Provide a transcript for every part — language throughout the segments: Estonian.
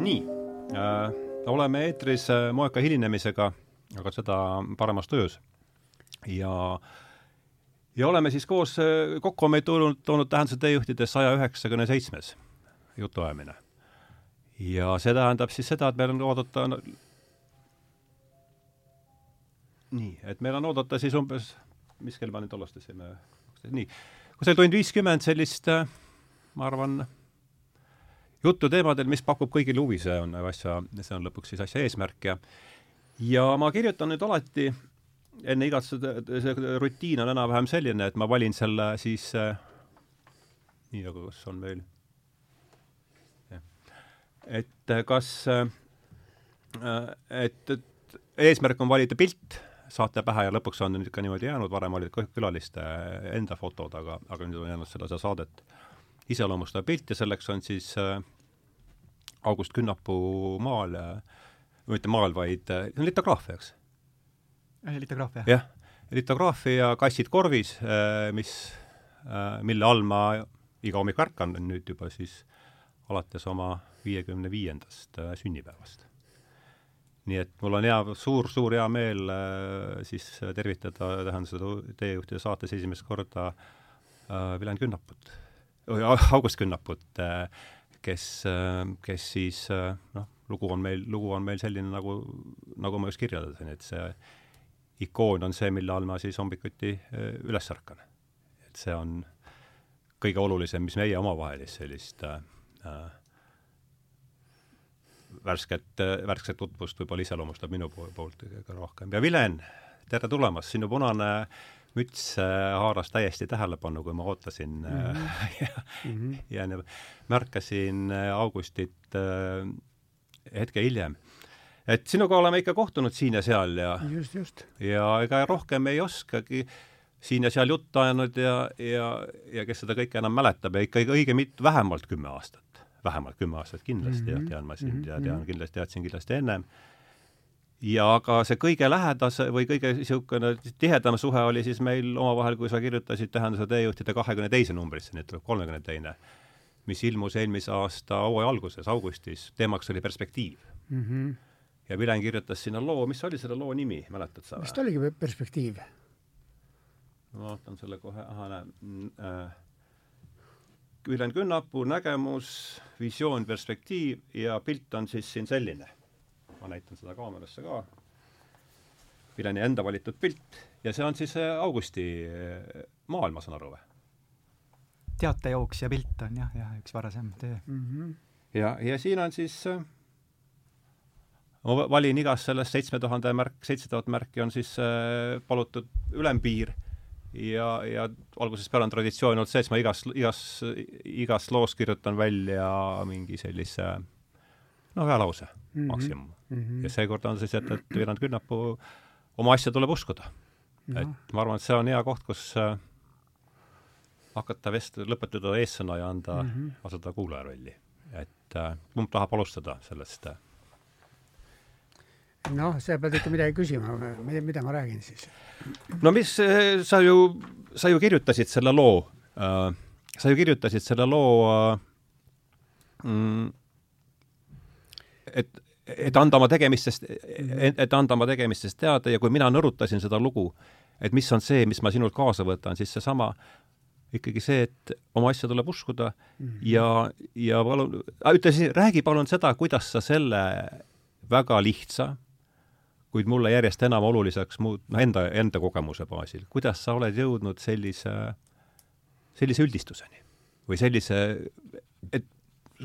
nii äh,, oleme eetris äh, moeka hilinemisega, aga seda paremas tujus. ja, ja oleme siis koos äh,, kokku on meid tulnud, toonud tähenduse teejuhtide saja üheksakümne seitsmes jutuajamine. ja see tähendab siis seda, et meil on oodata nii, et meil on oodata siis umbes, mis kell me nüüd alustasime? nii, kusagil tund viiskümmend sellist, äh, ma arvan, juttu teemadel, mis pakub kõigile huvi, see on asja, see on lõpuks siis asja eesmärk ja ja ma kirjutan nüüd alati enne igat seda, see rutiin on enam-vähem selline, et ma valin selle siis äh, nii, aga kas on meil et kas äh, et, et eesmärk on valida pilt saate pähe ja lõpuks on nüüd ka niimoodi jäänud, varem olid külaliste enda fotod, aga, aga nüüd on jäänud seda, seda saadet iseloomustav pilt ja selleks on siis äh, August Künnapuu maal äh,, või mitte maal, vaid äh, litograafia, eks? litograafia. jah, litograafia Kassid korvis mis mille all ma iga hommik ärkan nüüd juba siis alates oma viiekümne viiendast sünnipäevast. nii et mul on hea suur,, suur-suur hea meel äh, siis tervitada, tähendab seda teejuhtide saates esimest korda äh, Viljandi Künnaput August Künnaput, äh, kes, äh, kes siis äh, noh, lugu on meil, lugu on meil selline, nagu, nagu ma just kirjeldasin, et see ikoon on see, mille all ma siis hommikuti üles ärkan. et see on kõige olulisem, mis meie omavahelist sellist äh, värsket, värsket tutvust võib-olla iseloomustab minu poolt kõige rohkem. ja Vilen, tere tulemast, sinu punane äh, müts äh, haaras täiesti tähelepanu, kui ma ootasin mm -hmm. ja, ja märkasin äh, Augustit hetke hiljem. et sinuga oleme ikka kohtunud siin ja seal ja just, just. ja ega rohkem ei oskagi siin ja seal juttu ajanud ja, ja, ja kes seda kõike enam mäletab ja ikka õige mit-, vähemalt kümme aastat. vähemalt kümme aastat kindlasti mm -hmm. tean ma sind mm -hmm. ja tean kindlasti, teadsin kindlasti ennem ja aga see kõige lähedase või kõige niisugune tihedam suhe oli siis meil omavahel, kui sa kirjutasid Tähenduse teejuhtide kahekümne teise numbrisse, nüüd tuleb kolmekümne teine, mis ilmus eelmise aasta hooaja alguses, augustis, teemaks oli perspektiiv mm. -hmm. ja Vilen kirjutas sinna loo, mis oli selle loo nimi, mäletad sa? vist oligi Perspektiiv. ma vaatan selle kohe, ahah, näe äh,. Vilen Künnapuu nägemus, visioon, perspektiiv ja pilt on siis siin selline ma näitan seda kaamerasse ka. Vileni enda valitud pilt ja see on siis äh, Augusti äh, maal, ma saan aru või? teatejooks ja pilt on jah, jah, üks varasem töö mm. -hmm. ja, ja siin on siis äh, ma valin igast sellest seitsme tuhande märk, seitse tuhat märki on siis äh, palutud ülempiir ja, ja algusest peale on traditsioon olnud see, et ma igas, igas, igas loos kirjutan välja mingi sellise äh, no ühe lause mm -hmm. maksimum mm. -hmm. ja seekord on siis, et, et Viljand Künnapuu oma asja tuleb uskuda no.. et ma arvan, et see on hea koht, kus äh, hakata vest-, lõpetada eessõna ja anda mm, -hmm. asuda kuulaja rolli. et äh, kumb tahab alustada sellest äh?? noh, sa pead ikka midagi küsima, mida, mida ma räägin siis? no mis, äh, sa ju, sa ju kirjutasid selle loo äh,, sa ju kirjutasid selle loo äh, mm, et, et anda oma tegemistest, et anda oma tegemistest teada ja kui mina nõrutasin seda lugu, et mis on see, mis ma sinult kaasa võtan, siis seesama ikkagi see, et oma asja tuleb uskuda mm -hmm. ja, ja palun, ütle siis, räägi palun seda, kuidas sa selle väga lihtsa, kuid mulle järjest enam oluliseks muud-, noh, enda, enda kogemuse baasil, kuidas sa oled jõudnud sellise, sellise üldistuseni? või sellise, et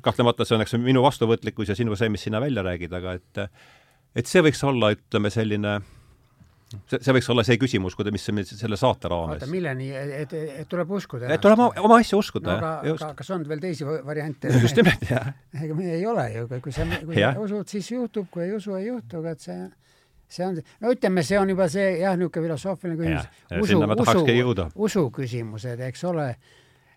kahtlemata see on, eks minu vastuvõtlikkus ja sinu see, mis sina välja räägid, aga et et see võiks olla, ütleme, selline see, see võiks olla see küsimus, kuida-, mis selle saate raames. oota, milleni, et, et, tuleb uskuda? et tuleb oma, oma asja uskuda no,, jah. aga kas on veel teisi variante? just nimelt, jah. ega me ei ole ju, kui sa, kui sa usud, siis juhtub, kui ei usu, ei juhtu, aga et see see on, no ütleme, see on juba see jah, niisugune filosoofiline küsimus. usu, usu, usu küsimused, eks ole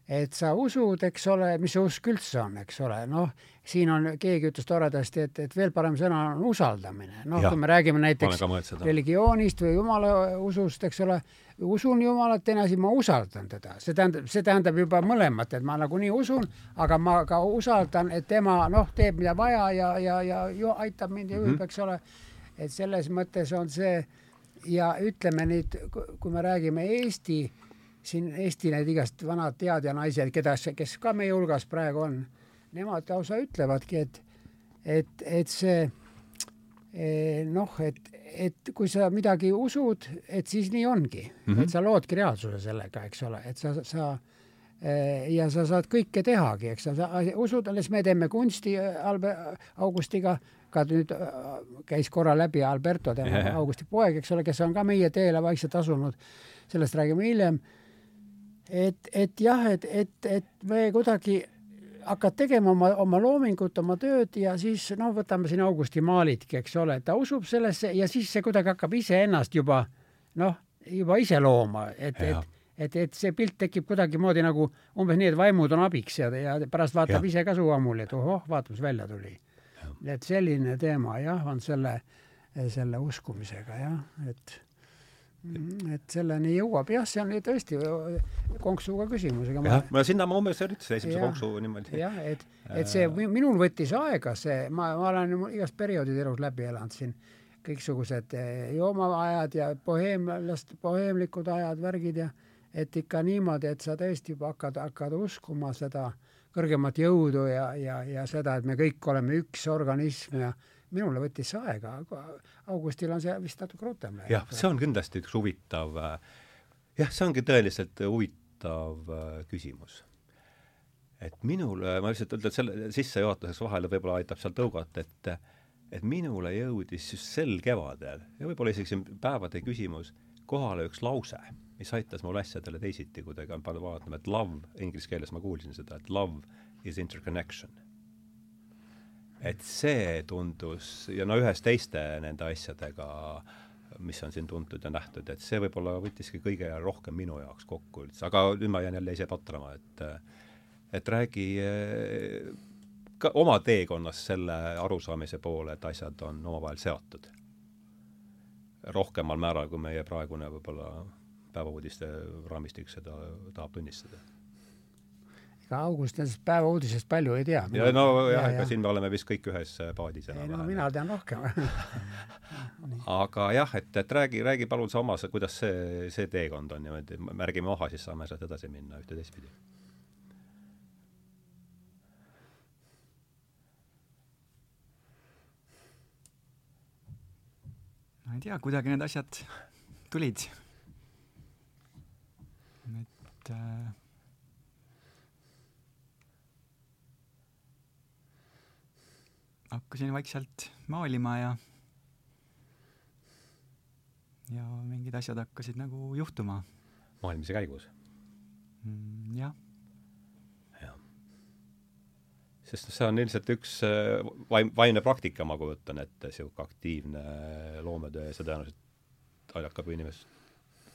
et sa usud, eks ole, mis see usk üldse on, eks ole, noh, siin on, keegi ütles toredasti, et, et veel parem sõna on usaldamine. noh, kui me räägime näiteks religioonist või jumala usust, eks ole, usun Jumalat, teine asi, ma usaldan teda. see tähendab, see tähendab juba mõlemat, et ma nagunii usun, aga ma ka usaldan, et tema noh, teeb mida vaja ja, ja, ja ju aitab mind ja juhib mm, -hmm. eks ole. et selles mõttes on see ja ütleme nüüd, kui me räägime Eesti siin Eesti need igast vanad teadjanaised, keda, kes ka meie hulgas praegu on, nemad lausa ütlevadki, et, et, et see eh, noh, et, et kui sa midagi usud, et siis nii ongi. Mm, -hmm. et sa loodki reaalsuse sellega, eks ole, et sa, sa eh, ja sa saad kõike tehagi, eks. Sa, sa usud, alles me teeme kunsti eh, Albe Augustiga, ka nüüd käis korra läbi Alberto, tema yeah. Augusti poeg, eks ole, kes on ka meie teele vaikselt asunud, sellest räägime hiljem et, et jah, et, et, et me kuidagi hakkad tegema oma, oma loomingut, oma tööd ja siis noh, võtame siin Augusti maalidki, eks ole, ta usub sellesse ja siis see kuidagi hakkab iseennast juba noh, juba ise looma, et, et et, et see pilt tekib kuidagimoodi nagu umbes nii, et vaimud on abiks ja, ja pärast vaatab ja. ise ka suu ammuli, et ohoh, vaata, mis välja tuli. et selline teema jah, on selle, selle uskumisega jah, et et selleni jõuab, jah, see on tõesti konksuga küsimus, ega ma jah, ma sinna ma umbes üritasin esimese konksu niimoodi. jah, et, et see minul võttis aega see, ma, ma olen igast perioodid elus läbi elanud siin, kõiksugused eh, joomaajad ja boheemlast, boheemlikud ajad, värgid ja et ikka niimoodi, et sa tõesti juba hakkad, hakkad uskuma seda kõrgemat jõudu ja, ja, ja seda, et me kõik oleme üks organism ja minule võttis see aega, aga Augustil on see vist natuke rutem läinud. jah, see on kindlasti üks huvitav, äh, jah, see ongi tõeliselt huvitav äh, küsimus. et minule, ma lihtsalt ütlen selle sissejuhatuseks vahele võib-olla aitab seal tõugata, et et minule jõudis just sel kevadel ja võib-olla isegi siin päevade küsimus kohale üks lause, mis aitas mul asjadele teisiti kuidagi panna vaatama, et love, inglise keeles ma kuulsin seda, et love is interconnection et see tundus ja no ühes teiste nende asjadega, mis on siin tuntud ja nähtud, et see võib-olla võttiski kõige rohkem minu jaoks kokku üldse, aga nüüd ma jään jälle ise patrama, et et räägi ka oma teekonnast selle arusaamise poole, et asjad on omavahel seotud. rohkemal määral, kui meie praegune võib-olla päevauudiste raamistik seda tahab tunnistada ega August nendest päevauudisest palju ei tea. ja no jah ja,, ega ja. siin me oleme vist kõik ühes äh, paadis enam-vähem. no mina tean rohkem aga jah, et, et räägi, räägi palun sa oma, kuidas see, see teekond on niimoodi, märgime maha, siis saame sealt edasi minna ühte teistpidi. ma ei tea, kuidagi need asjad tulid. et äh, hakkasin vaikselt maalima ja ja mingid asjad hakkasid nagu juhtuma. maalimise käigus mm,? jah. jah. sest noh, see on ilmselt üks äh, vaim, vaimne praktika, ma kujutan ette, niisugune aktiivne loometöö ja see tõenäoliselt ka inimest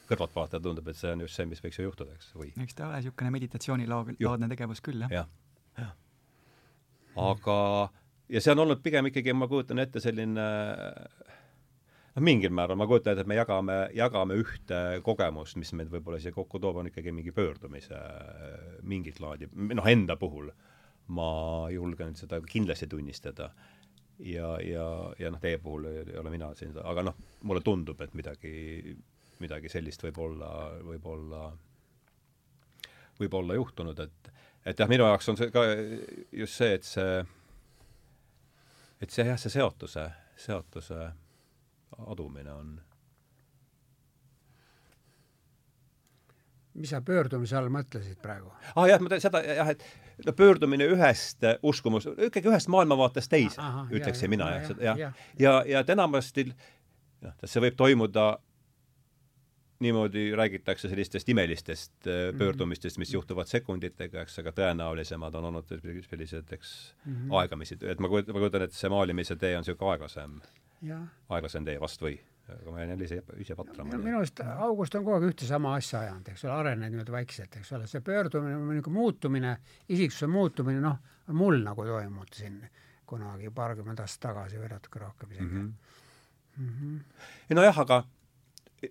kõrvalt vaadata, tundub, et see on just see, mis võiks ju juhtuda, eks, või? eks ta ole niisugune meditatsioonilaadne tegevus küll, jah. jah, jah. aga ja see on olnud pigem ikkagi, ma kujutan ette, selline noh, mingil määral ma kujutan ette, et me jagame, jagame ühte kogemust, mis meid võib-olla siia kokku toob, on ikkagi mingi pöördumise mingit laadi, noh, enda puhul ma julgen seda kindlasti tunnistada. ja, ja, ja noh, teie puhul ei ole mina siin, aga noh, mulle tundub, et midagi, midagi sellist võib olla, võib olla, võib olla juhtunud, et et jah, minu jaoks on see ka just see, et see et see jah, see seotuse, seotuse adumine on. mis sa pöördumise all mõtlesid praegu? aa ah, jah, ma seda jah, et no pöördumine ühest uskumus, ikkagi ühest maailmavaatest teise, ütleksin mina jah, jah, ja, ja, ja, ja et enamasti noh, see võib toimuda niimoodi räägitakse sellistest imelistest mm -hmm. pöördumistest, mis juhtuvad sekunditega, eks, aga tõenäolisemad on olnud sellised, eks mm, -hmm. aegamisi, et ma kujutan, ma kujutan ette, see maalimise tee on niisugune aeglasem, aeglasem tee vast või? aga ma jään jälle ise, ise patrama. minu arust August on kogu aeg ühte sama asja ajanud, eks ole, arenenud niimoodi vaikselt, eks ole, see pöördumine, niisugune muutumine, isiksuse muutumine, noh, on mul nagu toimunud siin kunagi paarkümmend aastat tagasi või natuke rohkem isegi mm. -hmm. Mm -hmm. nojah, aga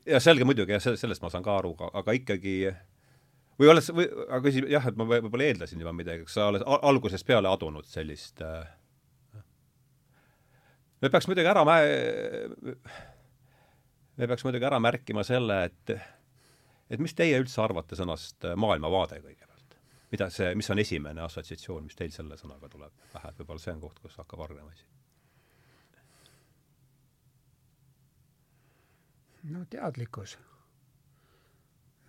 ja selge muidugi, jah, sellest ma saan ka aru, aga ikkagi või oled sa, või, aga küsi-, jah, et ma võib-olla eeldasin juba midagi, kas sa oled algusest peale adunud sellist äh, me peaks muidugi ära mä-, me peaks muidugi ära märkima selle, et et mis teie üldse arvate sõnast äh, maailmavaade kõigepealt? mida see, mis on esimene assotsiatsioon, mis teil selle sõnaga tuleb pähe, et võib-olla see on koht, kus hakkab hargnema asi? No teadlikkus.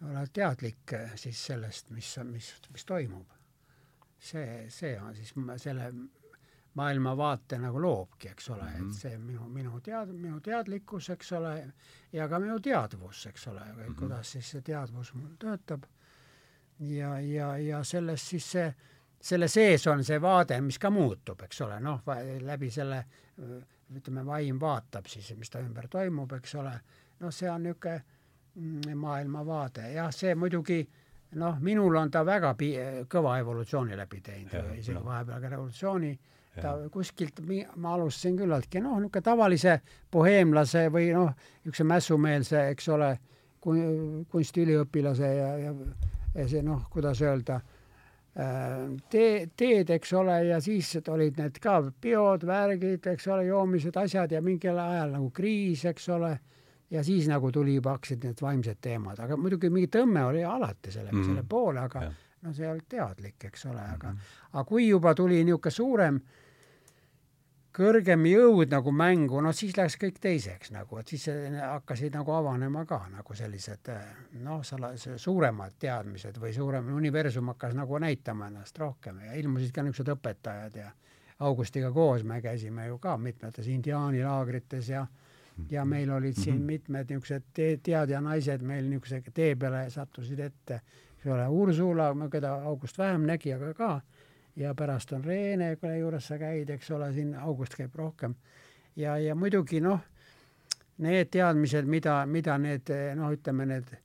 olla teadlik äh, siis sellest, mis, mis, mis toimub. see, see on siis selle maailmavaate nagu loobki, eks ole mm, -hmm. et mhm. see minu, minu tead-, minu teadlikkus, eks ole, ja ka minu teadvus, eks ole, mm -hmm. kuidas siis see teadvus mul töötab. ja, ja, ja sellest siis see, selle sees on see vaade, mis ka muutub, eks ole, noh, läbi selle ütleme, vaim vaatab siis, mis ta ümber toimub, eks ole, noh, see on niisugune mm, maailmavaade, jah, see muidugi noh, minul on ta väga pi-, kõva evolutsiooni läbi teinud, isegi no. vahepeal ka revolutsiooni. Ta kuskilt, ma alustasin küllaltki noh, niisugune tavalise boheemlase või noh, niisuguse mässumeelse, eks ole, kunstiüliõpilase ja, ja, ja see noh, kuidas öelda, äh, tee, teed, eks ole, ja siis olid need ka peod, värgid, eks ole, joomised, asjad ja mingil ajal nagu kriis, eks ole, ja siis nagu tuli juba, hakkasid need vaimsed teemad, aga muidugi mingi tõmme oli alati selle mm, -hmm. selle poole, aga ja. no see ei olnud teadlik, eks ole, aga mm, -hmm. aga kui juba tuli niisugune suurem kõrgem jõud nagu mängu, no siis läks kõik teiseks nagu, et siis hakkasid nagu avanema ka nagu sellised noh, sala-, suuremad teadmised või suurem universum hakkas nagu näitama ennast rohkem ja ilmusid ka niisugused õpetajad ja Augustiga koos me käisime ju ka mitmetes indiaanilaagrites ja ja meil olid siin -hmm. mitmed niisugused te-, teadja naised meil niisuguse tee peale sattusid ette, eks ole, Ursula, keda August vähem nägi, aga ka ja pärast on Reene, kelle juures sa käid, eks ole, siin August käib rohkem. ja, ja muidugi noh, need teadmised, mida, mida need noh, ütleme need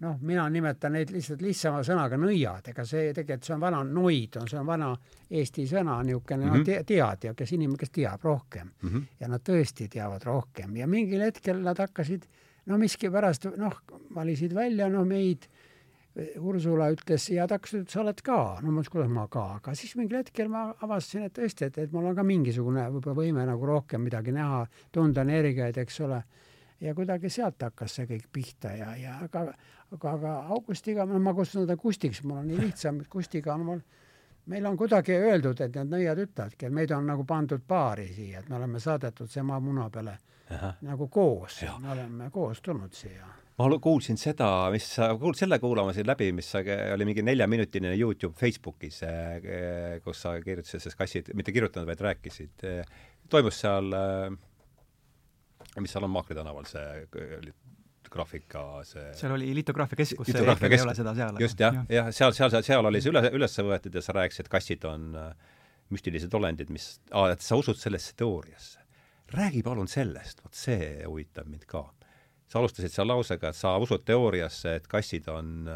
noh, mina nimetan neid lihtsalt lihtsama sõnaga nõiad, ega see tegelikult, see on vana noid, on, see on vana eesti sõna, niisugune mm -hmm. no, te, teadja, kes inimene, kes teab rohkem mm. -hmm. ja nad tõesti teavad rohkem ja mingil hetkel nad hakkasid no miskipärast noh, valisid välja noh, meid Ursula ütles ja ta hakkas, et sa oled ka. no ma ütlesin, kuidas ma ka, aga siis mingil hetkel ma avastasin, et tõesti, et, et mul on ka mingisugune võib-olla võime nagu rohkem midagi näha, tunda energiaid, eks ole. ja kuidagi sealt hakkas see kõik pihta ja, ja aga, aga, aga Augustiga, no ma kutsun teda Kustiks, mul on nii lihtsam, Kustiga on mul meil on kuidagi öeldud, et need nõiad ütlevadki, et meid on nagu pandud paari siia, et me oleme saadetud see maa muna peale Aha. nagu koos, me oleme koos tulnud siia ma kuulsin seda, mis sa, kuul-, selle kuulamasin läbi, mis sa, oli mingi neljaminutiline Youtube Facebookis, eh, kus sa kirjutasid sellest kassid, mitte kirjutanud, vaid rääkisid. toimus seal, eh, mis seal on Maakri tänaval, see graafika, see seal oli litograafiakeskus, see hetkel ei ole seda seal. just, jah, jah, seal, seal, seal, seal oli see üle, üles võetud ja sa rääkisid, kassid on eh, müstilised olendid, mis, et sa usud sellesse teooriasse. räägi palun sellest, vot see huvitab mind ka sa alustasid seal lausega, et sa usud teooriasse, et kassid on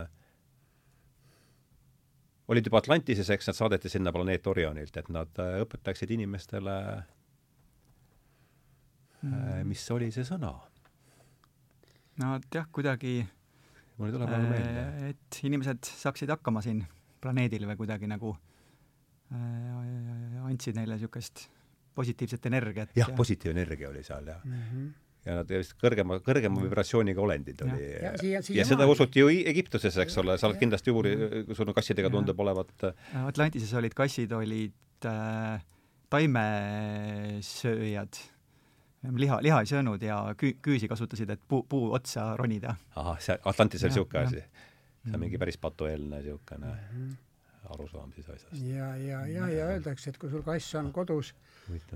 olid juba Atlantises, eks nad saadeti sinna planeet Orionilt, et nad äh, õpetaksid inimestele mm., mis oli see sõna? No jah, kuidagi mul ei tule praegu meelde. et inimesed saaksid hakkama siin planeedil või kuidagi nagu äh, andsid neile niisugust positiivset energiat. jah ja., positiivne energia oli seal, jah mm. -hmm ja nad just kõrgema, kõrgema vibratsiooniga olendid oli. ja, ja, ja seda usuti ju Egiptuses, eks ole, sa oled kindlasti uuri-, sul on kassidega tundub olevat Atlantises olid kassid, olid äh, taimesööjad, liha, liha ei söönud ja kü-, küüsi kasutasid, et puu, puu otsa ronida. ahah, see Atlantis oli niisugune asi? see on mingi päris patueelne niisugune mm -hmm arusaam siis asjast. ja, ja, ja, ja öeldakse, et kui sul kass on kodus,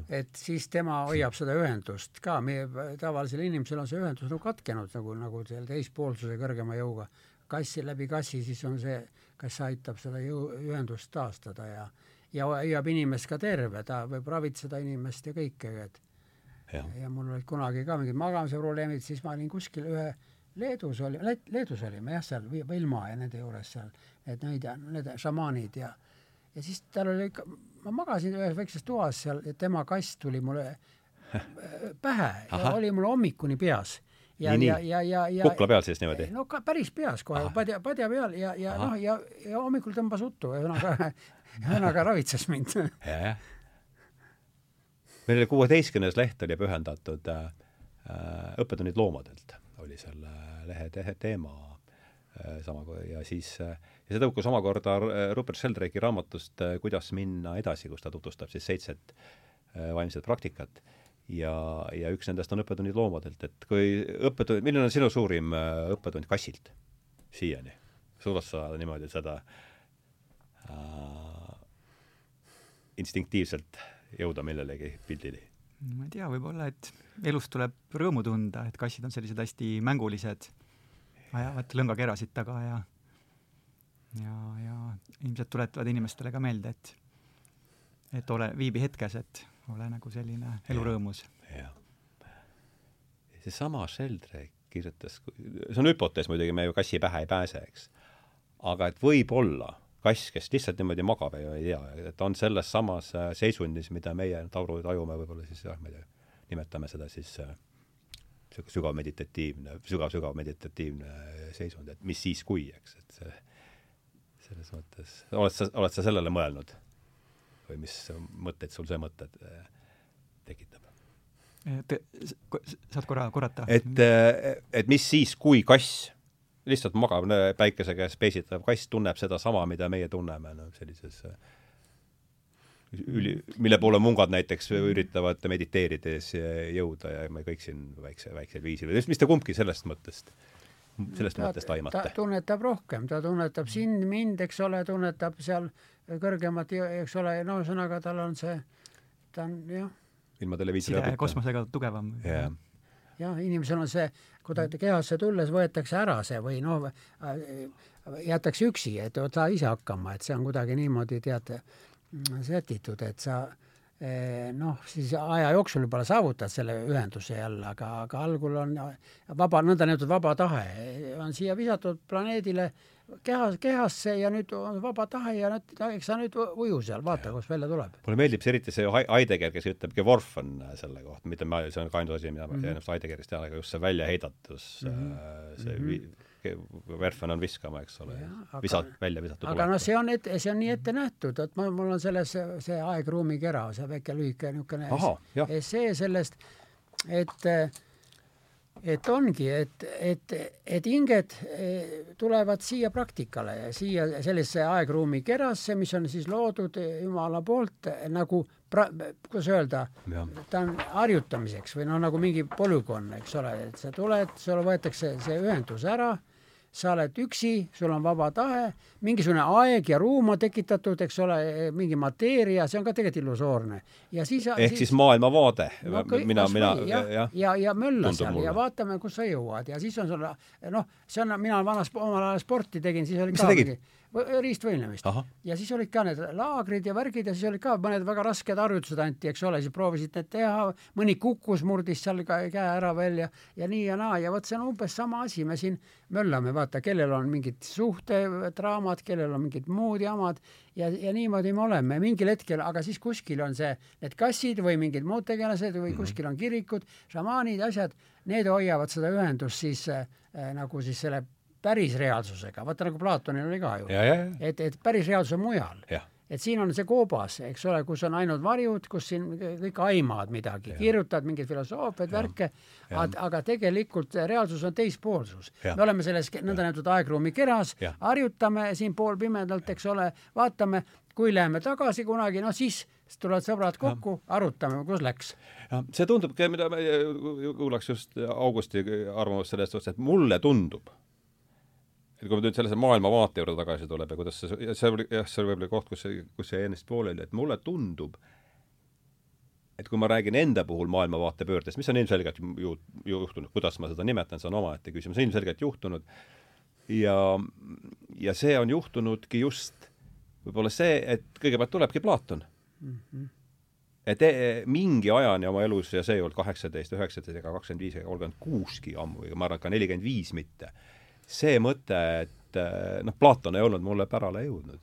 et siis tema hoiab seda ühendust ka, meie tavalisel inimesel on see ühendus nagu katkenud nagu, nagu selle teispoolsuse kõrgema jõuga. kassi, läbi kassi siis on see, kass aitab seda jõu, ühendust taastada ja ja hoiab inimest ka terve, ta võib ravitseda inimest ja kõike, et ja, ja mul olid kunagi ka mingid magamise probleemid, siis ma olin kuskil ühe Leedus oli, Leedus olime jah, seal Vilma ja nende juures seal, et neid, need šamaanid ja ja siis tal oli ikka, ma magasin ühes väikses toas seal ja tema kass tuli mulle pähe Aha. ja oli mul hommikuni peas. ja, ja, ja, ja, ja kukla peal siis niimoodi? no ka päris peas kohe, padja, padja peal ja, ja noh, ja, ja hommikul tõmbas uttu, ühesõnaga ühesõnaga ravitses mind. Meil oli kuueteistkümnes leht oli pühendatud äh, äh õppetunnid loomadelt, oli selle lehe te teema äh, sama ja siis äh, ja see tõukus omakorda Rupert Sheldrake'i raamatust Kuidas minna edasi, kus ta tutvustab siis seitset vaimset praktikat ja, ja üks nendest on õppetunnid loomadelt, et kui õppetund, milline on sinu suurim õppetund kassilt siiani? suudad sa niimoodi seda äh, instinktiivselt jõuda millelegi pildini? ma ei tea, võib-olla, et elust tuleb rõõmu tunda, et kassid on sellised hästi mängulised, ajavad lõngakerasid taga ja ja, ja ilmselt tuletavad inimestele ka meelde, et et ole, viibi hetkes, et ole nagu selline elurõõmus. jah. seesama Sheldrake kirjutas, see on hüpotees muidugi, me ju kassi pähe ei pääse, eks. aga et võib-olla kass, kes lihtsalt niimoodi magab ja ei tea, et on selles samas äh, seisundis, mida meie tauru tajume võib-olla siis jah, ma ei tea, nimetame seda siis niisugune äh, sügav meditatiivne, sügav-sügav meditatiivne seisund, et mis siis, kui, eks, et see selles mõttes, oled sa, oled sa sellele mõelnud? või mis mõtteid sul see mõte äh, tekitab? Te, saad korra korrata? et, et mis siis, kui kass lihtsalt magab päikese käes peesitav kass tunneb sedasama, mida meie tunneme, noh, sellises äh, üli, mille poole mungad näiteks üritavad mediteerides jõuda ja me kõik siin väikse, väiksel viisil, mis te kumbki sellest mõttest, sellest ta, mõttest aimate? ta tunnetab rohkem, ta tunnetab sind, mind, eks ole, tunnetab seal kõrgemat, eks ole, no ühesõnaga tal on see, ta on jah. ilma televiisori abita. kosmosega tugevam. jah jah, inimesel on see, kui ta kehasse tulles võetakse ära see või noh, jäetakse üksi, et saa ise hakkama, et see on kuidagi niimoodi, tead, sätitud, et sa eh, noh, siis aja jooksul võib-olla saavutad selle ühenduse jälle, aga, aga algul on vaba, nõndanimetatud vaba tahe on siia visatud planeedile kehas, kehasse ja nüüd on vaba tahe ja nüüd, eks sa nüüd uju seal, vaata, kus välja tuleb. mulle meeldib see eriti see Heidegger, kes ütleb, Geworf on selle kohta, mitte ma, see on ka ainus asi, mida ma mm -hmm. ennast Heideggerist tean, aga just see väljaheidatus mm, -hmm. see mm -hmm. Verfen on viskama, eks ole, visa-, välja visatud aga noh, see on see on nii ette nähtud, et ma, mul on selles see aeg-ruumi kera, see väike lühike niisugune essee sellest, et äh, et ongi, et, et, et hinged eh, tulevad siia praktikale ja siia sellisesse aegruumi kerasse, mis on siis loodud Jumala poolt nagu pra-, kuidas öelda, ta on harjutamiseks või noh, nagu mingi polügoon, eks ole, et sa tuled, sulle võetakse see ühendus ära sa oled üksi, sul on vaba tahe, mingisugune aeg ja ruum on tekitatud, eks ole, mingi mateeria, see on ka tegelikult illusoorne. ja siis ehk siis, siis maailmavaade. No,, mina, mina jah, ja, ja, ja mölla seal mulle. ja vaatame, kus sa jõuad. Ja siis on sul noh, see on, mina vana omal ajal sporti tegin, siis oli mis ka mingi riistvõimlemist. ja siis olid ka need laagrid ja värgid ja siis olid ka mõned väga rasked harjutused anti, eks ole, siis proovisid need teha, mõni kukkus, murdis seal ka käe ära veel ja, nii ja naa. Ja vot see on umbes sama asi, me siin möllame, vaata, kellel on mingid suhtedraamad, kellel on mingid muud jamad ja, ja niimoodi me oleme mingil hetkel, aga siis kuskil on see, need kassid või mingid muud tegelased või -hmm. kuskil on kirikud, šamaanid, asjad, need hoiavad seda ühendust siis äh, nagu siis selle päris reaalsusega, vaata nagu Platonil oli ka ju. et, et päris reaalsus on mujal. et siin on see koobas, eks ole, kus on ainult varjud, kus siin kõik aimavad midagi, kirjutavad mingeid filosoofiaid, värke, aga tegelikult reaalsus on teispoolsus. me oleme selles nõndanimetatud aegruumi keras, harjutame siin poolpimedalt, eks ole, vaatame, kui läheme tagasi kunagi, no siis tulevad sõbrad kokku, arutame, kus läks. see tundubki, mida me kuulaks just Augusti arvamust sellest et mulle tundub et kui me nüüd sellise maailmavaate juurde tagasi tuleb ja kuidas see, see oli jah, see oli võib-olla koht, kus see, kus see ennast pooleli, et mulle tundub, et kui ma räägin enda puhul maailmavaate pöördest, mis on ilmselgelt ju, juhtunud, kuidas ma seda nimetan, see on omaette küsimus, ilmselgelt juhtunud, ja, ja see on juhtunudki just võib-olla see, et kõigepealt tulebki Platon mm. -hmm et e, mingi ajani oma elus, ja see ei olnud kaheksateist, üheksateist ega kakskümmend viis ega kolmkümmend kuuski ammu, ma arvan, et ka nelikümmend viis mitte, see mõte, et noh, Platon ei olnud mulle pärale jõudnud.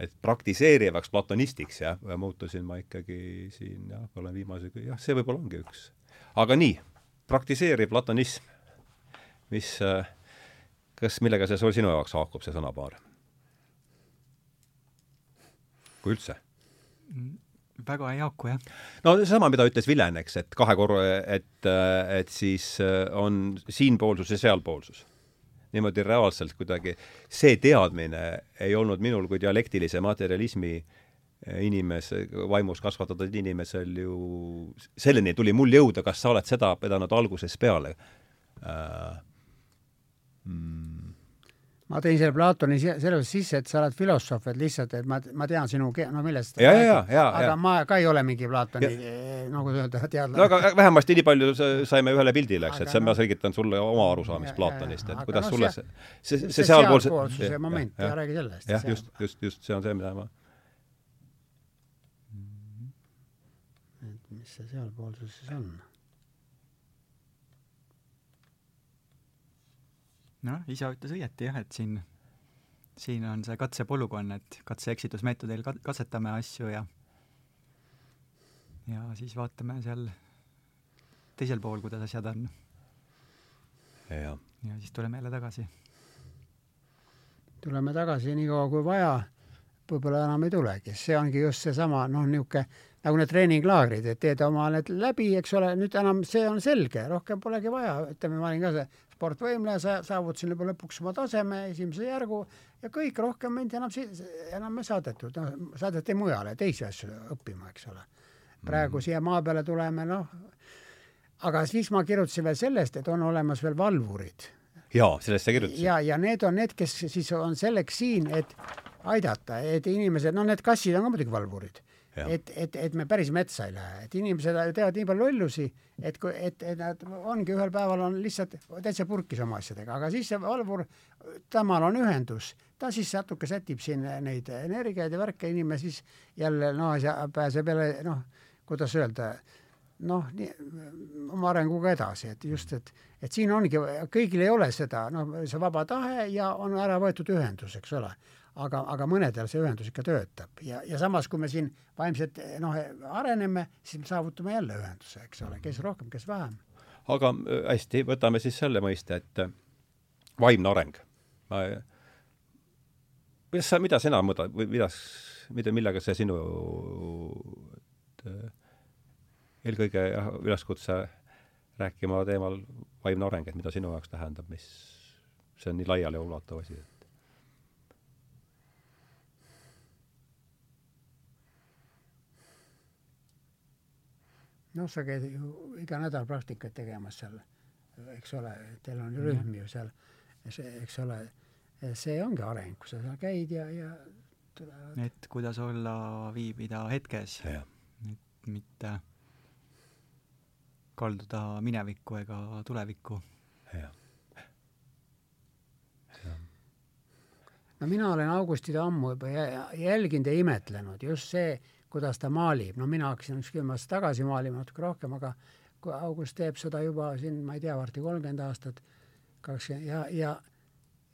et praktiseerivaks platonistiks, jah, muutusin ma ikkagi siin jah, olen viimase, jah, see võib-olla ongi üks. aga nii, praktiseeriv platonism, mis, kas, millega see sul sinu jaoks haakub, see sõnapaar? kui üldse väga ei haaku, jah. no seesama, mida ütles Vilen, eks, et kahe korra, et, et siis äh, on siinpoolsus ja sealpoolsus. niimoodi reaalselt kuidagi, see teadmine ei olnud minul kui dialektilise materjalismi äh, inimese, vaimus kasvatatud inimesel ju, selleni tuli mul jõuda, kas sa oled seda pidanud algusest peale äh,. Mm ma tõin selle Platoni sellepärast sisse, et sa oled filosoof, et lihtsalt, et ma, ma tean sinu ke-, no millest ja, ja, ja, aga ja. ma ka ei ole mingi Platoni, nagu öelda, teadlane. no aga vähemasti nii palju saime ühele pildile, eks, et see no, ma selgitan sulle oma arusaamist Platonist, et kuidas no, sulle see, see, see, see sealpoolse sealpoolsuse moment, räägi sellest. jah, just, just, just, see on see, mida ma mis see sealpoolsus siis on noh, isa ütles õieti jah, et siin, siin on see katsepolügoon, et katse-eksitusmeetodil kat-, katsetame asju ja ja siis vaatame seal teisel pool, kuidas asjad on. ja siis tuleme jälle tagasi. tuleme tagasi nii kaua kui vaja, võib-olla enam ei tulegi, see ongi just seesama noh, niisugune nagu need treeninglaagrid, et teed oma need läbi, eks ole, nüüd enam see on selge, rohkem polegi vaja, ütleme, ma olin ka see sportvõimleja, sa saavutasin juba lõpuks oma taseme, esimese järgu ja kõik, rohkem mind enam, enam ei saadetud, noh, saadeti mujale teisi asju õppima, eks ole. praegu mm. siia maa peale tuleme, noh, aga siis ma kirjutasin veel sellest, et on olemas veel valvurid. jaa, sellest sa kirjutasid? ja, ja need on need, kes siis on selleks siin, et aidata, et inimesed, no need kassid on ka muidugi valvurid et, et, et me päris metsa ei lähe, et inimesed teevad nii palju lollusi, et kui, et, et nad ongi ühel päeval on lihtsalt täitsa purkis oma asjadega, aga siis see valvur, temal on ühendus, ta siis natuke sätib siin neid energiaid ja värke, inimene siis jälle noh, pääseb jälle noh, kuidas öelda, noh, oma arenguga edasi, et just, et, et siin ongi, kõigil ei ole seda, noh, see vaba tahe ja on ära võetud ühendus, eks ole aga, aga mõnedel see ühendus ikka töötab ja, ja samas, kui me siin vaimselt noh, areneme, siis me saavutame jälle ühenduse, eks ole, kes rohkem, kes vähem. aga äh, hästi, võtame siis selle mõiste, et äh, vaimne areng. kuidas sa, mida sina mõõdad või mida, mida, millega see sinu äh, eelkõige jah, üleskutse rääkima teemal vaimne areng, et mida sinu jaoks tähendab, mis see on nii laialiulatuv asi noh, sa käid ju iga nädal praktikat tegemas seal, eks ole, teil on rühm ju seal, eks ole, see ongi areng, kui sa seal käid ja, ja tulevad. et kuidas olla, viibida hetkes, et mitte kalduda minevikku ega tulevikku. no mina olen Augustit ammu juba jälginud ja imetlenud, just see kuidas ta maalib, no mina hakkasin üks kümme aastat tagasi maalima natuke rohkem, aga kui August teeb seda juba siin, ma ei tea, varsti kolmkümmend aastat, kakskümmend ja, ja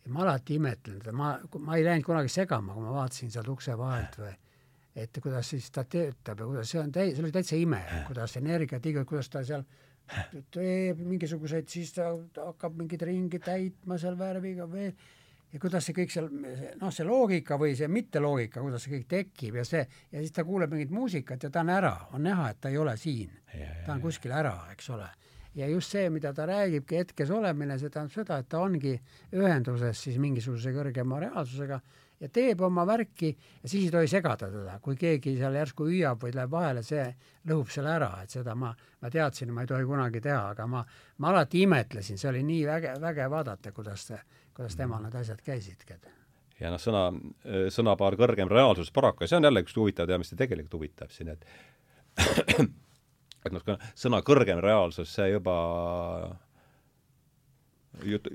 ja ma alati imetlen teda, ma, ma ei läinud kunagi segama, kui ma vaatasin sealt ukse vahelt või et kuidas siis ta töötab ja kuidas see on täi-, see oli täitsa ime, kuidas energiat, kuidas ta seal teeb mingisuguseid, siis ta hakkab mingit ringi täitma seal värviga veel ja kuidas see kõik seal, noh, see loogika või see mitteloogika, kuidas see kõik tekib ja see, ja siis ta kuuleb mingit muusikat ja ta on ära, on näha, et ta ei ole siin. ta on kuskil ära, eks ole. ja just see, mida ta räägibki, hetkes olemine, see tähendab seda, et ta ongi ühenduses siis mingisuguse kõrgema reaalsusega ja teeb oma värki ja siis ei tohi segada teda, kui keegi seal järsku hüüab või läheb vahele, see lõhub selle ära, et seda ma, ma teadsin, ma ei tohi kunagi teha, aga ma, ma alati imetlesin, see oli nii väge, väge vaadata, kuidas kuidas temal need asjad käisidki. ja noh, sõna, sõnapaar kõrgem reaalsus paraku, see on jälle üks huvitav teema, mis tegelikult huvitab siin, et et noh, sõna kõrgem reaalsus, see juba jut-,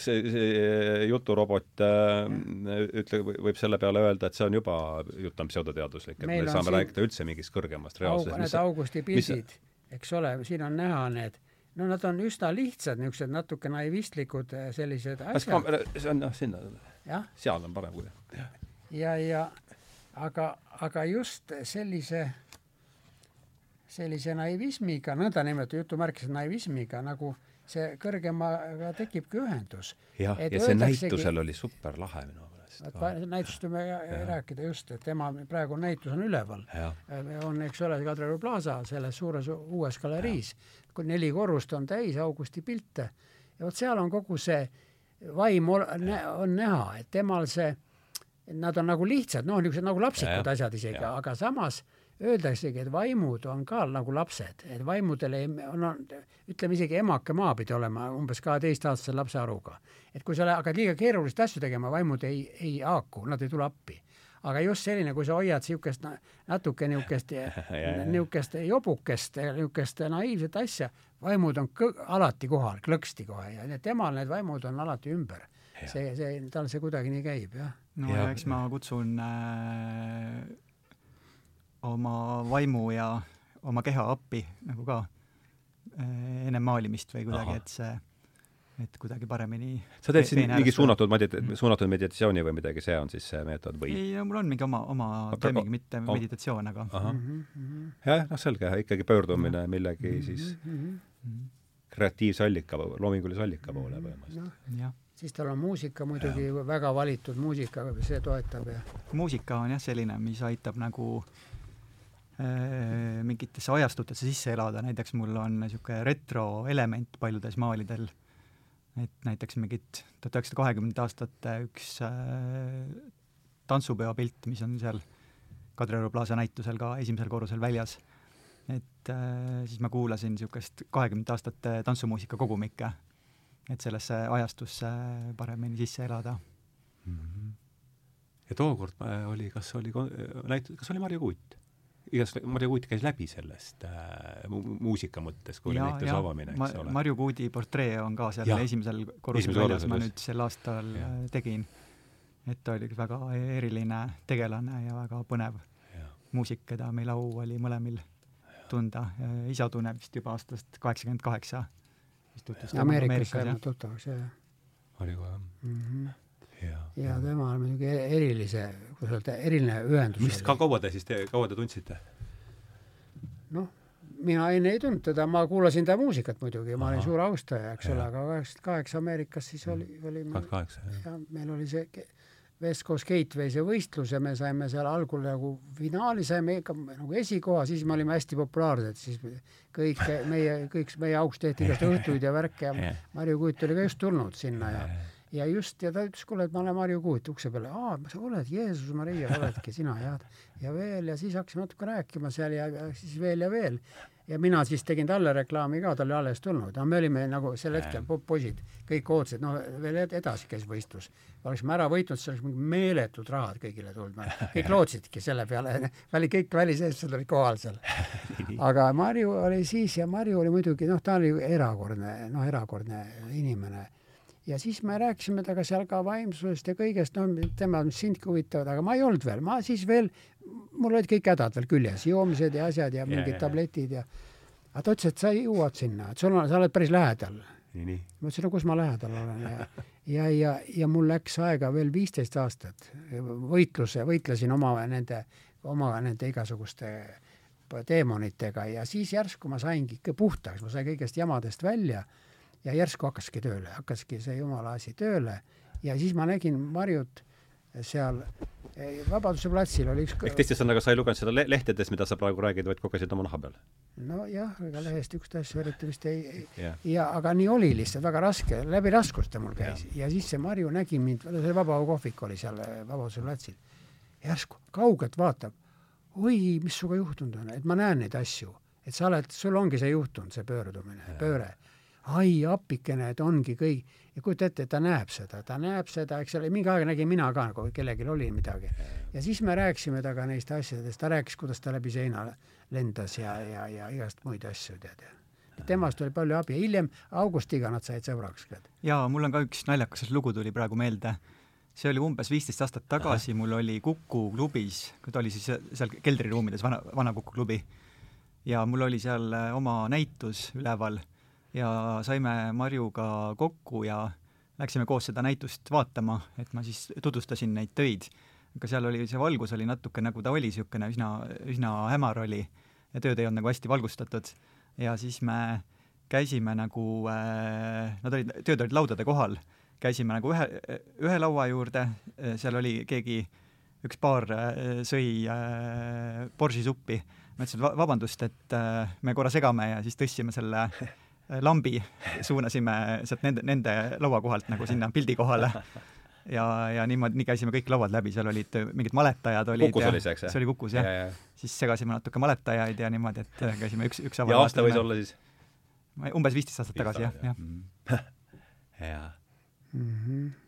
see, see juturobot äh, ütle, võib selle peale öelda, et see on juba, jutt on pseudoteaduslik, et Meil me saame siin... rääkida üldse mingist kõrgemast reaalsusest. Need Augusti pildid, eks ole, siin on näha need no nad on üsna lihtsad, niisugused natuke naivistlikud äh, sellised asjad. see on noh, sinna, seal on parem kui ja, ja aga, aga just sellise sellise naivismiga, nõndanimetatud jutumärkides naivismiga, nagu see kõrgemaga tekibki ühendus. jah, ja see näitusel oli super lahe minu meelest. näitust võime rääkida just, et tema praegu näitus on üleval. on, eks ole, Kadrioru plaasa selles suures uues galeriis, kui neli korrust on täis Augusti pilte. Ja vot seal on kogu see vaim on näha, et temal see, nad on nagu lihtsad, noh, niisugused nagu lapsikud ja, asjad isegi, aga samas öeldaksegi, et vaimud on ka nagu lapsed, et vaimudel ei, no ütleme isegi emake maa pidi olema umbes kaheteistaastase lapse aruga. et kui sa hakkad liiga keerulist asju tegema, vaimud ei, ei haaku, nad ei tule appi. aga just selline, kui sa hoiad niisugust natuke niisugust, niisugust jobukest, niisugust naiivset asja, vaimud on kõ-, alati kohal, klõksti kohe ja temal need vaimud on alati ümber. see, see, tal see kuidagi nii käib, jah. no ja eks ma kutsun äh oma vaimu ja oma keha appi nagu ka eh, ennem maalimist või kuidagi, et see, et kuidagi paremini sa teed siin mingi suunatud medit-, mm. suunatud meditatsiooni või midagi, see on siis see meetod või? ei, no mul on mingi oma, oma toiming, mitte oh. meditatsioon, aga mm -hmm. jah, noh selge, ikkagi pöördumine millegi siis kreatiivse allika, loomingulise allika poole põhimõtteliselt. no.. siis tal on muusika muidugi, väga valitud muusika, see toetab ja muusika on jah selline, mis aitab nagu äh, Äh, mingitesse ajastutesse sisse elada, näiteks mul on niisugune retroelement paljudes maalidel, et näiteks mingit tuhat üheksasada kahekümnendate aastate üks äh, tantsupeo pilt, mis on seal Kadrioru plaasa näitusel ka esimesel korrusel väljas, et äh, siis ma kuulasin niisugust kahekümnendate aastate tantsumuusika kogumikke, et sellesse ajastusse paremini sisse elada mm. -hmm. ja tookord äh, oli, kas oli näit-, kas oli Marju Kuut? Igast, Marju Kuut käis läbi sellest äh, mu muusika mõttes, kui oli näituse avamine, eks ole. Marju Kuudi portree on ka seal ja. esimesel korrusel väljas, ma nüüd sel aastal ja. Äh, tegin. et ta oli üks väga eriline tegelane ja väga põnev ja. muusik, keda meil au oli mõlemil tunda. isa tunneb vist juba aastast kaheksakümmend kaheksa. Ameerikas sai tuttavaks, jah. oli kohe mm. -hmm ja, tema on muidugi e-, erilise, kuidas öelda, eriline ühendus. mis, ka kaua te siis, kaua te tundsite? noh, mina enne ei tundnud teda, ma kuulasin ta muusikat muidugi, ma Aha. olin suur austaja, eks ole, aga kaheksakümmend kaheksa Ameerikas siis oli, oli kaheksa, jah. ja meil oli see West Coast Gateway see võistlus ja me saime seal algul nagu finaali saime ikka nagu esikoha, siis me olime hästi populaarsed, siis kõik meie, kõik meie auks tehti igast õhtuid ja värke ja Marju Kuut oli ka just tulnud sinna ja, ja ja just, ja ta ütles, kuule, et ma olen Marju Kuut ukse peale, aa, sa oled, Jeesus Maria, oledki sina, jah. ja veel ja siis hakkasime natuke rääkima seal ja, ja siis veel ja veel. ja mina siis tegin talle reklaami ka, ta oli alles tulnud, no me olime nagu sel hetkel poisid, kõik ootasid, no veel edasi käis võistlus. oleksime ära võitnud, siis oleks mingi meeletud rahad kõigile tulnud, kõik lootsidki selle peale, väli, kõik väliseestlased olid kohal seal. aga Marju oli siis ja Marju oli muidugi, noh, ta oli erakordne, noh, erakordne inimene ja siis me rääkisime temaga seal ka vaimsusest ja kõigest, no tema, mis sindki huvitavad, aga ma ei olnud veel, ma siis veel, mul olid kõik hädad veel küljes, joomised ja asjad ja mingid ja, tabletid ja aga ta ütles, et sa jõuad sinna, et sul on, sa oled päris lähedal. ma ütlesin, no kus ma lähedal olen? Ja, ja, ja, ja mul läks aega veel viisteist aastat võitluse, võitlesin oma nende, oma nende igasuguste teemonitega ja siis järsku ma saingi ikka puhtaks, ma sain kõigest jamadest välja ja järsku hakkaski tööle, hakkaski see jumala asi tööle ja siis ma nägin Marjut seal eh, Vabaduse platsil oli üks ehk teiste sõnaga, sa ei lugenud seda le lehtedes, mida sa praegu räägid, vaid kogesid oma naha peal? nojah, ega lehest niisuguseid asju eriti vist ei yeah., ja aga nii oli lihtsalt, väga raske, läbi raskuste mul käis yeah. ja siis see Marju nägi mind, see Vabaõhukohvik oli seal eh, Vabaduse platsil, järsku kaugelt vaatab, oi, mis sinuga juhtunud on, et ma näen neid asju, et sa oled, sul ongi see juhtunud, see pöördumine yeah., pööre ai appikene, et ongi kõik, ja kujuta ette, ta näeb seda, ta näeb seda, eks ole, mingi aeg nägin mina ka, kui kellelgi oli midagi. ja siis me rääkisime temaga neist asjadest, ta rääkis, kuidas ta läbi seina lendas ja, ja, ja igast muid asju, tead. temast oli palju abi, hiljem Augustiga nad said sõbraks. jaa, mul on ka üks naljakas lugu tuli praegu meelde. see oli umbes viisteist aastat tagasi, mul oli Kuku klubis, ta oli siis seal keldriruumides, vana, vana Kuku klubi, ja mul oli seal oma näitus üleval ja saime Marjuga kokku ja läksime koos seda näitust vaatama, et ma siis tutvustasin neid töid. aga seal oli, see valgus oli natuke nagu ta oli, niisugune üsna, üsna hämar oli ja tööd ei olnud nagu hästi valgustatud. ja siis me käisime nagu äh,, nad olid, tööd olid laudade kohal, käisime nagu ühe, ühe laua juurde, seal oli keegi, üks paar äh, sõi äh, borsisuppi, ma ütlesin, et vabandust, et äh, me korra segame ja siis tõstsime selle lambi suunasime sealt nende, nende laua kohalt nagu sinna pildi kohale. ja, ja niimoodi, nii käisime kõik lauad läbi, seal olid mingid maletajad olid. Kukus oli see, eks? see oli Kukus, jah ja, ja. siis segasime natuke maletajaid ja niimoodi, et käisime üks, üks ja aasta võis olla siis? umbes viisteist aastat tagasi, jah, jah. jaa.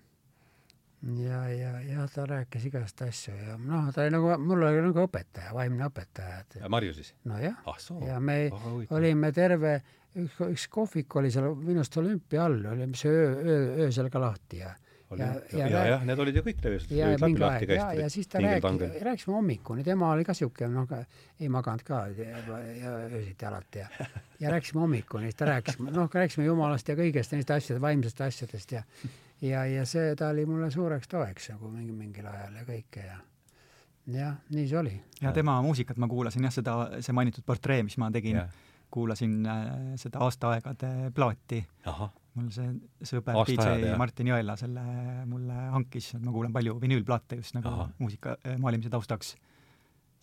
Ja, ja, ja ta rääkis igast asju ja noh, ta oli nagu, mul oli nagu õpetaja, vaimne õpetaja. Marju siis? nojah ah,, ja me oh, olime terve üks, üks kohvik oli seal minu arust olümpia all, oli mis öö, öö, öösel ka lahti ja ja, ja, ja, jah, need olid ju kõik levis. ja, ja mingi aeg, ja, ja siis ta rääkis, rääkisime hommikuni, tema oli ka siuke, noh, ei maganud ka ja, ja öösiti alati ja, ja rääkisime hommikuni, siis ta rääkis, noh, rääkisime jumalast ja kõigest neist asjadest, vaimsest asjadest ja, ja, ja see, ta oli mulle suureks toeks nagu mingi, mingil ajal ja kõike ja jah, nii see oli. ja tema muusikat ma kuulasin jah, seda, see mainitud portree, mis ma tegin kuulasin äh, seda aastaaegade plaati. mul see sõber DJ Martin Jõela selle mulle hankis, et ma kuulan palju vinüülplaate just nagu Aha. muusika äh, maalimise taustaks.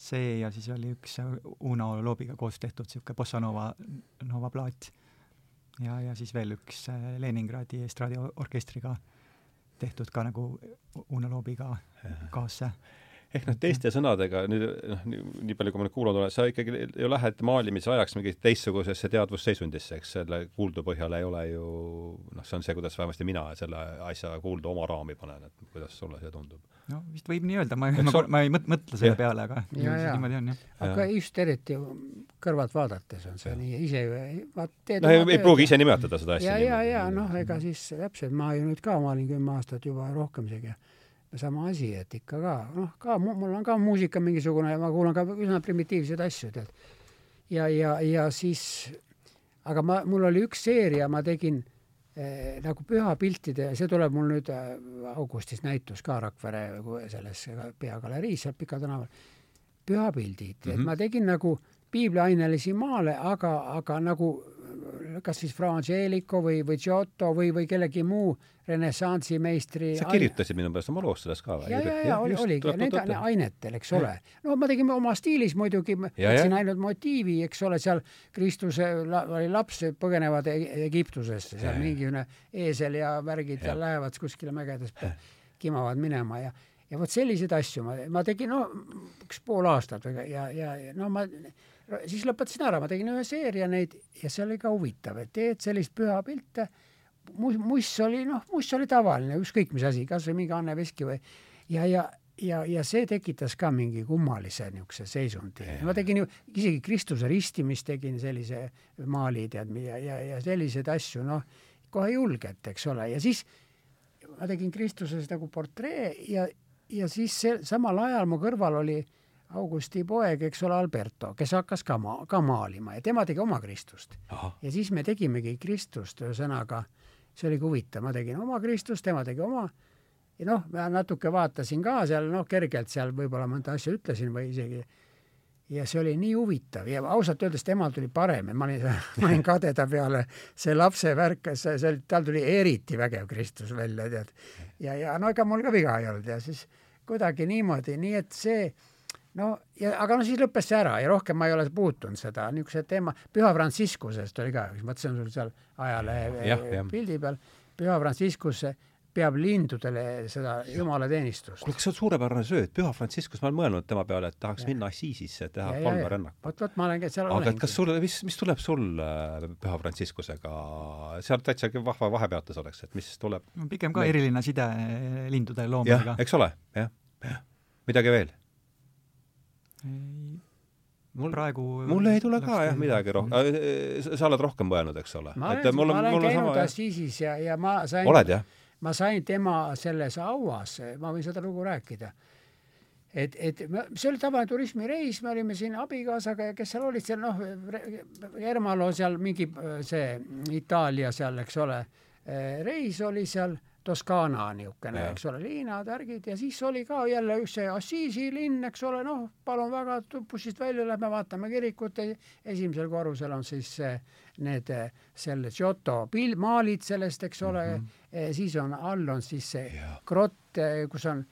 see ja siis oli üks Uno Loobiga koos tehtud niisugune bossa nova, nova plaat. ja, ja siis veel üks äh, Leningradi estraadiorkestriga tehtud ka nagu Uno Loobiga kaasse ehk noh, teiste sõnadega nüüd noh, nii palju, kui ma nüüd kuulanud olen, sa ikkagi ju lähed maalimise ajaks mingi teistsugusesse teadvusseisundisse, eks selle kuuldu põhjal ei ole ju noh, see on see, kuidas vähemasti mina selle asja kuuldu oma raami panen, et kuidas sulle see tundub? no vist võib nii öelda, ma, ma, ma, ei mõt-, mõtle selle ja. peale, aga ja, ja. niimoodi on, jah. aga just eriti kõrvalt vaadates on see ja. nii, ise vaat teed no, ei, ei pruugi ise nimetada seda asja. ja, ja, ja noh, ega siis täpselt, ma ju nüüd ka, ma olin kümme aastat juba rohkem isegi sama asi, et ikka ka, noh, ka mul on ka muusika mingisugune, ma kuulan ka üsna primitiivseid asju, tead. ja, ja, ja siis, aga ma, mul oli üks seeria, ma tegin eh, nagu pühapiltide, see tuleb mul nüüd äh, augustis näitus ka Rakvere selles peagaleriis seal Pika tänaval, pühapildid mm, -hmm. et mhm. ma tegin nagu piibliainelisi maale, aga, aga nagu kas siis Fra Angelico või, või Giotto või, või kellegi muu renessansimeistri sa kirjutasid minu meelest oma loos sellest ka või? ja, ja, ja, oli, oligi, need ainetel, eks ole. no ma tegin oma stiilis muidugi, võtsin ainult motiivi, eks ole, seal Kristuse la, oli laps, põgenevad e Egiptusesse, seal mingisugune eesel ja värgid ja. lähevad kuskile mägedes, kimavad minema ja ja vot selliseid asju ma, ma tegin, no üks pool aastat või ja, ja, ja no ma siis lõpetasin ära, ma tegin ühe seeria neid ja see oli ka huvitav, et teed sellist pühapilte, muss oli noh, muss oli tavaline, ükskõik mis asi, kas või mingi Anne Veski või ja, ja ja, ja see tekitas ka mingi kummalise niisuguse seisundi. ma tegin ju isegi Kristuse ristimist tegin sellise maali, tead, ja, ja, ja selliseid asju, noh, kohe julgelt, eks ole, ja siis ma tegin Kristuses nagu portree ja, ja siis see, samal ajal mu kõrval oli äh, Augusti poeg, eks ole, Alberto, kes hakkas ka ma-, ka maalima ja tema tegi oma Kristust. ja siis me tegimegi Kristust, ühesõnaga see oligi huvitav, ma tegin oma Kristust, tema tegi oma ja noh, ma natuke vaatasin ka seal, noh, kergelt seal võib-olla mõnda asja ütlesin või isegi ja see oli nii huvitav ja ausalt öeldes temal tuli parem ja ma olin, ma olin kade ta peale, see lapse värk, see, see, tal tuli eriti vägev Kristus välja, tead. ja, ja no ega mul ka viga ei olnud ja siis kuidagi niimoodi, nii et see no ja, aga no siis lõppes see ära ja rohkem ma ei ole puutunud seda, niisuguse teema, Püha Franciscusest oli ka, ma mõtlesin sul seal ajalehe pildi peal, Püha Franciscus peab lindudele seda jumalateenistust. kuule, kas see on suurepärane sööt, Püha Franciscus, ma olen mõelnud tema peale, et tahaks ja. minna Assisisse, teha palverännak. vot, vot ma olen seal aga et kas sul, mis, mis tuleb sul äh, Püha Franciscusega, seal täitsa vahva vahepeatus oleks, et mis tuleb? pigem ka eriline side lindude loomadega. eks ole, jah, jah. midagi veel? Mul praegu mul ei tule ka jah midagi rohkem, äh, sa oled rohkem mõelnud, eks ole? ma olen, ma olen käinud Assiisis ja, ja ma sain oled jah? ma sain tema selles hauas, ma võin seda lugu rääkida. Et, et see oli tavaline turismireis, me olime siin abikaasaga ja kes seal olid seal noh, Ermalo seal mingi see Itaalia seal, eks ole, reis oli seal Toskaana niisugune, eks ole, liinad, värgid ja siis oli ka jälle üks see Assisi linn, eks ole, noh, palun väga, bussist välja lähme, vaatame kirikut, esimesel korrusel on siis need selle Giotto pil-, maalid sellest, eks ole mm, -hmm. siis on all on siis see ja. grott, kus on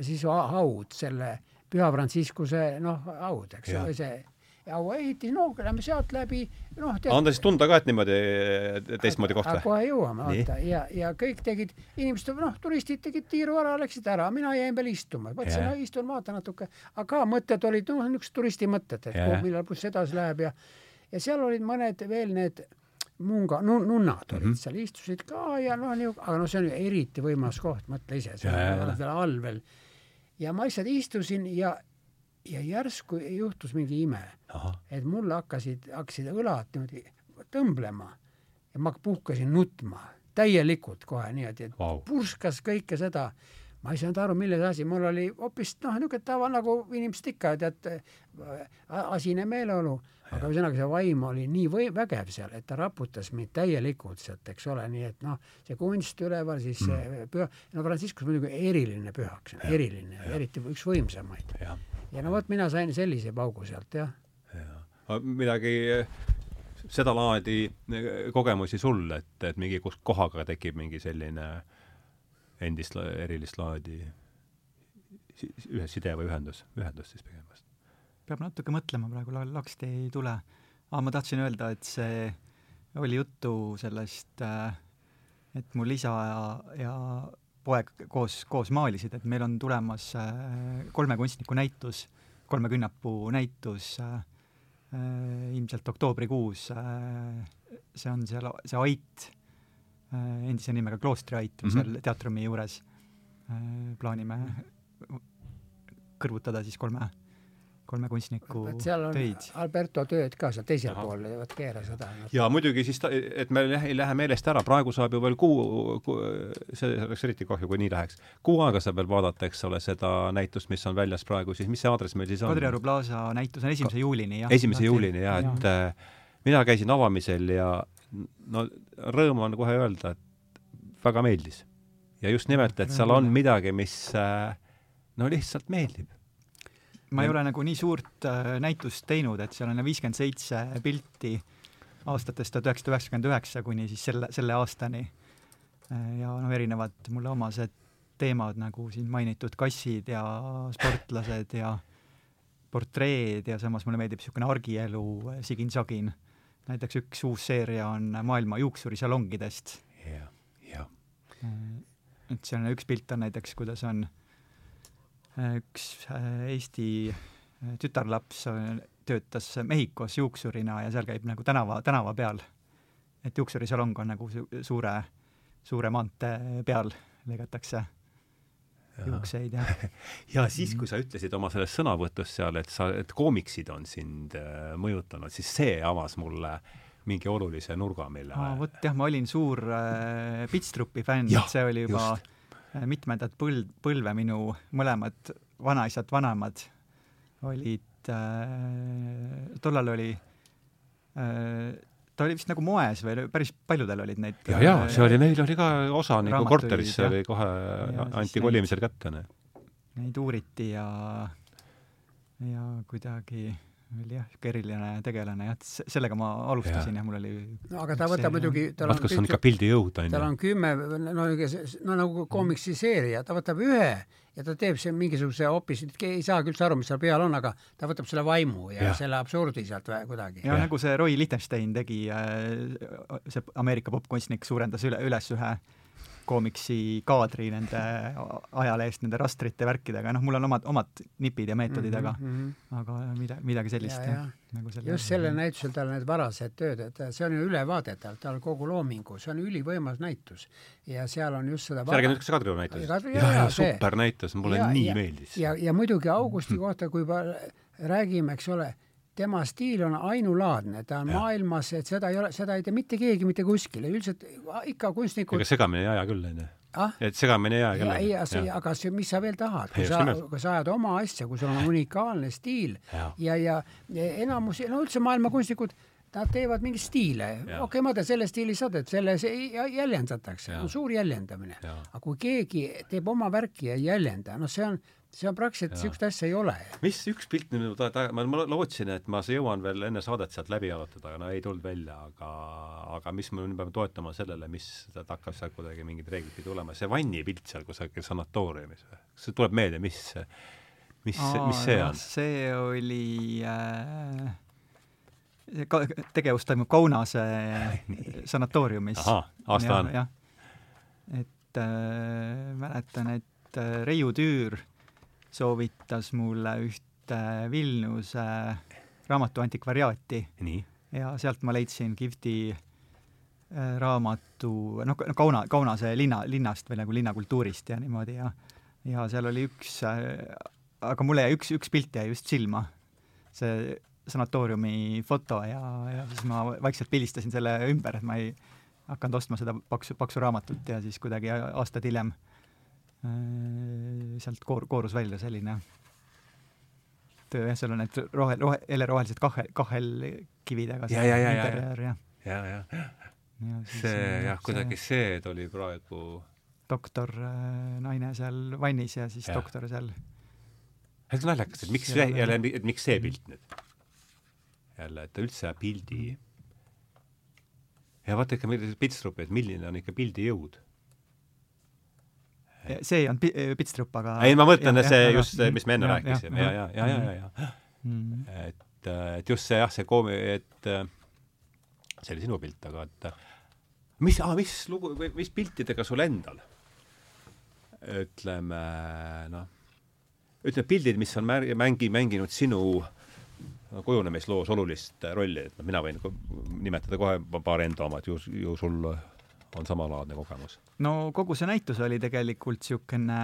siis haud, selle Püha Franciscuse noh, haud, eks ole, see hauaehitis, no lähme sealt läbi, noh tead, anda siis tunda ka, et niimoodi teistmoodi koht või? kohe jõuame, vaata, ja, ja kõik tegid, inimesed, noh, turistid tegid tiiru ära, läksid ära, mina jäin veel istuma, mõtlesin, no istun, vaatan natuke, aga mõtted olid, noh, niisugused turisti mõtted, et kuhu, millal buss edasi läheb ja ja seal olid mõned veel need munga, nunnad olid mm -hmm. seal, istusid ka ja noh, aga noh, see on ju eriti võimas koht, mõtle ise, seal all veel. ja ma lihtsalt istusin ja ja järsku juhtus mingi ime, et mul hakkasid, hakkasid õlad niimoodi tõmblema ja ma puhkasin nutma täielikult kohe niimoodi, et wow. purskas kõike seda. ma ei saanud aru, milles asi, mul oli hoopis noh, niisugune tava nagu inimesed ikka, tead, asine meeleolu, aga ühesõnaga see vaim oli nii või vägev seal, et ta raputas mind täielikult sealt, eks ole, nii et noh, see kunst üleval, siis see mm. püha, no Franciscus muidugi eriline pühaks, eriline, eriti üks võimsamaid ja no vot, mina sain sellise paugu sealt, jah. jah. midagi sedalaadi kogemusi sul, et, et mingi kus kohaga tekib mingi selline endist erilist laadi ühe side või ühendus, ühendus siis pigem? Peab natuke mõtlema praegu, laksti ei tule. aa, ma tahtsin öelda, et see oli juttu sellest, äh, et mul isa ja, ja poeg koos, koos maalisid, et meil on tulemas äh, kolme kunstniku näitus, kolme künnapuu näitus äh, ilmselt oktoobrikuus. see on seal, see Ait, endise nimega Kloostri Ait mm, -hmm. seal teatrumi juures. plaanime kõrvutada siis kolme kolme kunstniku seal on töid. Alberto tööd ka seal teisel Aha. pool, vot keera seda. ja muidugi siis, ta, et meil ei lähe meelest ära, praegu saab ju veel kuu, kuu, see oleks eriti kahju, kui nii läheks. kuu aega saab veel vaadata, eks ole, seda näitust, mis on väljas praegu, siis mis see aadress meil siis on? Kadrioru plaasa näitus on esimese juulini, jah. esimese juulini, jah, et ja. Äh, mina käisin avamisel ja no rõõm on kohe öelda, et väga meeldis. ja just nimelt, et seal on midagi, mis äh, no lihtsalt meeldib ma ei ole nagu nii suurt äh, näitust teinud, et seal on viiskümmend seitse pilti aastatest tuhat üheksasada üheksakümmend üheksa kuni siis selle, selle aastani. Äh, ja noh, erinevad mulle omased teemad, nagu siin mainitud kassid ja sportlased ja portreed ja samas mulle meeldib niisugune argielu äh, sigin-sagin. näiteks üks uus seeria on maailma juuksurisalongidest. jah, jah. et seal üks pilt on näiteks, kuidas on äh, üks äh, Eesti äh, tütarlaps äh, töötas Mehhikos juuksurina ja seal käib nagu tänava, tänava peal. et juuksurisalong on nagu su suure, suure maantee peal lõigatakse juukseid ja ja siis, kui sa ütlesid oma selles sõnavõtus seal, et sa, et koomiksid on sind äh, mõjutanud, siis see avas mulle mingi olulise nurga, mille ah, vot jah, ma olin suur äh, Pitstrupi fänn, see oli juba just. Äh, mitmendat põld, põlve minu mõlemad vanaisad, vanemad olid äh,, tollal oli äh, ta oli vist nagu moes või päris paljudel olid neid ja, ja see oli, meil oli ka osa nagu korteris, see oli kohe, anti kolimisel kätte. Neid uuriti ja, ja kuidagi oli jah, niisugune eriline tegelane jah, et sellega ma alustasin ja, ja mul oli no aga ta võtab muidugi vaat kas on ikka pildijõud, on ju. tal on kümme, no, no nagu komiksiseerija, ta võtab ühe ja ta teeb siin mingisuguse hoopis, ei saagi üldse aru, mis seal peal on, aga ta võtab selle vaimu ja, ja. selle absurdi sealt kuidagi. ja nagu see Roy Lichtenstein tegi, äh, see Ameerika popkunstnik suurendas üle, üles ühe koomiksi kaadri nende ajalehest, nende rastrite, värkidega, noh, mul on omad, omad nipid ja meetodid mm, -hmm, aga mm, -hmm. aga mida, midagi sellist. Nagu selle just sellel näitusel tal need varased tööd, et see on ju ülevaade tal, tal kogu loomingu, see on ülivõimas näitus. ja seal on just seda räägib nüüd, kas Kadrioru näitus? super näitus, mulle ja, nii ja, meeldis. ja, ja muidugi Augusti kohta, kui räägime, eks ole, tema stiil on ainulaadne, ta on ja. maailmas, et seda ei ole, seda ei tee mitte keegi mitte kuskil üldiselt ikka kunstnikud ega segamini ei aja küll, onju ah?. et segamini ei aja küll. ei, ei, aga see, mis sa veel tahad, kui sa, kui sa ajad oma asja, kui sul on unikaalne stiil ja, ja, ja, ja enamus, no üldse maailma kunstnikud Nad teevad mingeid stiile, okei okay,, ma teen selle stiili, sa teed selle, see jäljendatakse, on suur jäljendamine. aga kui keegi teeb oma värki ja ei jäljenda, noh, see on, see on praktiliselt, niisugust asja ei ole. mis üks pilt nüüd ma, ma lootsin, et ma jõuan veel enne saadet sealt läbi arutada, aga no ei tulnud välja, aga aga mis me nüüd peame toetama sellele, mis hakkas sealt kuidagi mingid reeglid pidi tulema, see vannipilt seal kusagil sanatooriumis või? kas see tuleb meelde, mis, mis, mis see on? see oli äh ka-, tegevus toimub Kaunase sanatooriumis. aasta on? jah. et äh, mäletan, et äh, Reiu Tüür soovitas mulle ühte Vilniuse raamatu antikvariaati. ja sealt ma leidsin kihvti äh, raamatu, noh, Kauna, Kaunase linna, linnast või nagu linnakultuurist ja niimoodi ja ja seal oli üks äh,, aga mulle jäi üks, üks pilt jäi just silma. see sanatooriumi foto ja, ja siis ma vaikselt pildistasin selle ümber, et ma ei hakanud ostma seda paksu, paksu raamatut ja siis kuidagi aastaid hiljem äh, sealt koor-, koorus välja selline töö, jah, seal on need rohe, rohe, hellerohelised kahe, kahelkividega ja, ja, ja, ja, ja, ja, ja, ja see jah, kuidagi see tuli praegu doktor äh, naine seal vannis ja siis ja. doktor seal see on naljakas, et miks jälle, et miks see pilt nüüd? jälle, et ta üldse pildi ja vaata ikka meil Pitstrup, et milline on ikka pildi jõud. See ei olnud Pitstrup, aga ei, ma mõtlen, see ja, just, mis me enne ja, rääkisime ja, ja, ja, ja, ja, ja, ja. Mm. et, et just see jah, see koomi-, et see oli sinu pilt, aga et mis ah,, mis lugu või mis piltidega sul endal ütleme noh, ütleme pildid, mis on mär-, mängi, mänginud sinu kujunemisloos olulist rolli, et noh, mina võin nimetada kohe paar enda oma, et ju, ju sul on samalaadne kogemus? no kogu see näitus oli tegelikult niisugune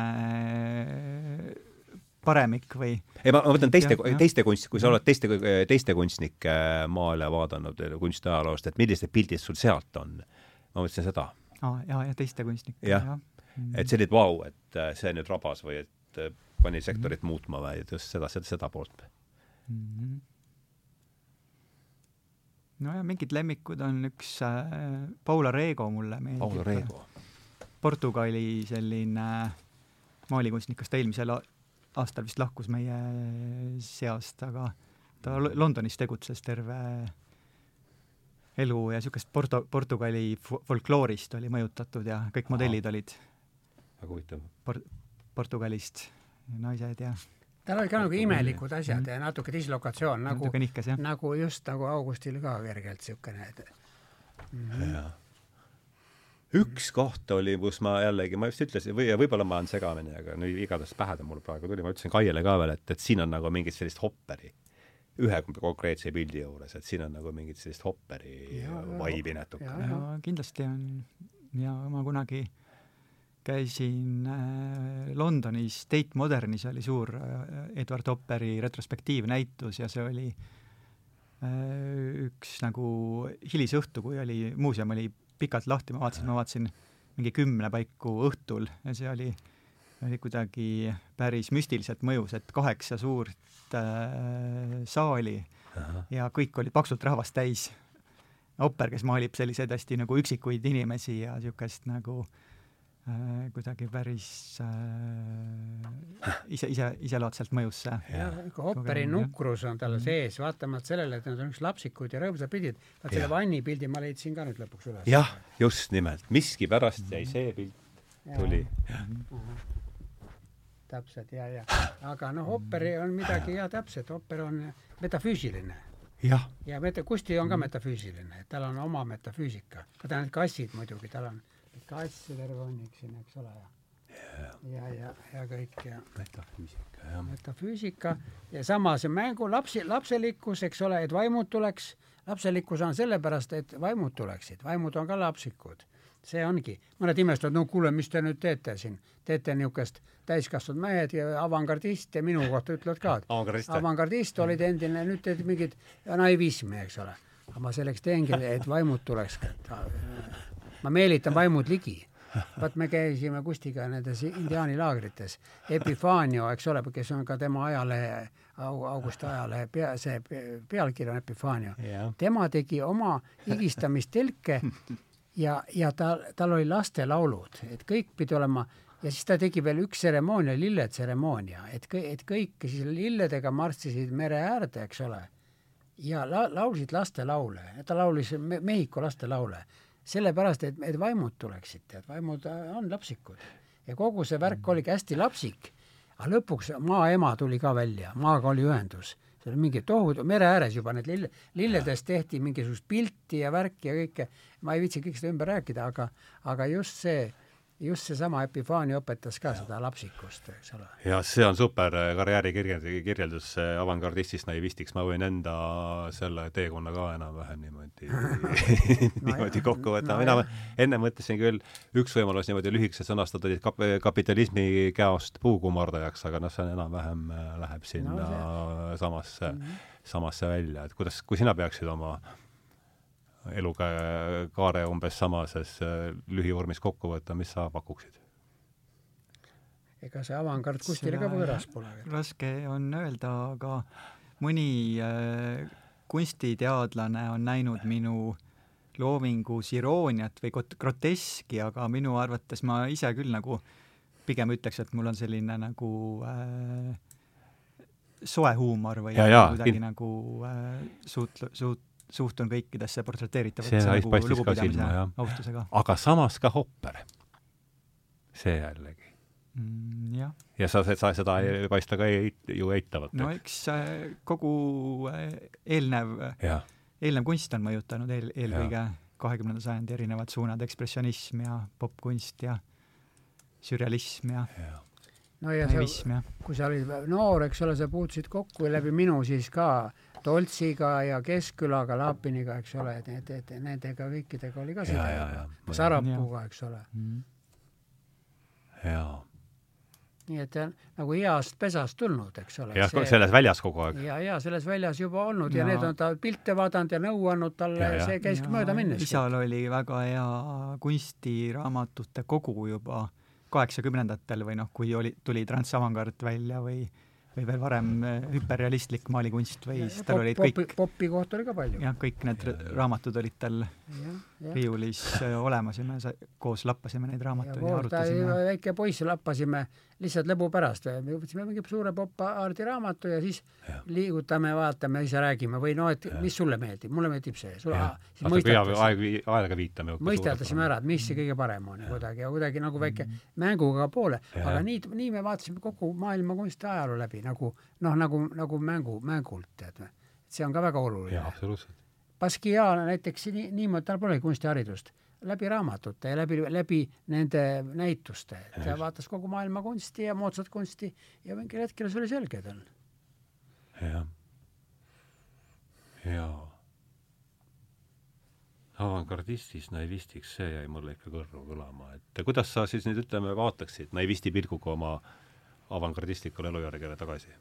paremik või? ei, ma mõtlen teiste, teiste kunst, kui sa oled teiste, teiste kunstnike maale vaadanud kunstiajaloost, et millised pildid sul sealt on? ma mõtlesin seda. aa, jaa, ja teiste kunstnike, jah ja.. et see oli, et vau, et see nüüd rabas või et pani sektorit mm -hmm. muutma või et just seda, seda, seda poolt mm. -hmm nojah, mingid lemmikud on üks äh, Paula Rego mulle meeldib. Paula Rego. Portugali selline maalikunstnik, kas ta eelmisel aastal vist lahkus meie seast, aga ta Londonis tegutses terve elu ja niisugust Porto-, Portugali folkloorist oli mõjutatud ja kõik modellid Aha. olid väga huvitav Por-, Portugalist, naised ja tal oli ka nagu imelikud asjad mm -hmm. ja natuke dislokatsioon nagu, nagu just nagu Augustil ka kergelt niisugune et... mm. -hmm. üks koht oli, kus ma jällegi, ma just ütlesin, või võib-olla ma olen segamini, aga nüüd igatahes pähe ta mul praegu tuli, ma ütlesin Kaiele ka veel, et, et siin on nagu mingit sellist hopperi ühe konkreetse pildi juures, et siin on nagu mingit sellist hopperi vaibi natuke. jaa, kindlasti on ja ma kunagi äh, käisin äh, Londonis Tate Modernis oli suur äh, Edward Hopperi retrospektiivnäitus ja see oli äh, üks nagu hilisõhtu, kui oli, muuseum oli pikalt lahti, ma vaatasin, ma vaatasin mingi kümne paiku õhtul ja see oli, oli kuidagi päris müstiliselt mõjus, et kaheksa suurt äh, saali Aha. ja kõik olid paksult rahvast täis. Hopper, kes maalib selliseid hästi nagu üksikuid inimesi ja niisugust nagu Äh, kuidagi päris äh, ise, ise, iselaadselt mõjus see. jah, ooperi nukrus on tal -hmm. sees, vaatamata sellele, et nad on üks lapsikud ja rõõmsad pildid. vaat selle vanni pildi ma leidsin ka nüüd lõpuks üles. jah, just nimelt, miskipärast jäi see pilt, tuli. täpselt, ja, ja. aga noh, ooperi on midagi, jaa, täpselt, ooper on metafüüsiline jah. ja meta-, Kusti on ka metafüüsiline, et tal on oma metafüüsika. ka ta on kassid muidugi, tal on hunnik siin, eks ole, ja ja, ja, ja, ja kõik ja metafüüsika, jah. metafüüsika. Ja samas mängu lapsi, lapselikkus, eks ole, et vaimud tuleks, lapselikkus on sellepärast, et vaimud tuleksid, vaimud on ka lapsikud. see ongi, mõned imestavad, no kuule, mis te nüüd teete siin, teete niisugust täiskasvanud mehed ja avangardist. Ja minu kohta ütlevad ka, et avangardist olid endine, nüüd teed mingit naivismi, eks ole. aga ma selleks teengi, et vaimud tuleks, ma meelitan vaimud ligi. Vaat me käisime Kustiga nendes indiaanilaagrites, Epifanio, eks ole, kes on ka tema ajalehe, Augusti ajalehe pea, see pealkiri on Epifanio. Yeah.. tema tegi oma higistamistelke ja, ja ta, tal oli lastelaulud, et kõik pidi olema ja siis ta tegi veel üks tseremoonia, lilletseremoonia, et, et kõik siis lilledega marssisid mere äärde, eks ole, ja la, laulsid lastelaule, ta laulis Mehhiko lastelaule, sellepärast, et, et vaimud tuleksid, tead, vaimud on lapsikud. ja kogu see värk oligi hästi lapsik, aga lõpuks maaema tuli ka välja, maaga oli ühendus. Seal on mingi tohutu, mere ääres juba need lille, lilledest tehti mingisugust pilti ja värki ja kõike, ma ei viitsi kõik seda ümber rääkida, aga, aga just see just seesama Epifaania õpetas ka ja. seda lapsikust, eks ole. jah, see on super äh, karjääri kirjeldus avangardistist naivistiks, ma võin enda selle teekonna ka enam-vähem niimoodi niimoodi no, kokku võtta no,, mina enne mõtlesin küll, üks võimalus niimoodi lühikeselt sõnastada oli kap-, kapitalismi käost puukummardajaks, aga noh, see on enam-vähem, äh, läheb sinna no, samasse mm, -hmm. samasse välja, et kuidas, kui sina peaksid oma elukaare umbes samases äh, lühivormis kokku võtta, mis sa pakuksid? ega see avangard kuskile ka võõras pole. raske on öelda, aga mõni äh, kunstiteadlane on näinud minu loomingus irooniat või groteski, aga minu arvates ma ise küll nagu pigem ütleks, et mul on selline nagu äh, soe huumor või ja, ja, kuidagi nagu äh, suut-, suut-, suhtun kõikidesse portreteeritavatesse nagu lugupidamise ja austusega. aga samas ka Hopper. see jällegi mm,. jah. ja sa, sa seda ei paista ka ei, ju eitavat. no eks äh, kogu äh, eelnev, eelnev kunst on mõjutanud eel, eelkõige kahekümnenda sajandi erinevad suunad, ekspressionism ja popkunst ja sürrealism ja, ja no ja sa, kui sa olid noor, eks ole, sa puutusid kokku läbi minu siis ka Toltsiga ja Keskkülaga, Laapiniga, eks ole, et need, et nendega kõikidega oli ka side. Sarapuuga, eks ole mm.. jaa nii et nagu heast pesast tulnud, eks ole. jah, selles väljas kogu aeg. ja, ja selles väljas juba olnud ja, ja need on ta pilte vaadanud ja nõu andnud talle, see käis ja, mööda minnes. isal oli väga hea kunstiraamatute kogu juba kaheksakümnendatel või noh, kui oli, tuli Transavangard välja või või veel varem äh, hüperrealistlik maalikunst või siis tal olid kõik popi kohta oli ka palju. jah, kõik need raamatud olid tal riiulis äh, olemas ja me koos lappasime neid raamatuid ja, ja arutasime. väike poiss lappasime lihtsalt lõbu pärast, me võtsime mingi suure pop-arti raamatu ja siis ja. liigutame, vaatame, ise räägime või no et ja. mis sulle meeldib, mulle meeldib see, sulle siis mõistatasime aeg, aega viitame. mõistatasime ära, et mis see kõige parem on ja kuidagi ja kuidagi nagu väike mm. mänguga poole, aga nii, nii me vaatasime kogu maailma kunsti ajaloo läbi nagu noh, nagu, nagu mängu, mängult tead või. see on ka väga oluline. Basquiat näiteks nii, niimoodi, tal polegi kunstiharidust läbi raamatute ja läbi, läbi nende näituste, et ta vaatas kogu maailma kunsti ja moodsat kunsti ja mingil hetkel see oli selge tal. jah. jaa. avangardistist naivistiks, see jäi mulle ikka kõrvu kõlama, et kuidas sa siis nüüd ütleme, vaataksid naivisti pilguga oma avangardistlikule elujärjele tagasi?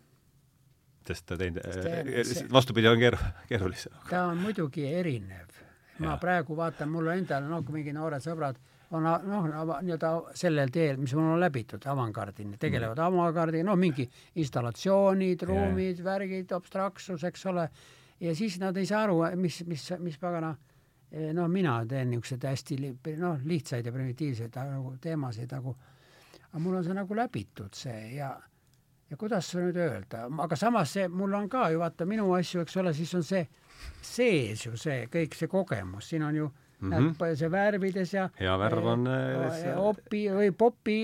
sest ta teinud, vastupidi on keeru-, keerulisem. ta on muidugi erinev ma praegu vaatan, mul endal, noh, mingi noored sõbrad on noh, nii-öelda sellel teel, mis mul on läbitud, avangardini, tegelevad mm. avangardiga, noh, mingi installatsioonid, ruumid värgid, abstraktsus, eks ole, ja siis nad ei saa aru, mis, mis, mis pagana noh, mina teen niisuguseid hästi noh, lihtsaid ja primitiivseid nagu teemasid nagu, aga mul on see nagu läbitud, see ja ja kuidas nüüd öelda, aga samas see, mul on ka ju vaata minu asju, eks ole, siis on see sees ju see kõik see kogemus, siin on ju mm -hmm. see värvides ja hea värv on äh, opi või popi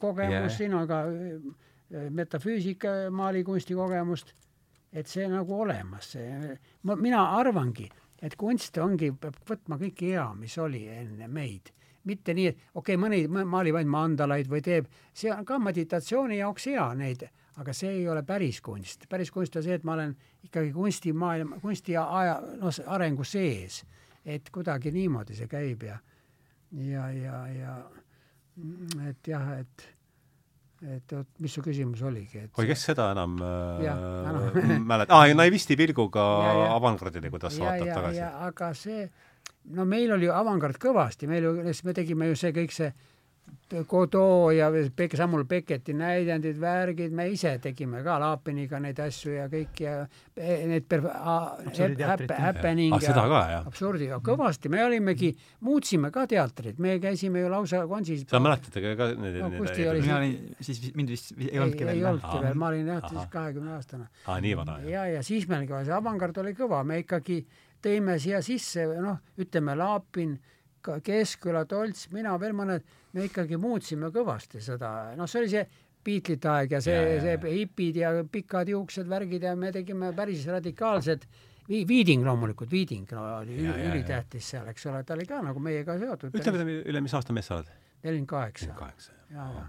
kogemus yeah., siin äh, metafüüsika maalikunsti kogemust, et see nagu olemas, see, ma, mina arvangi, et kunst ongi, peab võtma kõike hea, mis oli enne meid mitte nii, et okei okay,, mõni maalib ainult mandalaid või teeb, see on ka meditatsiooni jaoks hea neid aga see ei ole päris kunst. päris kunst on see, et ma olen ikkagi kunstimaailma, kunsti aja, noh, arengu sees. et kuidagi niimoodi see käib ja ja, ja, ja et jah, et et oot, mis su küsimus oligi, et oi, kes seda enam äh, mäletab, aa, naivisti pilguga avangardile, kuidas ja, vaatab ja, tagasi. aga see, no meil oli avangard kõvasti, meil ju, me tegime ju see kõik see Godot ja Pek-, Samuel Becketi näidendid, värgid, me ise tegime ka Laapiniga neid asju ja kõik ja need per-, happening ah, seda ka, absurdi, kõvasti, me olimegi, muutsime ka teatrit, me käisime ju lausa konsis sa mäletad ka neid no, neid mina olin, siis mind vist ei olnudki veel? ei olnudki veel, ma olin jah, siis kahekümne aastane. aa, nii vana, jah? ja, ja siis meil ka see avangard oli kõva, me ikkagi tõime siia sisse, noh, ütleme Laapin, Keskküla, Tolts, mina veel mõned me ikkagi muutsime kõvasti seda, noh, see oli see Beatlesite aeg ja see, see hipid ja pikad juuksed, värgid ja me tegime päris radikaalsed Vi-, Viiding loomulikult, Viiding no, oli ülitähtis seal, eks ole, ta oli ka nagu meiega seotud. ütle üle, üle mis aasta mees sa oled? nelikümmend kaheksa. nelikümmend kaheksa, jah.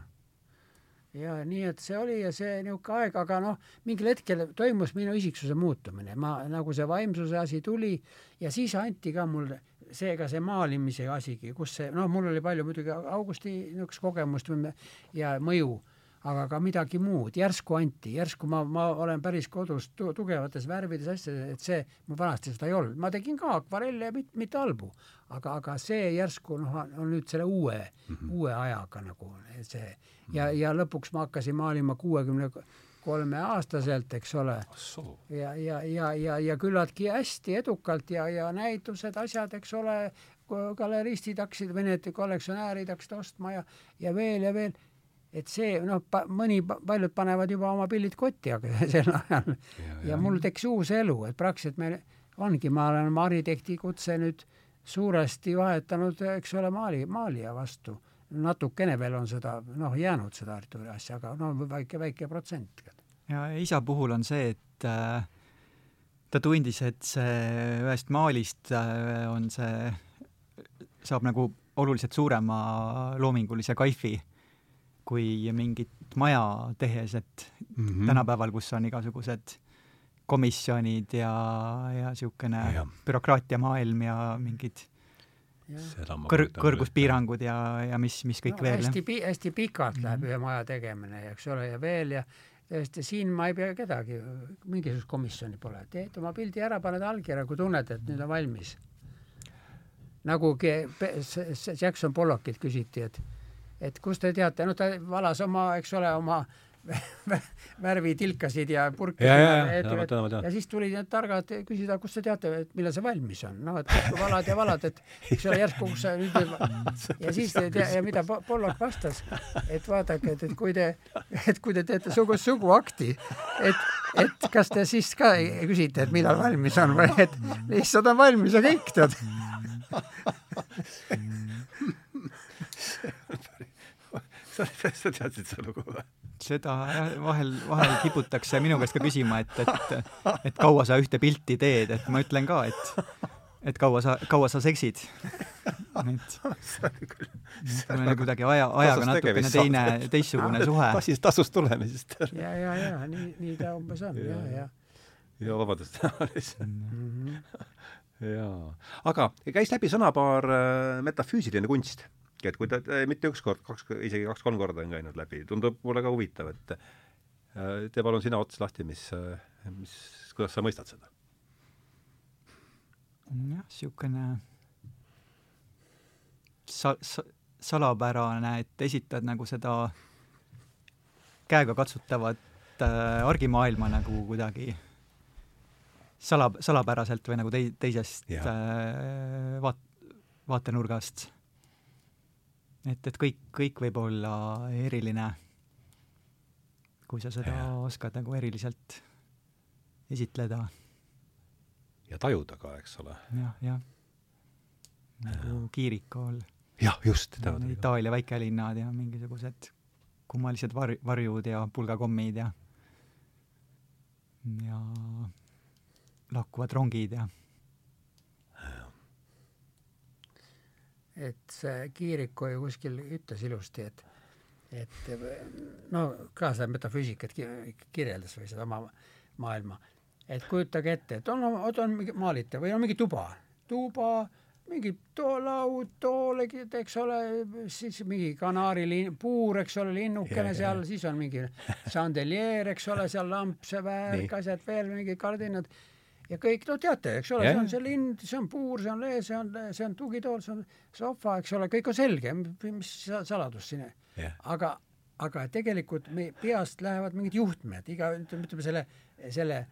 Ja, nii, et see oli ja see niisugune aeg, aga noh, mingil hetkel toimus minu isiksuse muutumine, ma, nagu see vaimsuse asi tuli ja siis anti ka mulle seega see maalimise asigi, kus see, noh, mul oli palju muidugi Augusti niisugust kogemust ja mõju, aga ka midagi muud, järsku anti, järsku ma, ma olen päris kodus tu, tugevates värvides asjades, et see, mul vanasti seda ei olnud, ma tegin ka akvarelle ja mit, mitte halbu, aga, aga see järsku noh, on nüüd selle uue mm, -hmm. uue ajaga nagu see ja, ja lõpuks ma hakkasin maalima kuuekümne 60 kolmeaastaselt, eks ole. ja, ja, ja, ja, ja küllaltki hästi edukalt ja, ja näitused, asjad, eks ole, galeristid hakkasid või need kollektsionäärid hakkasid ostma ja, ja veel ja veel. Et see noh, mõni, paljud panevad juba oma pillid kotti, aga sel ajal. Ja, ja mul tekkis uus elu, et praktiliselt meil ongi, ma olen oma arhitekti kutse nüüd suuresti vahetanud, eks ole, maali, maalija vastu. Natukene veel on seda noh, jäänud seda Arturi asja, aga no väike, väike protsent. ja isa puhul on see, et äh, ta tundis, et see ühest maalist äh, on see, saab nagu oluliselt suurema loomingulise kaifi kui mingit maja tehes, et mm -hmm. tänapäeval, kus on igasugused komisjonid ja, ja niisugune bürokraatiamaailm ja mingid kõr-, kõrguspiirangud ja, ja mis, mis kõik no, veel. hästi pi-, hästi pikalt läheb mm -hmm. ühe maja tegemine, eks ole, ja veel ja tõesti, siin ma ei pea kedagi, mingisugust komisjoni pole, teed oma pildi ära, paned allkirja, kui tunned, et nüüd on valmis. nagu Jackson Pollockilt küsiti, et et kust te teate, no ta valas oma, eks ole, oma värvitilkasid ja purke. ja, ja, ja, ja, tean. ja siis tulid need targad küsida, kust te teate, et millal see valmis on, noh, et valad ja valad, et eks ole, järsku kus sa nüüd ja siis te tea, ja mida Pollock vastas, et vaadake, et, et kui te, et kui te teete sugu, suguakti, et, et kas te siis ka küsite, et millal valmis on või et lihtsalt on valmis ja kõik, tead sa teadsid seda lugu või? seda vahel, vahel kiputakse minu käest ka küsima, et, et, et kaua sa ühte pilti teed, et ma ütlen ka, et, et kaua sa, kaua sa seksid. et meil on kuidagi aja, ajaga natukene teine, teistsugune suhe. tasis, tasust tulemisest. ja, ja, ja nii, nii ta umbes on ja, ja. ja vabandust mhm. jaa, aga käis läbi sõnapaar äh, metafüüsiline kunst et kui ta, mitte üks kord, kaks, isegi kaks-kolm korda on käinud läbi, tundub mulle ka huvitav, et äh, tee palun sina ots lahti, mis, äh, mis, kuidas sa mõistad seda? jah, niisugune sa-, sa-, salapärane, et esitad nagu seda käegakatsutavat äh, argimaailma nagu kuidagi sala, salapäraselt või nagu tei-, teisest äh, vaat-, vaatenurgast et, et kõik, kõik võib olla eriline, kui sa seda ja. oskad nagu eriliselt esitleda. ja tajuda ka, eks ole ja,. jah, jah. nagu Kiirikul. jah, just. Itaalia väikelinnad ja mingisugused kummalised var-, varjud ja pulgakommid ja ja lahkuvad rongid ja et see Kiiriku ju kuskil ütles ilusti, et et no ka seda metafüüsikat kirjeldas või seda oma maailma, et kujutage ette, et on, on, on mingi maalite või on mingi tuba, tuba, mingi too laud, tool, eks ole, siis mingi kanaariliin, puur, eks ole, linnukene yeah, seal siis on mingi šandeljeer, eks ole, seal lamp, see värk, asjad veel, mingi kardinad ja kõik, no teate, eks ole see on see lind, see on puur, see on lee, see on, see on tugitool, see on sohva, eks ole, kõik on selge, mis saladus siin. Aga, aga tegelikult me peast lähevad mingid juhtmed, iga, ütleme selle, selle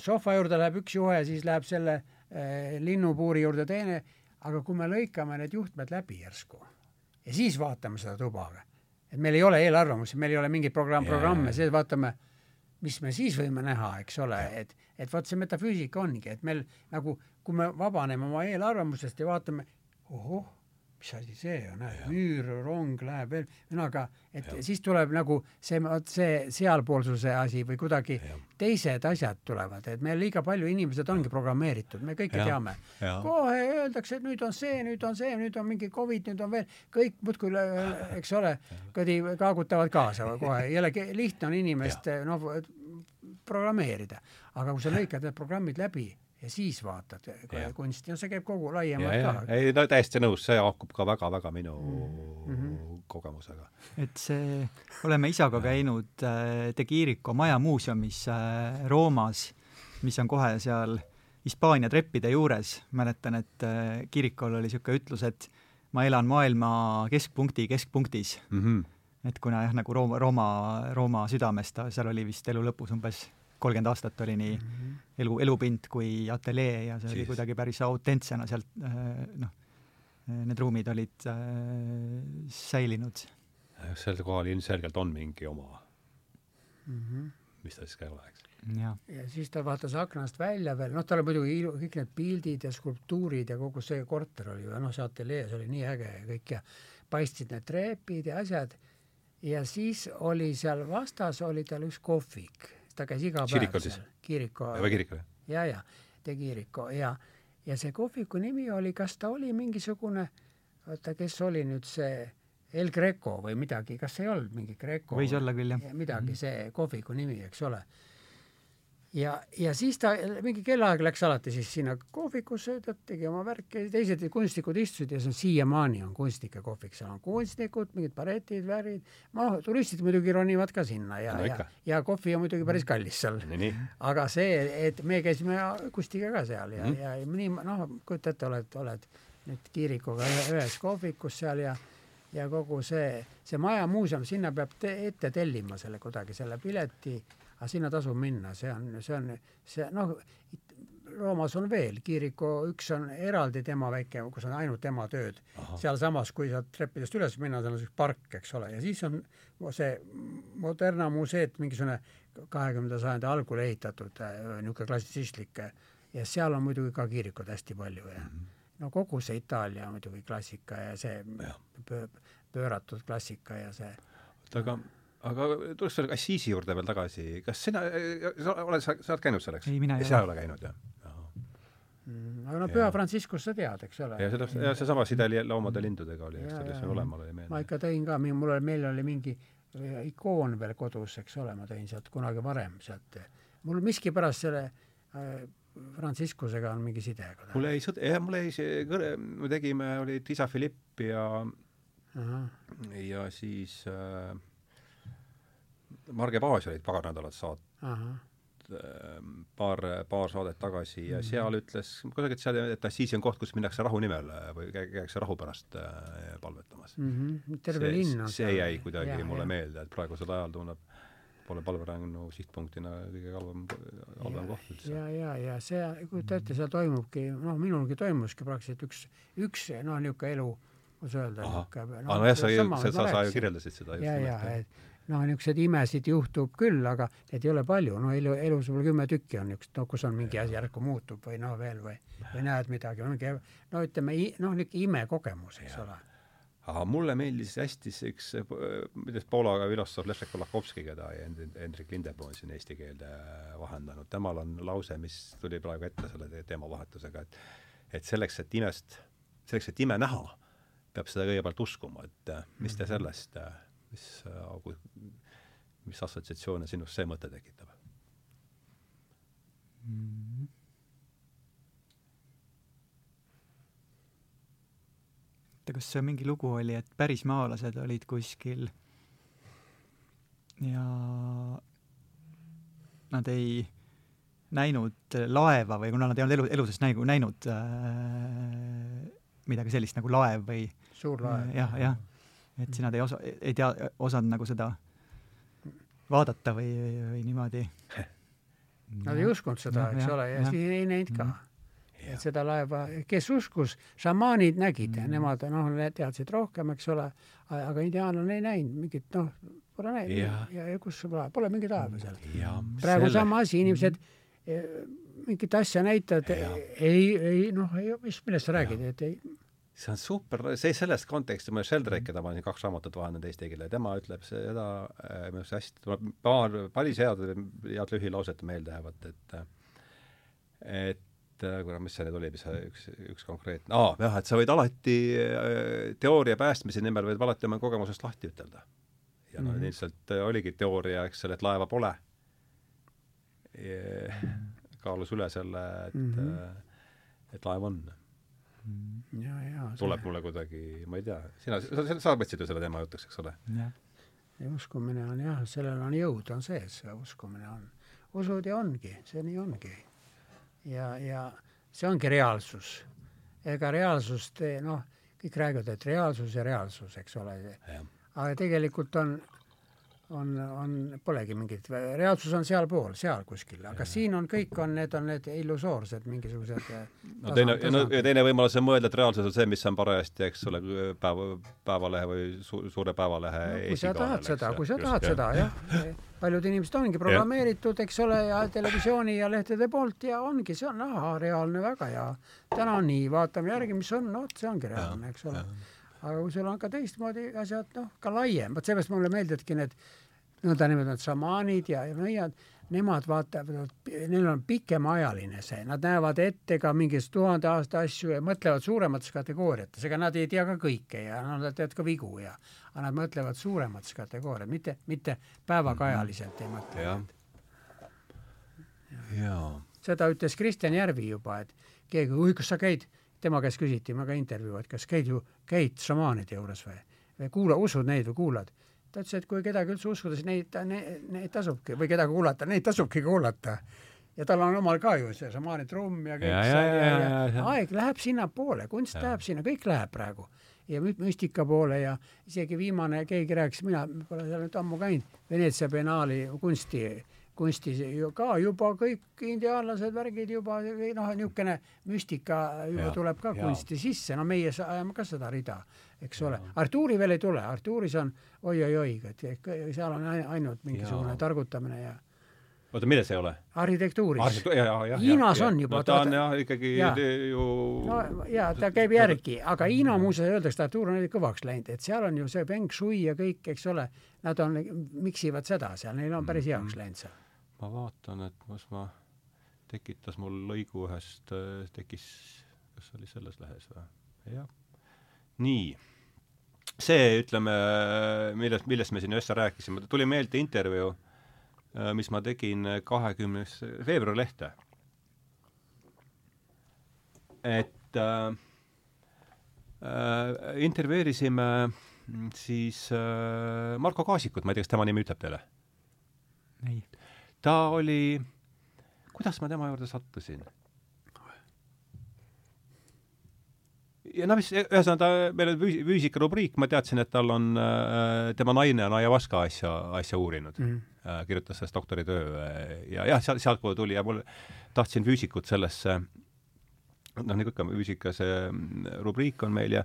sohva juurde läheb üks juhe, siis läheb selle äh, linnupuuri juurde teine, aga kui me lõikame need juhtmed läbi järsku ja siis vaatame seda tuba, et meil ei ole eelarvamusi, meil ei ole mingeid programm, programme, siis vaatame mis me siis võime näha, eks ole, et, et vot see metafüüsika ongi, et meil nagu, kui me vabaneme oma eelarvamusest ja vaatame, ohoh, mis asi see on, müür, rong läheb veel, ühesõnaga, et ja. siis tuleb nagu see, vot see sealpoolsuse asi või kuidagi ja. teised asjad tulevad, et meil liiga palju inimesed ongi programmeeritud, me kõike ja. teame. kohe öeldakse, et nüüd on see, nüüd on see, nüüd on mingi Covid, nüüd on veel, kõik muudkui, eks ole, kuradi kaagutavad kaasa kohe, jällegi lihtne on inimest noh, programmeerida, aga kui sa lõikad need programmid läbi ja siis vaatad kunsti ja see käib kogu laiemalt ka. ei no täiesti nõus, see haakub ka väga-väga minu mm -hmm. kogemusega. et see, oleme isaga käinud äh, De Chirico majamuuseumis äh, Roomas, mis on kohe seal Hispaania treppide juures, mäletan, et äh, kirikul oli niisugune ütlus, et ma elan maailma keskpunkti keskpunktis mm. -hmm. et kuna jah, nagu Rooma, Rooma, Rooma südames ta seal oli vist elu lõpus umbes kolmkümmend aastat oli nii mm -hmm. elu, elupind kui ateljee ja see siis. oli kuidagi päris autentsena sealt äh, noh, need ruumid olid äh, säilinud. sel kohal ilmselgelt on mingi oma mm, -hmm. mis ta siis ka ei ole, eks. ja, ja siis ta vaatas aknast välja veel, noh, tal oli muidugi ilu, kõik need pildid ja skulptuurid ja kogu see korter oli ju, noh, see ateljee, see oli nii äge ja kõik ja paistsid need trepid ja asjad ja siis oli seal vastas, oli tal üks kohvik ta käis iga päev seal. Kiriko. või Kiriko, jah? ja, ja, De Kiriko ja, ja see kohviku nimi oli, kas ta oli mingisugune, oota, kes oli nüüd see El Greco või midagi, kas ei olnud mingi Greco? võis olla küll, jah. midagi, mhm. see kohviku nimi, eks ole ja, ja siis ta mingi kellaaeg läks alati siis sinna kohvikusse, ta tegi oma värki, teised kunstnikud istusid ja see on siiamaani on kunstnike kohvik, seal on kunstnikud, mingid baretid, värvid, noh, turistid muidugi ronivad ka sinna ja no,, ja, ja kohvi on muidugi päris kallis seal. aga see, et me käisime Kustiga ka seal ja mm., ja nii noh, kujuta ette, oled, oled nüüd Kiirikuga ühes kohvikus seal ja ja kogu see, see maja muuseum, sinna peab te ette tellima selle kuidagi, selle pileti aga sinna tasub minna, see on, see on, see noh, Roomas on veel, Kiiriku üks on eraldi tema väike, kus on ainult tema tööd. sealsamas, kui sealt treppidest üles minna, seal on üks park, eks ole, ja siis on see Moderna museet, mingisugune kahekümnenda sajandi algul ehitatud äh, niisugune klassitsistlik ja seal on muidugi ka kiirikuid hästi palju ja mm -hmm. no kogu see Itaalia muidugi klassika ja see ja. pööratud klassika ja see oota, aga aga tuleks selle Assisi juurde veel tagasi, kas sina, sa oled, sa, sa oled käinud selleks? ei, mina ei ole. sa ei ole käinud, jah? Mm, aga no Püha Franciscus sa tead, eks ole. ja seda, ja seesama side loomade lindudega oli, eks ole, see mõlemal oli meelde. ma ikka tõin ka, mul oli, meil oli mingi äh, ikoon veel kodus, eks ole, ma tõin sealt kunagi varem sealt. mul miskipärast selle äh, Franciscusega on mingi side. mul jäi sõda, jah, mul jäi see, me tegime, olid isa Philipp ja Aha. ja siis äh, Marge Paas olid paganädalat saat-, ehm, paar, paar saadet tagasi ja mm -hmm. seal ütles kusagilt seal, et Assisi on koht, kus minnakse rahu nimel äh, või käiakse rahu pärast äh, palvetamas mm. -hmm. terve see, linn on see jäi kuidagi ja, mulle ja. meelde, et praegusel ajal tunneb pole palverännu sihtpunktina kõige halvem, halvem koht üldse. ja, ja, ja see, kujuta ette, seal toimubki, noh, minulgi toimuski praktiliselt üks, üks noh, niisugune elu, kuidas öelda, niisugune no, nojah, sa, sa, sa, sa ju kirjeldasid seda. ja, ja, et noh, niisuguseid imesid juhtub küll, aga neid ei ole palju, no elu, elus võib-olla kümme tükki on niisugust, no kus on mingi asi järsku muutub või noh, veel või, või näed midagi, mingi no ütleme, noh, niisugune imekogemus, eks ole. aga mulle meeldis hästi see üks, muideks Poola filosoof Leszek Kolakowski, keda Hendrik Lindepuu on siin eesti keelde vahendanud, temal on lause, mis tuli praegu ette selle teemavahetusega, et et selleks, et imest, selleks, et ime näha, peab seda kõigepealt uskuma, et mis te mhm. sellest äh, mis, äh, mis assotsiatsioone sinus see mõte tekitab mm.? kas see mingi lugu oli, et pärismaalased olid kuskil ja nad ei näinud laeva või kuna nad ei olnud elu, elu sees näinud, näinud äh, midagi sellist nagu laev või suur laev. jah, jah. Et siis nad ei osa, ei tea, osanud nagu seda vaadata või, või, või niimoodi. Nad ei uskunud seda, eks ole, ja siis ei näinud ka. Mm. et seda laeva, kes uskus, šamaanid nägid mm., nemad noh, teadsid rohkem, eks ole, aga indiaanlane ei näinud mingit noh, pole näinud ja, ja, ja kus pole, pole mingit laeva seal. praegu selle... sama asi, inimesed mm. mingit asja näitavad, ei, ei noh, ei, mis, millest sa räägid, et ei see on super, see selles kontekstis, ma Sheldrake, keda ma olen kaks raamatut vahendanud eesti keele, tema ütleb seda äh, minu arust hästi, tuleb paar, päris head, head lühilauset meelde jäävat, et et äh, kuule, mis see nüüd oli, mis üks, üks konkreetne, aa, jah, et sa võid alati äh, teooria päästmise nimel võid alati oma kogemusest lahti ütelda. ja mm -hmm. no lihtsalt oligi teooria, eks ole, et laeva pole. kaalus üle selle, et mm, -hmm. et laev on ja, ja tuleb see... mulle kuidagi, ma ei tea, sina, sa, sa võtsid ju selle teema jutuks, eks ole? ja uskumine on jah, sellel on jõud, on sees, uskumine on. usud ja ongi, see nii ongi. ja, ja see ongi reaalsus. ega reaalsust, noh, kõik räägivad, et reaalsus ja reaalsus, eks ole. aga tegelikult on on, on, polegi mingit, reaalsus on sealpool, seal kuskil, aga ja. siin on kõik on, need on need illusoorsed mingisugused eh, no teine, no ja teine võimalus on mõelda, et reaalsus on see, mis on parajasti, eks ole, päeva, Päevalehe või su, suure Päevalehe no, kui sa tahad seda, kui sa tahad seda, jah. paljud inimesed ongi programmeeritud, eks ole, ja televisiooni ja lehtede poolt ja ongi, see on, ahah, reaalne, väga hea. täna on nii, vaatame järgi, mis on, no vot, see ongi reaalne, eks ole. aga kui sul on ka teistmoodi asjad, noh, ka laiem, vot seepärast mulle meeldivadki need nõndanimetatud šamaanid ja, ja nõiad, nemad vaatavad, neil on pikemaajaline see, nad näevad ette ka mingeid tuhande aasta asju ja mõtlevad suuremates kategooriates, ega nad ei tea ka kõike ja no, nad teavad ka vigu ja, aga nad mõtlevad suuremates kategooriates, mitte, mitte päevakajaliselt ei mõtle. seda ütles Kristjan Järvi juba, et keegi, oi, kas sa käid? Tema käest küsiti, ma ka intervjuu, et kas käid ju, käid šamaanide juures või, või kuula, usud neid või kuulad? Ta ütles, et kui kedagi üldse uskuda, siis neid, neid, neid tasubki või kedagi kuulata, neid tasubki kuulata. ja tal on omal ka ju see šamaani trumm ja kõik ja, see ja, ja, ja, ja aeg läheb sinnapoole, kunst ja. läheb sinna, kõik läheb praegu ja müstika poole ja isegi viimane, keegi rääkis, mina pole seal nüüd ammu käinud, Veneetsia biennaali kunsti kunstis ju ka juba kõik indiaanlased, värgid juba noh, niisugune müstika juba ja, tuleb ka ja. kunsti sisse, no meie ajame ka seda rida, eks ole. Artuuri veel ei tule, Artuuris on oi-oi-oi, et seal on ainult mingisugune ja. targutamine ja oota, milles ei ole? arhitektuuris. Hiinas on juba. no ta on jah ikkagi ja. ju no jaa, ta käib järgi, aga Hiina muuseas öeldakse, et Artur on kõvaks läinud, et seal on ju see feng shui ja kõik, eks ole, nad on, miksivad seda seal, neil on päris heaks läinud seal ma vaatan, et kus ma, tekitas mul lõigu ühest, tekkis, kas oli selles lehes või? jah. nii. see, ütleme, millest, millest me siin üldse rääkisime, tuli meelde intervjuu, mis ma tegin kahekümnes veebruari lehte. et äh, äh, intervjueerisime siis äh, Marko Kaasikut, ma ei tea, kas tema nimi ütleb teile? ei ta oli, kuidas ma tema juurde sattusin? ja noh, mis, ühesõnaga ta, meil on füüs-, füüsikarubriik, ma teadsin, et tal on äh,, tema naine on ayahuasca asja, asja uurinud mm. -hmm. äh,, kirjutas sellest doktoritöö äh, ja jah, sealt, sealtpoole tuli ja mul, tahtsin füüsikut sellesse, noh, nagu ikka, füüsika see mm, rubriik on meil ja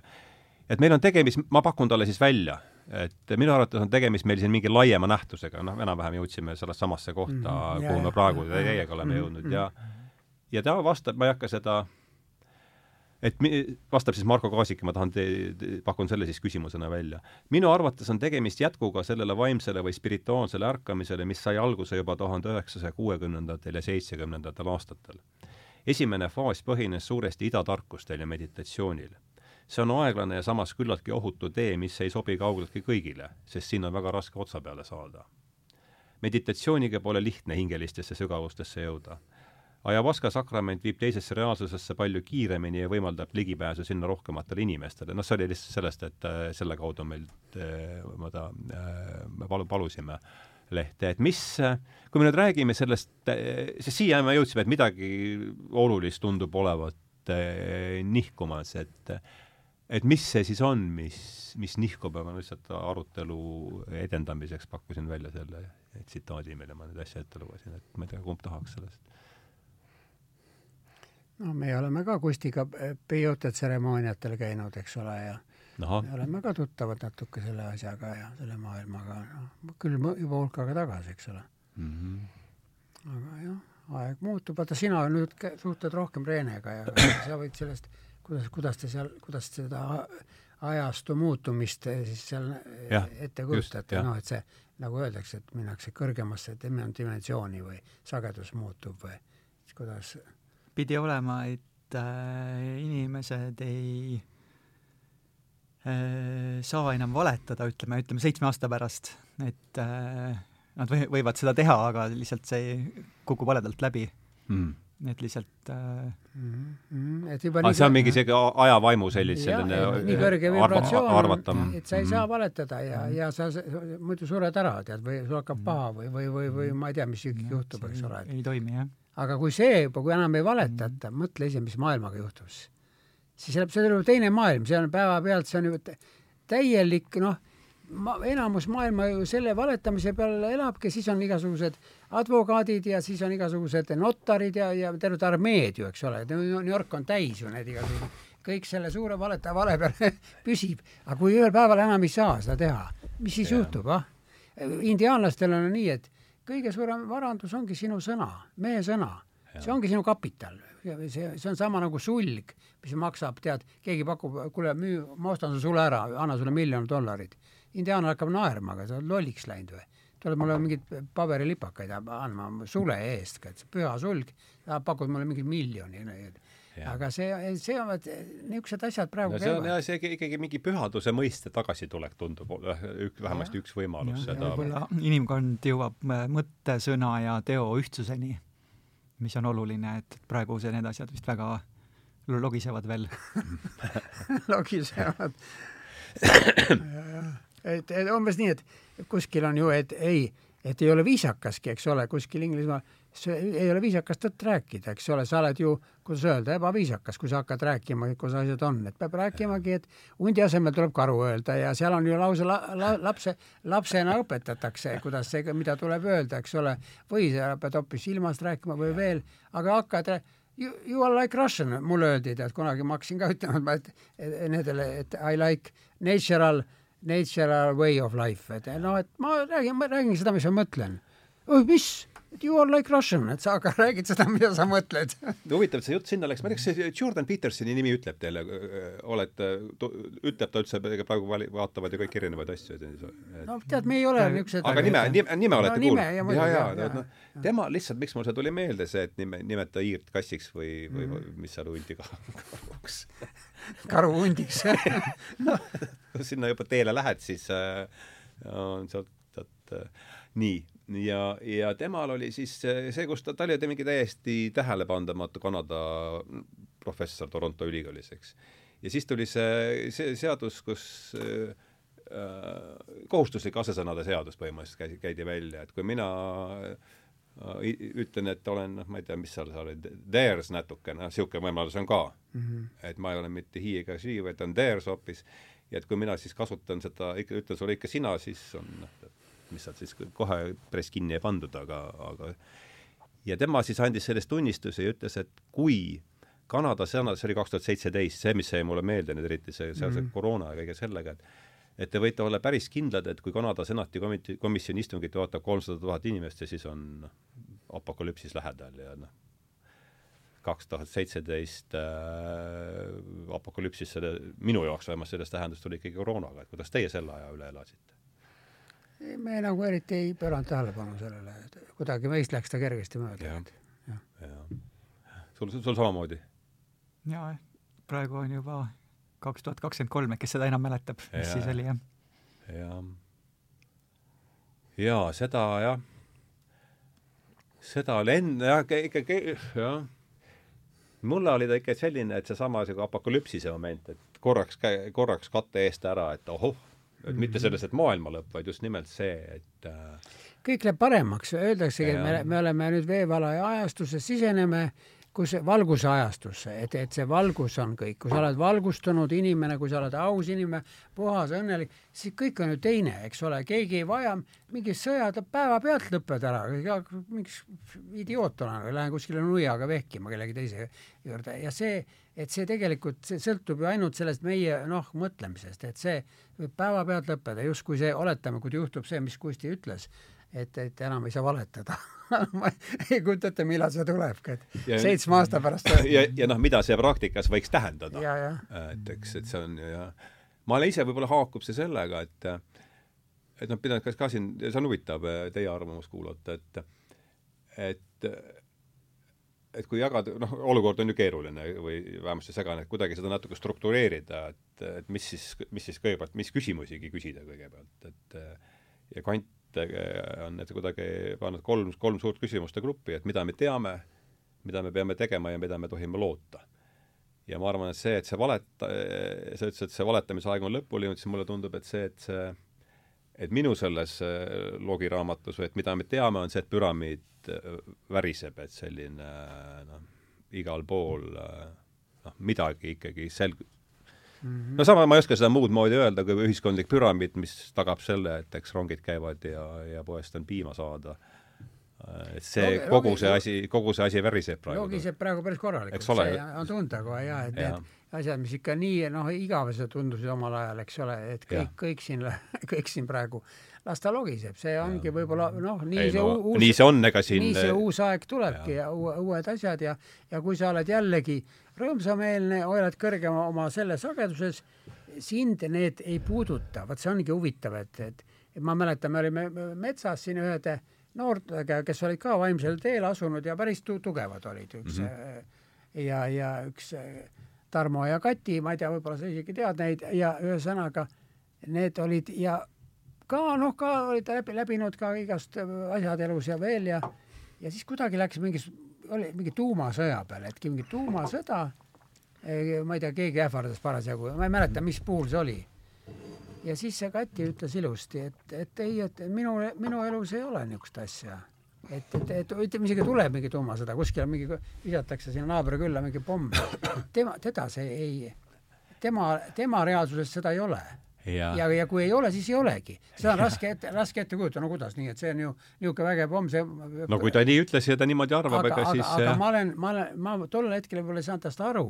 et meil on tegemist, ma pakun talle siis välja et minu arvates on tegemist meil siin mingi laiema nähtusega, noh, enam-vähem jõudsime sellest samasse kohta mm, -hmm. kuhu me praegu teiega oleme mm -hmm. jõudnud ja ja ta vastab, ma ei hakka seda et mi-, vastab siis Marko Kaasik ja ma tahan te-, te, pakun selle siis küsimusena välja. minu arvates on tegemist jätkuga sellele vaimsele või spirituaalsele ärkamisele, mis sai alguse juba tuhande üheksasaja kuuekümnendatel ja seitsmekümnendatel aastatel. esimene faas põhines suuresti idatarkustel ja meditatsioonil see on aeglane ja samas küllaltki ohutu tee, mis ei sobi kaugeltki kõigile, sest siin on väga raske otsa peale saada. meditatsiooniga pole lihtne hingelistesse sügavustesse jõuda. Ayahuasca sakrament viib teisesse reaalsusesse palju kiiremini ja võimaldab ligipääsu sinna rohkematele inimestele. noh, see oli lihtsalt sellest, et äh, selle kaudu meil äh, ma ta, me palu-, palusime lehte, et mis, kui me nüüd räägime sellest, sest siia me jõudsime, et midagi olulist tundub olevat nihkumas, et et mis see siis on, mis, mis nihkub, aga ma lihtsalt arutelu edendamiseks pakkusin välja selle tsitaadi, mille ma nüüd äsja ette lugesin, et ma ei tea, kumb tahaks sellest. no me oleme ka Kustiga peote tseremooniatel käinud, eks ole, ja Aha. me oleme ka tuttavad natuke selle asjaga ja selle maailmaga, noh, küll juba hulk aega tagasi, eks ole mm. -hmm. aga jah, aeg muutub, vaata sina nüüd suhtled rohkem Reenega ja sa võid sellest kuidas, kuidas te seal, kuidas seda ajastu muutumist siis seal ja, ette kujutate, noh, et see, nagu öeldakse, et minnakse kõrgemasse dimensiooni või sagedus muutub või kuidas? pidi olema, et äh, inimesed ei äh, saa enam valetada, ütleme, ütleme seitsme aasta pärast, et äh, nad või, võivad seda teha, aga lihtsalt see kukub valedalt läbi. Mm et lihtsalt äh... mm. -hmm. et juba ah, see on mingi siuke ajavaimu sellis selline nii kõrge vibratsioon, et sa ei saa valetada ja mm, -hmm. ja sa, muidu sured ära, tead, või sul hakkab paha või, või, või, või ma ei tea, mis juhtub, eks ole. ei toimi, jah. aga kui see juba, kui enam ei valetata mm, -hmm. mõtle ise, mis maailmaga juhtus. siis läheb, see on ju teine maailm, see on päevapealt, see on ju täielik, noh ma, enamus maailma ju selle valetamise peal elabki, siis on igasugused advokaadid ja siis on igasugused notarid ja, ja terved armeed ju, eks ole, New York on täis ju need igasugused, kõik selle suure valetaja vale peal püsib, aga kui ühel päeval enam ei saa seda teha, mis siis ja. juhtub, ah? indiaanlastel on nii, et kõige suurem varandus ongi sinu sõna, mehe sõna, see ongi sinu kapital. See, see on sama nagu sulg, mis maksab, tead, keegi pakub, kuule, müü, ma ostan su sule ära, anna sulle miljon dollarit indiaanlane hakkab naerma, aga sa oled lolliks läinud või? tuleb mulle mingeid paberilipakaid andma sule eest, et püha sulg, pakud mulle mingi miljoni. aga see, see on, niisugused asjad praegu no see on jah, see ikkagi mingi pühaduse mõiste tagasitulek tundub ük, vähemasti ja. üks võimalus ja, seda. võib-olla inimkond jõuab äh, mõtte, sõna ja teo ühtsuseni, mis on oluline, et praegu see, need asjad vist väga logisevad veel logisevad ja, ja et, et umbes nii, et kuskil on ju, et ei, et ei ole viisakaski, eks ole, kuskil Inglismaal ei ole viisakas tõtt rääkida, eks ole, sa oled ju, kuidas öelda, ebaviisakas, kui sa hakkad rääkima, kuidas asjad on, et peab rääkimagi, et hundi asemel tuleb karu öelda ja seal on ju lausa la, la, lapse, lapsena õpetatakse, kuidas see, mida tuleb öelda, eks ole, või sa pead hoopis ilmast rääkima või veel, aga hakkad you, you are like Russian, mulle öeldi, tead, kunagi ma hakkasin ka ütlema, et nendele, et I like natural natural way of life, et noh, et ma räägin, ma räägin seda, mis ma mõtlen. mis? You are like Russian, et sa aga räägid seda, mida sa mõtled huvitav, et see jutt sinna läks, ma ei tea, kas see Jordan Petersoni nimi ütleb teile, olete, ütleb ta üldse, praegu vali-, vaatavad ju kõik erinevaid asju et.... no tead, me ei ole niisugused aga nime, nime, nime olete no, kuulnud? ja, ja, ja, noh, tema lihtsalt, miks mul see tuli meelde, see, et nime, nimeta hiirt kassiks või, või mm -hmm. mis seal hundi karuks karuhundiks noh, kui sinna juba teele lähed, siis äh, on sealt, sealt äh, nii, ja, ja temal oli siis see, kus ta, ta oli mingi täiesti tähelepandamatu Kanada professor Toronto ülikoolis, eks. ja siis tuli see, see seadus, kus äh, kohustuslik asesõnade seadus põhimõtteliselt käidi, käidi välja, et kui mina äh, ütlen, et olen, noh, ma ei tea, mis seal sa olid, theirs natukene, niisugune võimalus on ka mm. -hmm. et ma ei ole mitte he ega she, vaid on theirs hoopis. ja et kui mina siis kasutan seda, ikka ütlen sulle ikka sina, siis on noh, mis sealt siis kohe päris kinni ei pandud, aga, aga ja tema siis andis sellest tunnistuse ja ütles, et kui Kanada sõna, see oli kaks tuhat seitseteist, see, mis jäi mulle meelde nüüd eriti see seoses mm -hmm. koroona ja kõige sellega, et et te võite olla päris kindlad, et kui Kanada senati komiti-, komisjoni istungit vaatab kolmsada tuhat inimest ja siis on apokalüpsis lähedal ja noh, kaks tuhat seitseteist äh, apokalüpsis selle, minu jaoks vähemalt selles tähendus tuli ikkagi koroonaga, et kuidas teie selle aja üle elasite? me nagu eriti ei pööranud tähelepanu sellele, et kuidagi meist läks ta kergesti mööda. jah, jah ja.. sul, sul samamoodi? jaa, praegu on juba kaks tuhat kakskümmend kolm, et kes seda enam mäletab, mis ja, siis oli, jah. jah. jaa, seda jah seda oli enne jah, ikkagi jah. mulle oli ta ikka selline, et seesama sihuke apokalüpsise moment, et korraks, korraks katte eest ära, et ohoh, et mm -hmm. mitte selles, et maailma lõpp, vaid just nimelt see, et äh, kõik läheb paremaks, öeldaksegi, et me, me oleme nüüd veevalaja ajastusse, siseneme kus valguse ajastusse, et, et see valgus on kõik, kui sa oled valgustunud inimene, kui sa oled aus inimene, puhas, õnnelik, siis kõik on ju teine, eks ole, keegi ei vaja, mingi sõjad päevapealt lõpevad ära, mingiks idioot olen lähen kuskile nuiaga vehkima kellegi teise juurde. Ja see, et see tegelikult, see sõltub ju ainult sellest meie noh, mõtlemisest, et see võib päevapealt lõppeda, justkui see, oletame, kui juhtub see, mis Kusti ütles et, et enam ei saa valetada ma ei kujuta ette, millal see tuleb, et seitsme aasta pärast ja, ja, noh, mida see praktikas võiks tähendada. et eks, et see on ja ma olen ise, võib-olla haakub see sellega, et et noh, pidan ka, ka siin, see on huvitav teie arvamust kuulata, et et et kui jagada, noh, olukord on ju keeruline või vähemasti segane, et kuidagi seda natuke struktureerida, et, et mis siis, mis siis kõigepealt, mis küsimusigi küsida kõigepealt, et ja Kant on need kuidagi pannud kolm, kolm suurt küsimuste gruppi, et mida me teame, mida me peame tegema ja mida me tohime loota. ja ma arvan, et see, et see valeta-, sa ütlesid, et see valetamise aeg on lõpule jõudnud, siis mulle tundub, et see, et see et minu selles äh, loogiraamatus või et mida me teame, on see, et püramiid äh, väriseb, et selline noh, igal pool äh, noh, midagi ikkagi selg-, Mm -hmm. no sama, ma ei oska seda muud moodi öelda kui ühiskondlik püramiid, mis tagab selle, et eks rongid käivad ja, ja poest on piima saada. et see Rogi, kogu see asi, kogu see asi väriseb praegu. jogiseb praegu päris korralikult, see on tunda kohe ja, et ja. need asjad, mis ikka nii noh, igavesed tundusid omal ajal, eks ole, et kõik, kõik siin, kõik siin praegu las ta logiseb, see ongi võib-olla noh, nii ei, see no, uus nii see on, ega siin nii see uus aeg tulebki ja, ja uue, uued asjad ja ja kui sa oled jällegi rõõmsameelne, hoiad kõrgema oma selle sageduses, sind need ei puuduta, vot see ongi huvitav, et, et, ma mäletan, me olime metsas siin ühede noortega, kes olid ka vaimsel teel asunud ja päris tu tugevad olid, üks mm -hmm. ja, ja üks Tarmo ja Kati, ma ei tea, võib-olla sa isegi tead neid ja ühesõnaga need olid ja ka noh, ka olid läbi, läbinud ka igast asjad elus ja veel ja ja siis kuidagi läks mingis oli mingi tuumasõja peale, et mingi tuumasõda, ma ei tea, keegi ähvardas parasjagu, ma ei mäleta, mis puhul see oli. ja siis see Kati ütles ilusti, et, et ei, et minu, minu elus ei ole niisugust asja. et, et, et ütleme isegi tuleb mingi tuumasõda, kuskil mingi, visatakse sinna naabrikülla mingi pomm. tema, teda see ei, tema, tema reaalsuses seda ei ole ja, ja, ja kui ei ole, siis ei olegi. seda on raske ette, raske ette kujutada, no kuidas nii, et see on ju niisugune vägev pomm, see no kui ta nii ütles ja ta niimoodi arvab, ega aga, siis aga ma olen, ma olen, ma tollel hetkel võib-olla ei saanud tast aru,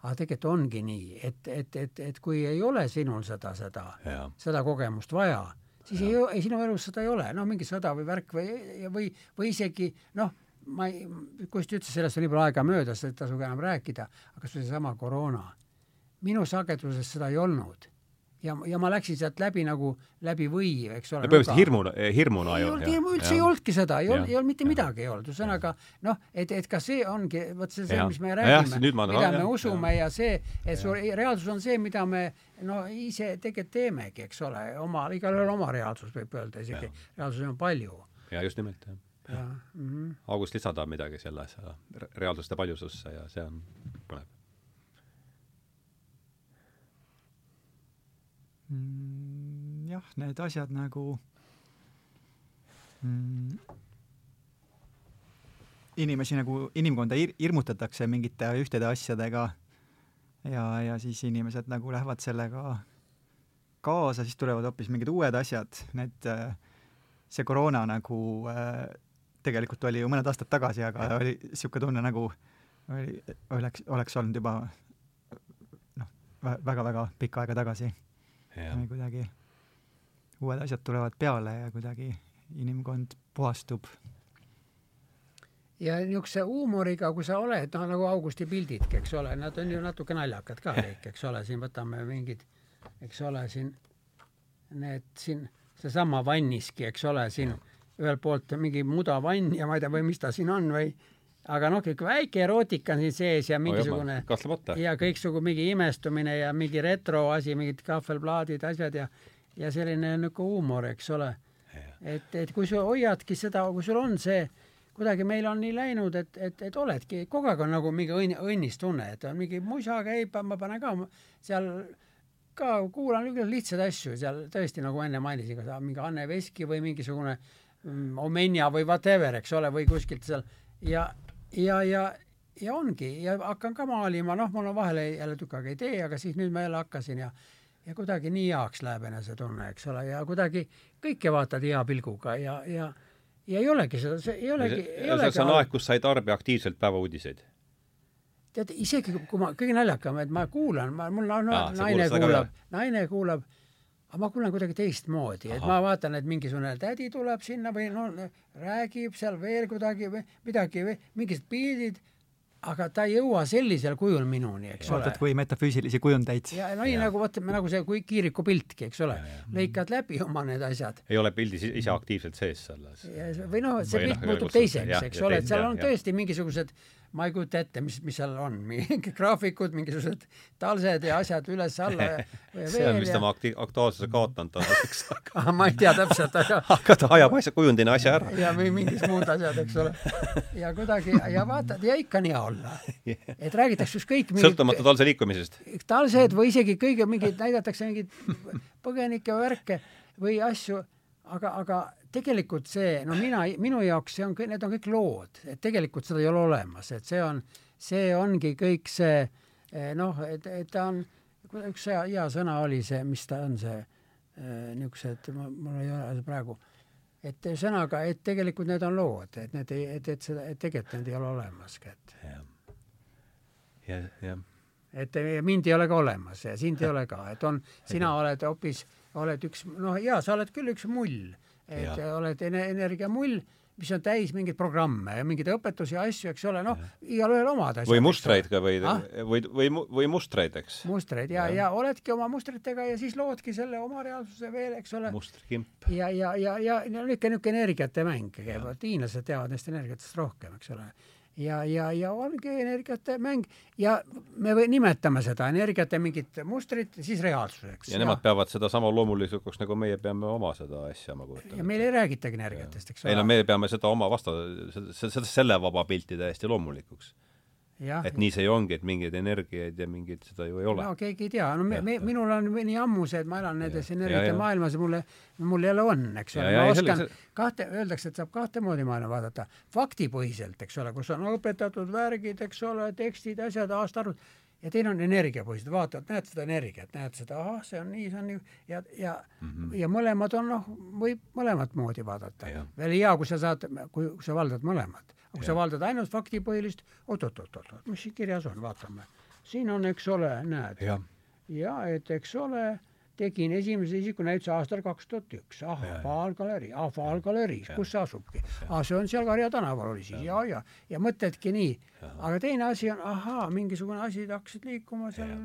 aga tegelikult ongi nii, et, et, et, et kui ei ole sinul seda, seda, seda kogemust vaja, siis ja. ei, ei, sinu elus seda ei ole, noh, mingi sõda või värk või, või, või isegi noh, ma ei, Kusti ütles, sellest on nii palju aega möödas, et ei tasu enam rääkida, aga kas või seesama koroona. minu sageduses seda ei olnud ja, ja ma läksin sealt läbi nagu läbi või, eks ole. põhimõtteliselt hirmuna, hirmuna ei olnud? hirmu üldse ja. ei olnudki seda, ei olnud, ei olnud mitte midagi ei olnud, ühesõnaga noh, et, et ka see ongi, vot see, see, mis me räägime, mida me usume ja, ja see, et su reaalsus on see, mida me no ise tegelikult teemegi, eks ole, oma, igalühel oma reaalsus võib öelda isegi, reaalsusi on palju. ja just nimelt, jah. Ja, mm -hmm. August lisada midagi selle asja reaalsuste paljususse ja see on põnev mm,? jah, need asjad nagu mm, inimesi nagu, inimkonda hir hirmutatakse mingite ühtede asjadega ja, ja siis inimesed nagu lähevad sellega kaasa, siis tulevad hoopis mingid uued asjad, need, see koroona nagu äh, tegelikult oli ju mõned aastad tagasi, aga oli niisugune tunne nagu oli, oleks, oleks olnud juba noh, väga-väga pikka aega tagasi kuidagi uued asjad tulevad peale ja kuidagi inimkond puhastub. ja niisuguse huumoriga, kui sa oled, noh nagu Augusti pildidki, eks ole, nad on ju natuke naljakad ka kõik, eks ole, siin võtame mingid, eks ole, siin need siin, seesama vanniski, eks ole, siin ühelt poolt mingi mudavann ja ma ei tea, või mis ta siin on või aga noh, kõik väike erootika on siin sees ja mingisugune oh, ja kõiksugu mingi imestumine ja mingi retro asi, mingid kahvelplaadid, asjad ja ja selline niisugune huumor, eks ole. et, et kui sa hoiadki seda, kui sul on see, kuidagi meil on nii läinud, et, et, et oledki, kogu aeg on nagu mingi õnn, õnnistunne, et on mingi musa käib, ma panen ka seal ka kuulan lihtsaid asju seal tõesti nagu enne mainisin, kas mingi Anne Veski või mingisugune mm, Omenja või whatever, eks ole, või kuskilt seal. Ja, ja, ja, ja ongi. Ja hakkan ka maalima, noh, mul on vahel jälle tükk aega ei tee, aga siis nüüd ma jälle hakkasin ja ja kuidagi nii heaks läheb enesetunne, eks ole, ja kuidagi kõike vaatad hea pilguga ja, ja ja ei olegi seda, see ei olegi, ei olegi see on aeg, kus sa ei tarbi aktiivselt päevauudiseid? tead, isegi kui ma, kõige naljakam, et ma kuulan, ma, mul no, naine kuulab, naine kuulab, aga ma kuulan kuidagi teistmoodi, et ma vaatan, et mingisugune tädi tuleb sinna või no räägib seal veel kuidagi või midagi või mingid pildid aga ta ei jõua sellisel kujul minuni, eks ole. vaatad kui metafüüsilisi kujundeid. ja no nii nagu vot, nagu see kui kiiriku piltki, eks ole, lõikad läbi oma need asjad. ei ole pildis ise aktiivselt sees selles. või noh, see pilt no, muutub teiseks, eks ole, et seal on tõesti mingisugused ma ei kujuta ette, mis, mis seal on, mingi graafikud, mingisugused talsed ja asjad üles-alla ja, ja see on vist ja... oma akti-, aktuaalsuse kaotanud tänaseks aga ma ei tea täpselt, aga aga ta ajab asja, kujundina asja ära. ja või mingid muud asjad, eks ole. ja kuidagi, ja vaatad, ja ikka on hea olla. et räägitakse ükskõik mingit sõltumata talse liikumisest. talsed või isegi kõige mingid, näidatakse mingeid põgenikke värke või asju, aga, aga tegelikult see, no mina, minu jaoks see on, need on kõik lood, et tegelikult seda ei ole olemas, et see on, see ongi kõik see eh, noh, et, et ta on, üks hea, hea sõna oli see, mis ta on, see eh, niisugused, mul ei ole praegu, et ühesõnaga, et tegelikult need on lood, et need ei, et, et seda, et tegelikult need ei ole olemaski, et jah, jah, jah et mind ei ole ka olemas ja sind ei ole ka, et on, sina oled hoopis, oled üks, noh, jaa, sa oled küll üks mull et ja. oled energiamull, mis on täis mingeid programme ja mingeid õpetusi ja asju, eks ole, noh, igalühel omad asjad. või mustreid ka või ah?, või, või, või mustreid, eks. mustreid ja, ja., ja oledki oma mustritega ja siis loodki selle oma reaalsuse veel, eks ole. mustrikimp. ja, ja, ja, ja no ikka niisugune energiate mäng käib, vot hiinlased teavad neist energiatest rohkem, eks ole ja, ja, ja ongi energiate mäng ja me või, nimetame seda energiate mingit mustrit siis reaalsuseks. ja nemad peavad seda sama loomulikuks, nagu meie peame oma seda asja, ma kujutan ette. ja meil ei räägitagi energiatest, eks ole. ei no me peame seda oma vasta, seda, selle vaba pilti täiesti loomulikuks et nii see ju ongi, et mingeid energiaid ja mingeid seda ju ei ole. no keegi ei tea, no me, me, minul on nii ammu see, et ma elan nendes energiate maailmas ja mulle, mul jälle on, eks ole, ma oskan selle... kahte, öeldakse, et saab kahte moodi maailma vaadata. faktipõhiselt, eks ole, kus on õpetatud värgid, eks ole, tekstid, asjad, aastaarvud, ja teine on energiapõhised, vaatad, näed seda energiat, näed seda, ahah, see on nii, see on nii, ja, ja mm, -hmm. ja mõlemad on noh, võib mõlemat moodi vaadata. veel hea, kui sa saad, kui sa valdad mõlemat kui sa valdad ainult faktipõhilist oot,, oot-oot-oot, mis siin kirjas on, vaatame. siin on, eks ole, näed. ja et eks ole, tegin esimese isiku näituse aastal kaks tuhat üks, ah, Faalgalerii, ah, Faalgaleriis, kus see asubki? ah, see on seal Karja tänaval oli siis ja, ja, ja mõtledki nii. aga teine asi on, ahaa, mingisugune asi hakkasid liikuma seal,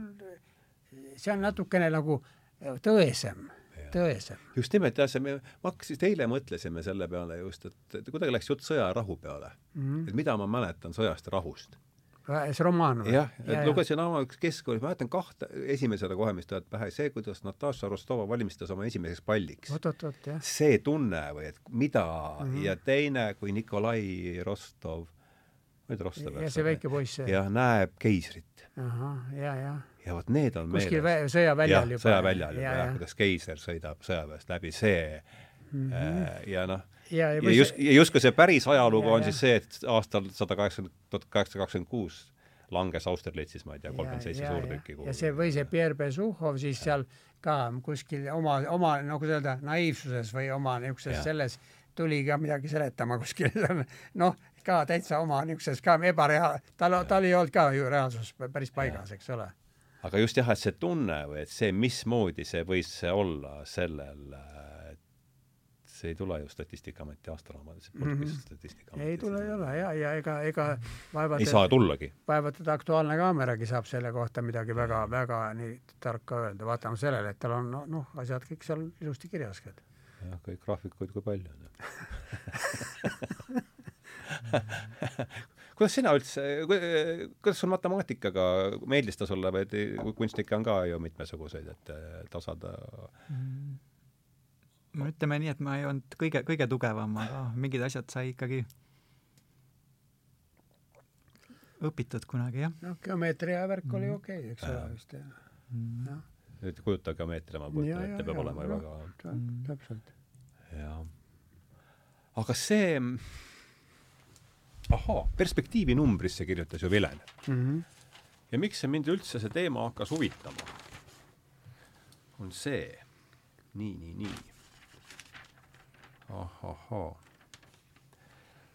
see on natukene nagu tõesem tõesem. just nimelt jah, see me, ma hakkasin, eile mõtlesime selle peale just, et kuidagi läks jutt sõja ja rahu peale mm. -hmm. et mida ma mäletan sõjast ja rahust. See romaan või? jah, et ja, lugesin oma keskkoolis, mäletan kahte, esimesena kohe, mis tuleb pähe, see, kuidas Natasha Rostova valmistas oma esimeseks palliks. see tunne või et mida mm -hmm. ja teine, kui Nikolai Rostov ma tea, Rostov ja see väike poiss. jah, näeb keisrit. ahah, ja, ja ja vot need on kuskil meeles. sõjaväljal juba. sõjaväljal juba jah, kuidas keiser sõidab sõjaväest läbi, see mm -hmm. ja noh, ja, ja, ja just, ja justkui see päris ajalugu ja, on ja. siis see, et aastal sada kaheksakümmend, tuhat kaheksasada kakskümmend kuus langes Austerlitzis, ma ei tea, kolmkümmend seitse suurtükki. ja see või see Pierre Bezukhov siis ja. seal ka kuskil oma, oma nagu öelda, naiivsuses või oma niisuguses selles tuli ka midagi seletama kuskil noh, ka täitsa oma niisuguses ka ebareaal-, tal, tal ei olnud ka ju reaalsus päris paigas, eks ole aga just jah, et see tunne või et see, mismoodi see võis olla sellel, see ei tule ju Statistikaameti aastaraamatust mm -hmm. Statistikaametist. ei tule, ei ole ja, ja ega, ega vaevalt ei saa tullagi. vaevalt, et Aktuaalne Kaameragi saab selle kohta midagi väga, väga nii tarka öelda, vaatame sellele, et tal on noh no,, asjad kõik seal ilusti kirjas jah, kõik graafikuid kui palju on kuidas sina üldse, kuidas sul matemaatikaga, meeldis ta sulle või kunstnikke on ka ju mitmesuguseid, et tasada mm.? No ütleme nii, et ma ei olnud kõige, kõige tugevam, aga mingid asjad sai ikkagi õpitud kunagi, jah. noh, geomeetria värk oli mhm. okei okay,, eks ole, vist jah mm.. jah. nüüd kujuta geomeetria, ma kujutan ette, peab ja, olema ju väga mm. täpselt. jah. aga see ahaa, perspektiivinumbrisse kirjutas ju Vilen mm. -hmm. ja miks see mind üldse, see teema hakkas huvitama, on see, nii, nii, nii. Ahahhaa.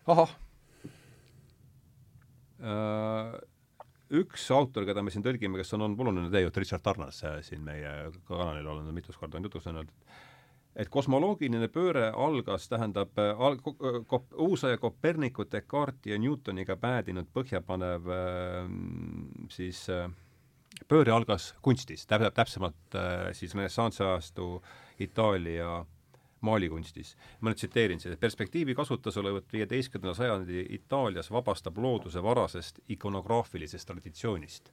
ahah äh, üks autor, keda me siin tõlgime, kes on olnud oluline teejuht, Richard Tarnas siin meie kanalil olen mitus korda on jutustanud, et kosmoloogiline pööre algas, tähendab al-, kop-, uusaja Koperniku, Descartesi ja Newtoniga päädinud põhjapanev siis pööre algas kunstis, täpselt, täpsemalt siis renessansi ajastu Itaalia maalikunstis. ma nüüd tsiteerin et perspektiivi kasutuselevõtt viieteistkümnenda sajandi Itaalias vabastab looduse varasest ikonograafilisest traditsioonist,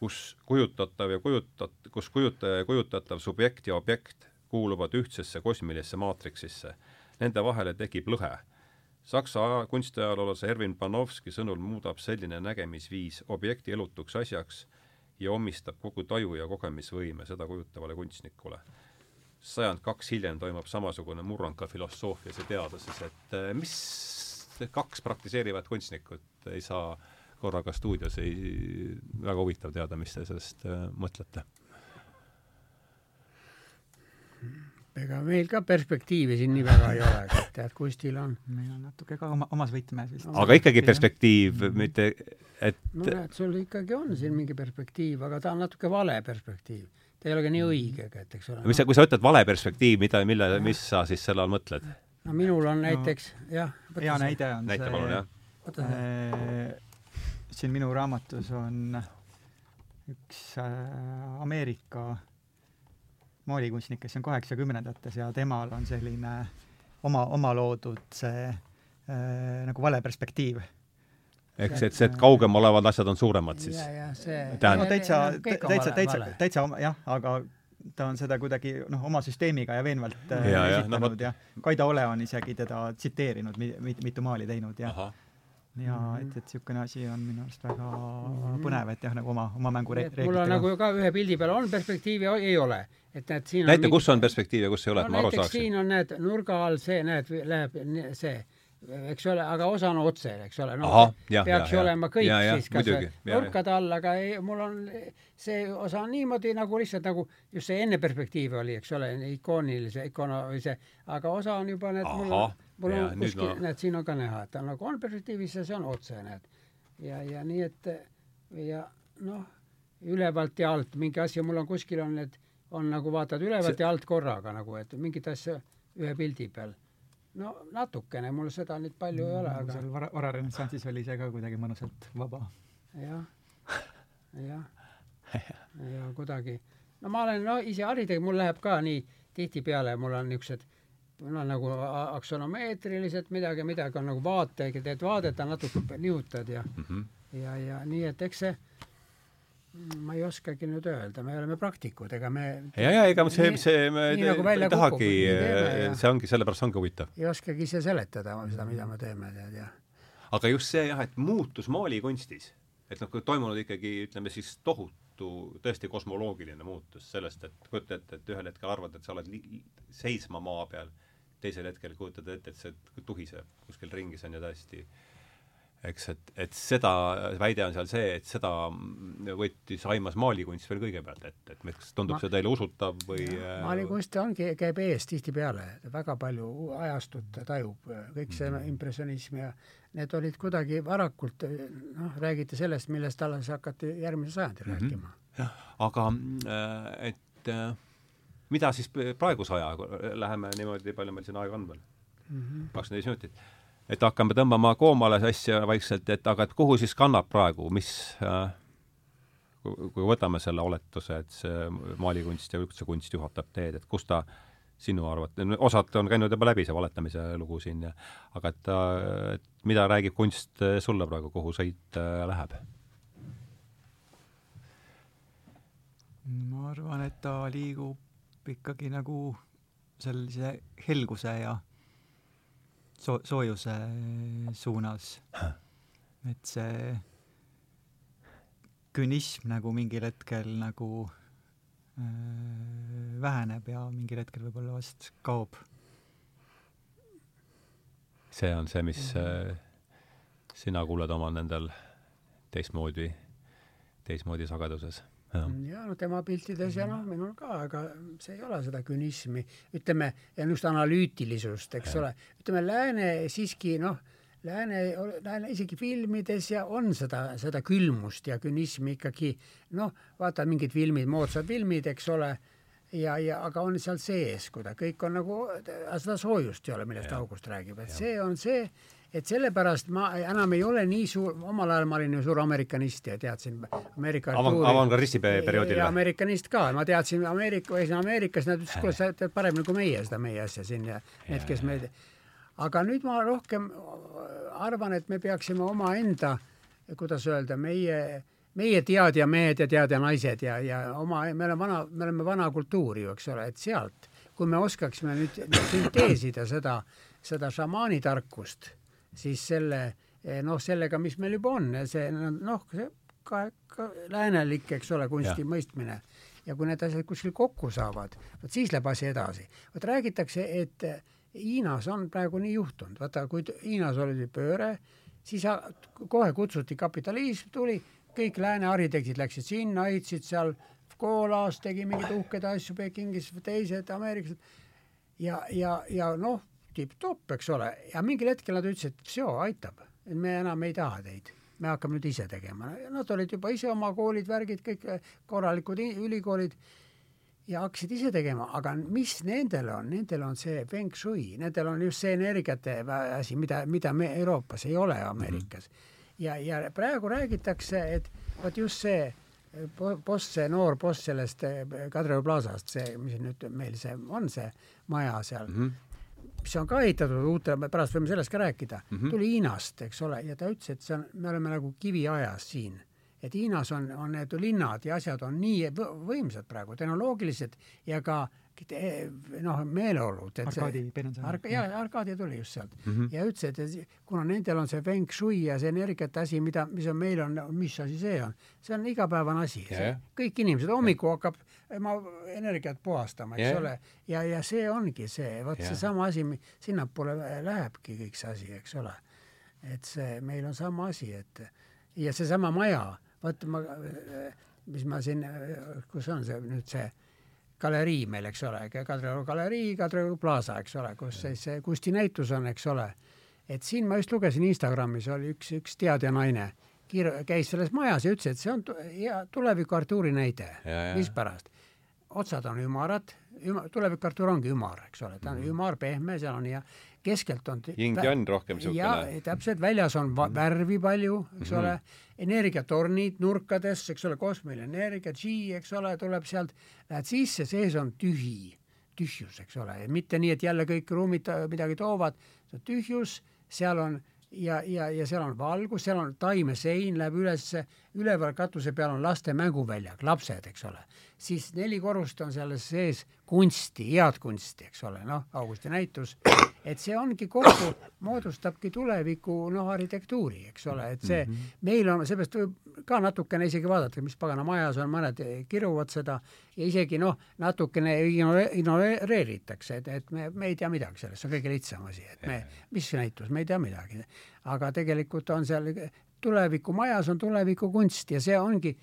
kus kujutatav ja kujutat-, kus kujutaja ja kujutatav subjekt ja objekt kuuluvad ühtsesse kosmilisse maatriksisse. Nende vahele tekib lõhe. Saksa kunstiajaloolase Ervin Panovski sõnul muudab selline nägemisviis objekti elutuks asjaks ja omistab kogu taju ja kogemisvõime seda kujutavale kunstnikule sajand kaks hiljem toimub samasugune murrang ka filosoofias ja teaduses, et eh, mis kaks praktiseerivat kunstnikut ei saa korraga stuudios, ei, väga huvitav teada, mis te sellest äh, mõtlete. ega meil ka perspektiivi siin nii väga ei ole, et tead, kunstil on. meil on natuke ka oma, omas võtmes vist. aga ikkagi perspektiiv, mitte et no näed, sul ikkagi on siin mingi perspektiiv, aga ta on natuke vale perspektiiv ta ei ole ka nii õige, et eks ole. mis sa, kui sa ütled vale perspektiiv, mida, mille, mis sa siis selle all mõtled? no minul on näiteks no, jah. hea näide on näite see, palun, jah. Äh, siin minu raamatus on üks äh, Ameerika maalikunstnik, kes on kaheksakümnendates ja temal on selline oma, oma loodud see äh, nagu vale perspektiiv eks, et see, et kaugemal olevad asjad on suuremad siis. no täitsa, täitsa, täitsa, täitsa jah, aga ta on seda kuidagi noh, oma süsteemiga ja veenvalt äh, ja, esitanud ja, no, ja Kaida Ole on isegi teda tsiteerinud mit,, mit, mitu maali teinud ja Aha. ja et, et niisugune asi on minu arust väga -hmm. põnev, et jah, nagu oma, oma mängu reeglitega. mul on nagu ka ühe pildi peal on perspektiivi, ei ole. et näed, siin näita, kus on perspektiiv ja kus ei ole no,, et ma aru saaksin. siin on, näed, nurga all see, näed, läheb see eks ole, aga osa on otse, eks ole, noh, peaks ju olema kõik ja, ja, siis kas muidugi, nurkade all, aga ei, mul on see osa on niimoodi nagu lihtsalt nagu just see enne perspektiivi oli, eks ole, ikoonilise, ikono või see, aga osa on juba need, mul on, mul on kuskil näed, siin on ka näha, et ta nagu on perspektiivis ja see on otse, näed. ja, ja nii, et ja noh, ülevalt ja alt mingi asi, mul on kuskil on need, on nagu vaatad ülevalt see... ja alt korraga nagu, et mingit asja ühe pildi peal no natukene, mul seda nüüd palju mm, ei ole, aga seal vara, vararenessansis oli see ka kuidagi mõnusalt vaba ja,. jah, jah. ja kuidagi, no ma olen no ise haridega, mul läheb ka nii tihtipeale, mul on niisugused mul on nagu aktsionomeetrilised midagi, midagi on nagu vaate, teed vaadet, natuke nihutad ja mm, -hmm. ja, ja nii, et eks see ma ei oskagi nüüd öelda, me oleme praktikud, ega me ja, ja ega see, see, me nii, nagu ei tahagi, see ongi, sellepärast ongi huvitav. ei oskagi ise seletada seda, mida me teeme, tead, jah. aga just see jah, et muutus maalikunstis, et noh, kui toimunud ikkagi, ütleme siis tohutu, tõesti kosmoloogiline muutus sellest, et kujuta ette, et ühel hetkel arvad, et sa oled seisma maa peal, teisel hetkel kujutad ette, et see tuhiseb kuskil ringi, see on ju täiesti äh, eks, et, et seda, väide on seal see, et seda võttis, aimas maalikunst veel kõigepealt ette, et kas tundub Ma, see teile usutav või äh, maalikunst ongi, käib ees tihtipeale, väga palju ajastut tajub, kõik see mm -hmm. impressionism ja need olid kuidagi varakult, noh, räägiti sellest, millest alles hakati järgmisel sajandil mm -hmm. rääkima. jah, aga äh, et äh, mida siis praeguse ajaga, läheme niimoodi, palju meil siin aega on veel mm -hmm.? kakskümmend viis minutit et hakkame tõmbama koomale asja vaikselt, et aga et kuhu siis kannab praegu, mis äh, kui võtame selle oletuse, et see maalikunst ja üldse kunst juhatab teed, et kus ta sinu arvates, osad on käinud juba läbi, see valetamise lugu siin ja aga et, et mida räägib kunst sulle praegu, kuhu sõit äh, läheb? ma arvan, et ta liigub ikkagi nagu sellise helguse ja so-, soojuse suunas. et see künism nagu mingil hetkel nagu äh, väheneb ja mingil hetkel võib-olla vast kaob. see on see, mis äh, sina kuuled oma nendel teistmoodi, teistmoodi sageduses ja no tema piltides ja noh, minul ka, aga see ei ole seda künismi, ütleme, ja just analüütilisust, eks ja. ole, ütleme lääne siiski noh, lääne, lääne isegi filmides ja on seda, seda külmust ja künismi ikkagi noh, vaata mingid filmid, moodsad filmid, eks ole, ja, ja aga on seal sees, kui ta kõik on nagu, seda soojust ei ole, millest August räägib, et ja. see on see et sellepärast ma enam ei ole nii suur, omal ajal ma olin ju suur amerikanist ja teadsin Ameerika Avan, avangaristi perioodil amerikanist ka, ma teadsin Ameerika, või Ameerikas nad ütlesid, kuule, sa tead paremini kui meie seda meie asja siin ja need, kes me aga nüüd ma rohkem arvan, et me peaksime omaenda, kuidas öelda, meie, meie teadjamehed ja teadjanaised ja, ja oma, me oleme vana, me oleme vana kultuuri ju, eks ole, et sealt, kui me oskaksime nüüd sünteesida seda, seda šamaani tarkust siis selle eh, noh, sellega, mis meil juba on, see noh, see ka, ka läänelik, eks ole, kunsti ja. mõistmine ja kui need asjad kuskil kokku saavad, vot siis läheb asi edasi. vot räägitakse, et Hiinas on praegu nii juhtunud, vaata, kui Hiinas oli pööre, siis kohe kutsuti, kapitalism tuli, kõik lääne arhitektid läksid sinna, ehitasid seal, Kolas tegi mingeid uhkeid asju, Pekingis, teised ameeriklased ja, ja, ja noh, tipp-topp, eks ole, ja mingil hetkel nad ütlesid, see aitab, et me enam ei taha teid, me hakkame nüüd ise tegema. Nad olid juba ise oma koolid, värgid, kõik korralikud ülikoolid ja hakkasid ise tegema, aga mis nendel on, nendel on see feng shui, nendel on just see energiate asi, mida, mida me Euroopas ei ole Ameerikas. Mm. -hmm. ja, ja praegu räägitakse, et vot just see boss, see noor boss sellest eh, Kadrioru plaasast, see, mis nüüd meil see on, see maja seal. Mm, -hmm mis on ka ehitatud uute, pärast võime sellest ka rääkida mm, -hmm. tuli Hiinast, eks ole, ja ta ütles, et see on, me oleme nagu kiviajas siin. et Hiinas on, on need linnad ja asjad on nii võimsad praegu, tehnoloogilised ja ka noh, meeleolud. Arkadi Penensõna Ark-, jaa, Arkadi tuli just sealt mm. -hmm. ja ütles, et kuna nendel on see feng shui ja see energiate asi, mida, mis on meil on, mis asi see on, see on igapäevane asi yeah.. kõik inimesed, hommikul hakkab ma energiat puhastama, eks yeah. ole, ja, ja see ongi see, vot yeah. seesama asi, sinnapoole lähebki kõik see asi, eks ole. et see, meil on sama asi, et ja seesama maja, vot ma, mis ma siin, kus on see nüüd see galerii meil, eks ole, Kadrioru galerii, Kadrioru plaasa, eks ole, kus siis see kunstinäitus on, eks ole. et siin ma just lugesin Instagramis oli üks, üks teadja naine, kir-, käis selles majas ja ütles, et see on hea tuleviku Artuuri näide, mispärast. Otsad on ümarad, ümar, tuleviku Artur ongi ümar, eks ole, ta on mm -hmm. ümar, pehme, seal on ja keskelt on yin ja on rohkem niisugune. täpselt, väljas on va-, värvi palju, eks mm -hmm. ole, energiatornid nurkades, eks ole, kosmiline energia, G, eks ole, tuleb sealt, lähed sisse, sees on tühi, tühjus, eks ole, mitte nii, et jälle kõik ruumid midagi toovad, see on tühjus, seal on ja, ja, ja seal on valgus, seal on taimesein, läheb ülesse, üleval katuse peal on laste mänguväljak, lapsed, eks ole. siis neli korrust on seal sees kunsti, head kunsti, eks ole, noh, Augusti näitus et see ongi kokku, moodustabki tuleviku noh, arhitektuuri, eks ole, et see mm, -hmm. meil on, seepärast võib ka natukene isegi vaadata, mis pagana majas on, mõned kiruvad seda ja isegi noh, natukene ignoreeritakse, et, et me, me ei tea midagi sellest, see on kõige lihtsam asi, et me, mis näitus, me ei tea midagi. aga tegelikult on seal, tulevikumajas on tulevikukunst ja see ongi,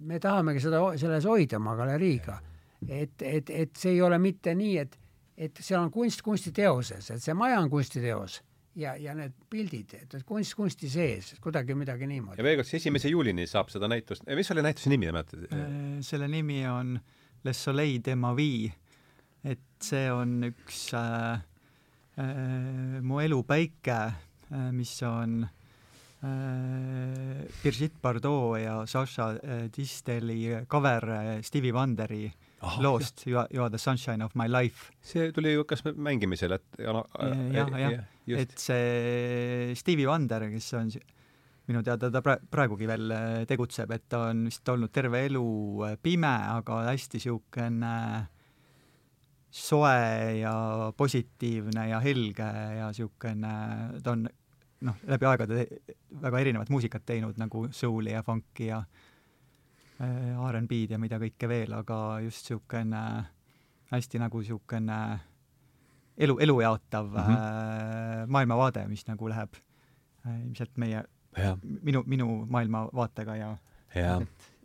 me tahamegi seda, selles hoida oma galeriiga. et, et, et see ei ole mitte nii, et et seal on kunst kunstiteoses, et see maja on kunstiteos ja, ja need pildid, et kunst kunsti sees, kuidagi midagi niimoodi. ja veel kord, siis esimese juulini saab seda näitust, mis oli näituse nimi, mäletad? Äh, selle nimi on Le Soleil de ma vie, et see on üks äh, äh, mu elu päike äh,, mis on äh, Brigitte Bardot ja Sasha äh, Disteli cover äh, Stevie Wonderi äh, oh, loost You are, you are the sunshine of my life. see tuli ju kas mängimisele, et jah, jah, jah, et see Stevie Wonder, kes on minu teada ta pra-, praegugi veel äh, tegutseb, et ta on vist olnud terve elu äh, pime, aga hästi niisugune soe ja positiivne ja helge ja niisugune, ta on noh, läbi aegade väga erinevat muusikat teinud, nagu soul'i ja funk'i ja äh, RNB-d ja mida kõike veel, aga just niisugune hästi nagu niisugune elu, elu jaotav mm -hmm. äh, maailmavaade, mis nagu läheb äh, ilmselt meie, minu, minu maailmavaatega ja, ja.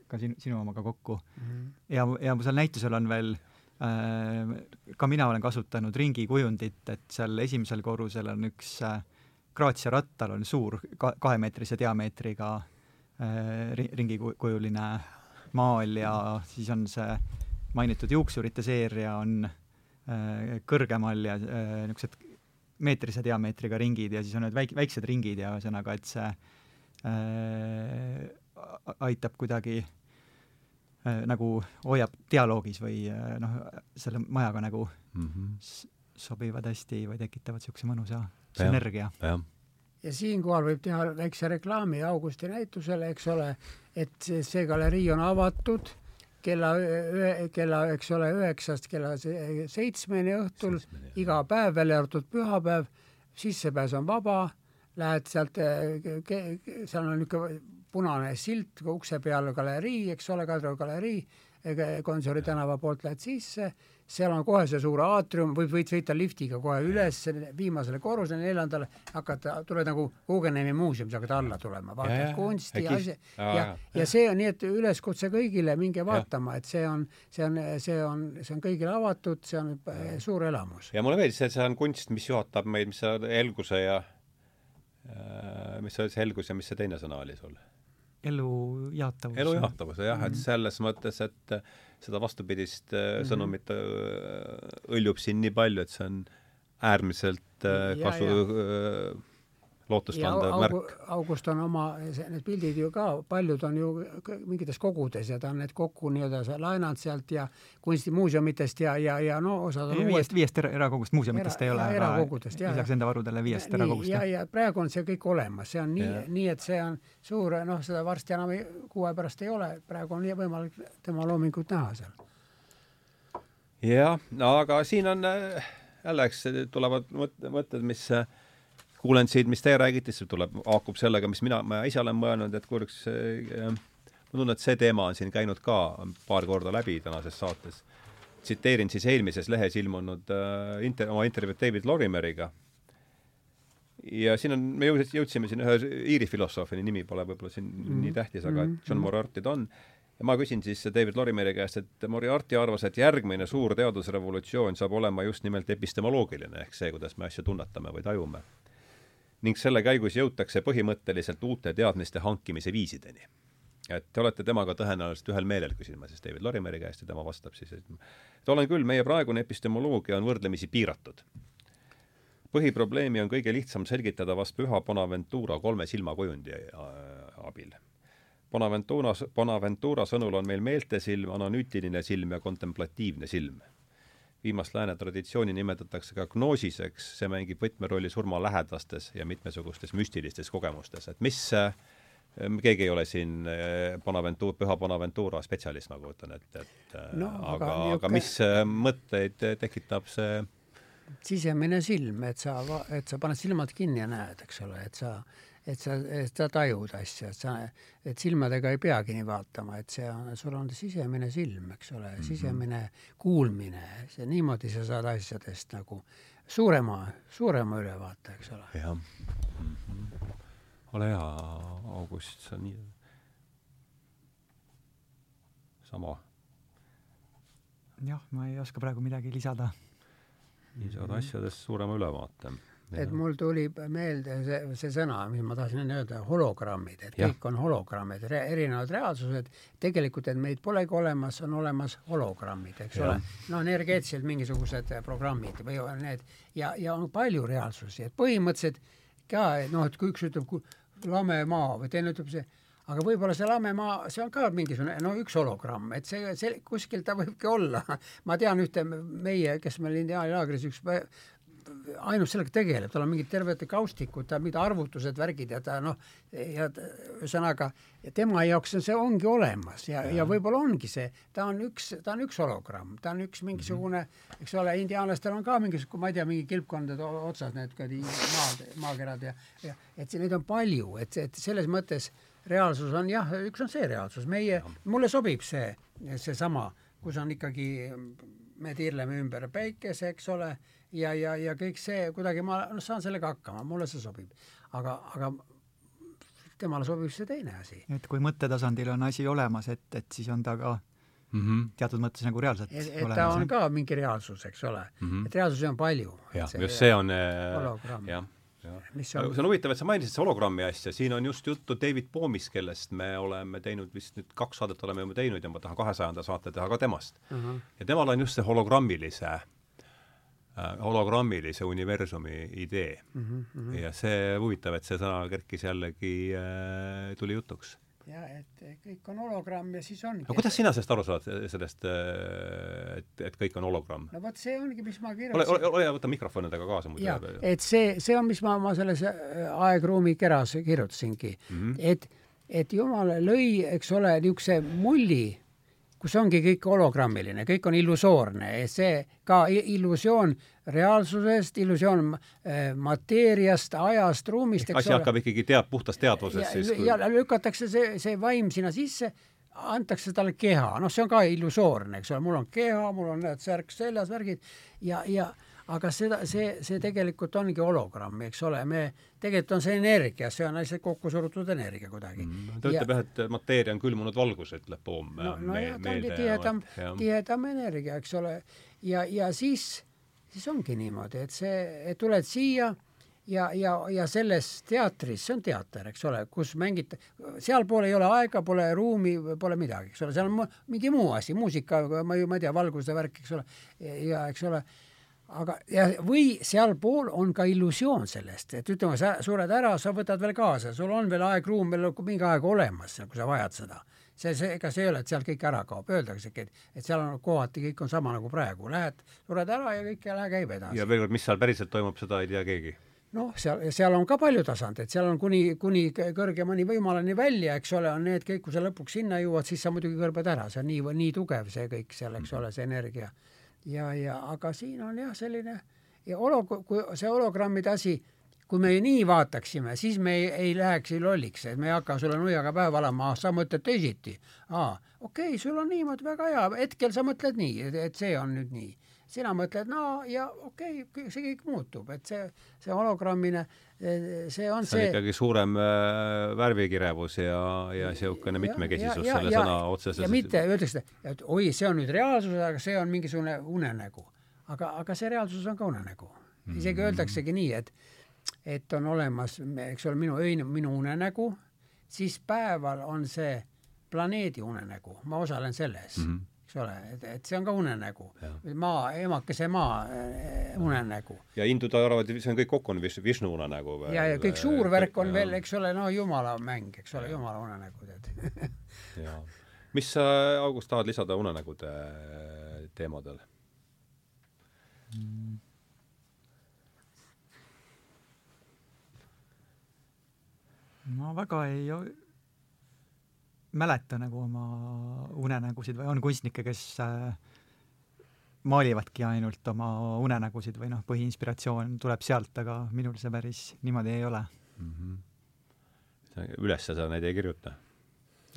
ka sinu, sinu omaga kokku mm. -hmm. ja, ja seal näitusel on veel äh, ka mina olen kasutanud ringikujundit, et seal esimesel korrusel on üks äh, Grazia rattal on suur ka kahemeetrise diameetriga äh, ringikujuline maal ja siis on see mainitud juuksurite seeria on äh, kõrgemal ja äh, niisugused meetrise diameetriga ringid ja siis on need väik-, väiksed ringid ja ühesõnaga, et see äh, aitab kuidagi äh, nagu hoiab dialoogis või äh, noh, selle majaga nagu mm -hmm. sobivad hästi või tekitavad niisuguse mõnusa sünergia. ja siinkohal võib teha väikse reklaami Augusti näitusele, eks ole, et see, see galerii on avatud kella, kella, eks ole, üheksast kella seitsmeni õhtul Seitsmeni, iga päev, välja arvatud pühapäev, sissepääs on vaba, lähed sealt, seal on niisugune punane silt ukse peal galerii, eks ole, Kadrioru galerii, Gonsiori tänava poolt lähed sisse seal on kohe see suur aatrium, võib, võid sõita liftiga kohe üles viimasele korrusele, neljandale, hakata, tuled nagu Guggenheimi muuseumis, hakkad alla tulema, vaatad kunsti ja asja ja, ja, ja see on nii, et üleskutse kõigile, minge vaatama, et see on, see on, see on, see on kõigile avatud, see on ja. suur elamus. ja mulle meeldis, et see on kunst, mis juhatab meid, mis see helguse ja äh, mis see oli, see helgus ja mis see teine sõna oli sul? Elu jaatavus. elu jaatavus, jah mm, -hmm. et mhm. selles mõttes, et seda vastupidist mm -hmm. sõnumit äh, õljub siin nii palju, et see on äärmiselt äh, kasu, lootustandev märk. August on oma, need pildid ju ka, paljud on ju mingites kogudes ja ta on need kokku nii-öelda laenanud sealt ja kunstimuuseumitest ja, ja, ja no osad on viiest, viiest era, erakogust muuseumidest era, ei ole, aga lisaks enda varudele viiest nii, erakogust. ja, ja praegu on see kõik olemas, see on nii, nii et see on suur, noh, seda varsti enam ei, kuu aja pärast ei ole, praegu on võimalik tema loomingut näha seal. jah, no aga siin on äh, jälle, eks tulevad mõtted, mis äh, kuulen siit, mis te räägite, siis tuleb, haakub sellega, mis mina, ma ise olen mõelnud, et kuuleks äh,, ma tunnen, et see teema on siin käinud ka paar korda läbi tänases saates. tsiteerin siis eelmises lehes ilmunud äh, inter-, oma intervjuud David Lorimeriga. ja siin on, me jõud-, jõudsime siin ühe Iiri filosoofini, nimi pole võib-olla siin mm -hmm. nii tähtis, aga mm -hmm. John Moriarty ta on ja ma küsin siis David Lorimeri käest, et Moriarty arvas, et järgmine suur teadusrevolutsioon saab olema just nimelt epistemoloogiline, ehk see, kuidas me asju tunnetame või tajume ning selle käigus jõutakse põhimõtteliselt uute teadmiste hankimise viisideni. et te olete temaga tõenäoliselt ühel meelel, küsin ma siis David Lorimeri käest ja tema vastab siis, et olen küll, meie praegune epistemoloogia on võrdlemisi piiratud. põhiprobleemi on kõige lihtsam selgitada vast Püha Bonaventura kolme silmakujundi äh, abil. Bonaventura, Bonaventura sõnul on meil meeltesilm, analüütiline silm ja kontemplatiivne silm viimast lääne traditsiooni nimetatakse ka gnoosiseks, see mängib võtmerolli surmalähedastes ja mitmesugustes müstilistes kogemustes, et mis äh, keegi ei ole siin äh, Bonaventura, püha Bonaventura spetsialist, ma kujutan ette, et äh, no, aga, aga, aga mis mõtteid tekitab see? Sisemine silm, et sa, et sa paned silmad kinni ja näed, eks ole, et sa et sa, et sa tajud asja, et sa, et silmadega ei peagi nii vaatama, et see on, sul on sisemine silm, eks ole mm, -hmm. sisemine kuulmine, see niimoodi sa saad asjadest nagu suurema, suurema ülevaate, eks ole. jah mm. -hmm. ole hea, August, sa nii, sama. jah, ma ei oska praegu midagi lisada. nii saad asjadest suurema ülevaate et mul tuli meelde see, see sõna, mis ma tahtsin enne öelda, hologrammid, et ja. kõik on hologrammid erinevad reaalsused, tegelikult, et meid polegi olemas, on olemas hologrammid, eks ja. ole. no energeetiliselt mingisugused programmid või need ja, ja on palju reaalsusi, et põhimõtteliselt ka noh, et kui üks ütleb lame maa või teine ütleb see, aga võib-olla see lame maa, see on ka mingisugune, no üks hologramm, et see, see kuskil ta võibki olla. ma tean ühte meie, kes meil indiaanilaagris üks ainult sellega tegeleb, tal on mingid terved kaustikud, ta mingid arvutused, värgid ja ta noh, ja ühesõnaga tema jaoks on see ongi olemas ja, ja, ja võib-olla ongi see, ta on üks, ta on üks hologramm, ta on üks mingisugune, eks ole, indiaanlastel on ka mingisugune, ma ei tea, mingi kilpkondade otsas need kuradi maad, maakerad ja, ja et see, neid on palju, et, et selles mõttes reaalsus on jah, üks on see reaalsus, meie, mulle sobib see, seesama, kus on ikkagi me tiirleme ümber päikese, eks ole, ja, ja, ja kõik see kuidagi ma noh, saan sellega hakkama, mulle see sobib. aga, aga temale sobib see teine asi. et kui mõttetasandil on asi olemas, et, et siis on ta ka mm -hmm. teatud mõttes nagu reaalselt et, et olemas. ta on ka mingi reaalsus, eks ole mm. -hmm. et reaalsusi on palju. jah, just see on äh, jah see on huvitav, et sa mainisid seda hologrammi asja, siin on just juttu David Boomist, kellest me oleme teinud vist nüüd kaks saadet oleme juba teinud ja ma tahan kahesajanda saate teha ka temast uh. -huh. ja temal on just see hologrammilise äh, hologrammilise universumi idee uh. -huh, uh -huh. ja see huvitav, et see sõna kerkis jällegi äh,, tuli jutuks ja et kõik on hologramm ja siis ongi. no kuidas sina sellest aru saad, sellest, äh, et, et kõik on hologramm? no vot, see ongi, mis ma kirjutasin. ole, ole, ole hea, võta mikrofon endaga kaasa muidu. et see, see on, mis ma oma selles äh, aegruumi keras kirjutasingi mm. -hmm. et, et jumal lõi, eks ole, niisuguse mulli kus ongi kõik hologrammiline, kõik on illusoorne, see ka illusioon reaalsusest, illusioon äh, mateeriast, ajast, ruumist, asi ole. hakkab ikkagi tead-, puhtast teadvusest siis kui.... ja lükatakse see, see vaim sinna sisse, antakse talle keha, noh, see on ka illusoorne, eks ole, mul on keha, mul on näed särk seljas, värgid. Ja, ja aga seda, see, see tegelikult ongi hologramm, eks ole, me, tegelikult on see energia, see on lihtsalt kokku surutud energia kuidagi mm,. ta ütleb jah, et mateeria on külmunud valgus, ütleb Poom. no, no jah, ta ongi tihedam, tihedam energia, eks ole, ja, ja siis, siis ongi niimoodi, et see, et tuled siia ja, ja, ja selles teatris, see on teater, eks ole, kus mängite, sealpool ei ole aega, pole ruumi, pole midagi, eks ole, seal on mingi muu asi, muusika, ma ju, ma ei tea, valguse värk, eks ole, ja eks ole aga, ja või sealpool on ka illusioon sellest, et ütleme, sa sured ära, sa võtad veel kaasa, sul on veel aeg-ruum veel mingi aeg olemas, kui sa vajad seda. see, see, ega see ei ole, et sealt kõik ära kaob, öeldaksegi, et, et seal on kohati kõik on sama nagu praegu, lähed, sured ära ja kõik jälle käib edasi. ja veel kord, mis seal päriselt toimub, seda ei tea keegi. Noh, seal, seal on ka palju tasandeid, seal on kuni, kuni kõrgemani võimalani välja, eks ole, on need kõik, kui sa lõpuks sinna jõuad, siis sa muidugi kõrbed ära, see on nii, nii tugev see kõik seal, eks ole, see energia ja, ja aga siin on jah, selline ja olo-, kui see hologrammide asi, kui me nii vaataksime, siis me ei, ei läheks lolliks, et me ei hakka sulle nuiaga pähe valama, ah sa mõtled teisiti. aa, okei okay,, sul on niimoodi väga hea, hetkel sa mõtled nii, et see on nüüd nii. Sina mõtled no ja okei okay,, see kõik muutub, et see, see hologrammine see on see, see on ikkagi suurem äh, värvikirevus ja, ja niisugune mitmekesisus ja, ja, selle ja, sõna otseses ja mitte öeldakse, et oi, see on nüüd reaalsus, aga see on mingisugune unenägu. aga, aga see reaalsus on ka unenägu. isegi mm. öeldaksegi nii, et et on olemas, eks ole, minu öine, minu unenägu, siis päeval on see planeedi unenägu, ma osalen selles mm. -hmm eks ole, et, et see on ka unenägu. maa, emakese maa äh, unenägu. ja hindud arvavad, see on kõik kokku on Vishnu unenägu või? ja, ja kõik suur värk on ja. veel, eks ole, no jumala mäng, eks ole, jumala unenägu, tead jaa. mis sa, August, tahad lisada unenägude teemadel mm.? ma väga ei mäleta nagu oma unenägusid või on kunstnikke, kes äh, maalivadki ainult oma unenägusid või noh, põhiinspiratsioon tuleb sealt, aga minul see päris niimoodi ei ole mm. -hmm. ülesse sa neid ei kirjuta?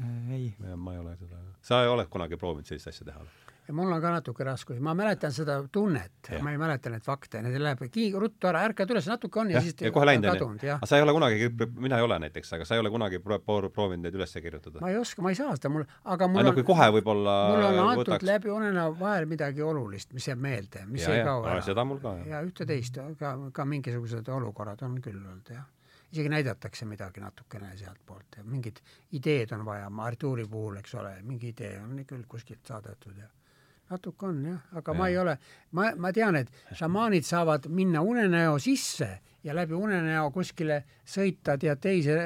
Äh, ei. ma ei ole seda, sa ei ole kunagi proovinud sellist asja teha või? Ja mul on ka natuke raskusi, ma mäletan seda tunnet, ma ei mäleta neid fakte, need läheb kii-, ruttu ära, ärkad üles, natuke on ja, ja siis ja kohe läinud on ju. aga sa ei ole kunagi, mina ei ole näiteks, aga sa ei ole kunagi pro-, proovinud neid üles kirjutada? ma ei oska, ma ei saa seda, mul, aga mul aga on no, kohe võib-olla mul on antud võtaks... läbi unenäo vahel midagi olulist, mis jääb meelde, mis ja, ei kao ära. seda mul ka, jah. ja ühte-teist, ka, ka mingisugused olukorrad on küll olnud, jah. Isegi näidatakse midagi natukene sealtpoolt ja mingid ideed on vaja, Artuuri puhul, eks ole, mingi idee on küll kuskilt saadetud ja natuke on jah, aga ja. ma ei ole, ma, ma tean, et šamaanid saavad minna unenäo sisse ja läbi unenäo kuskile sõita tead teise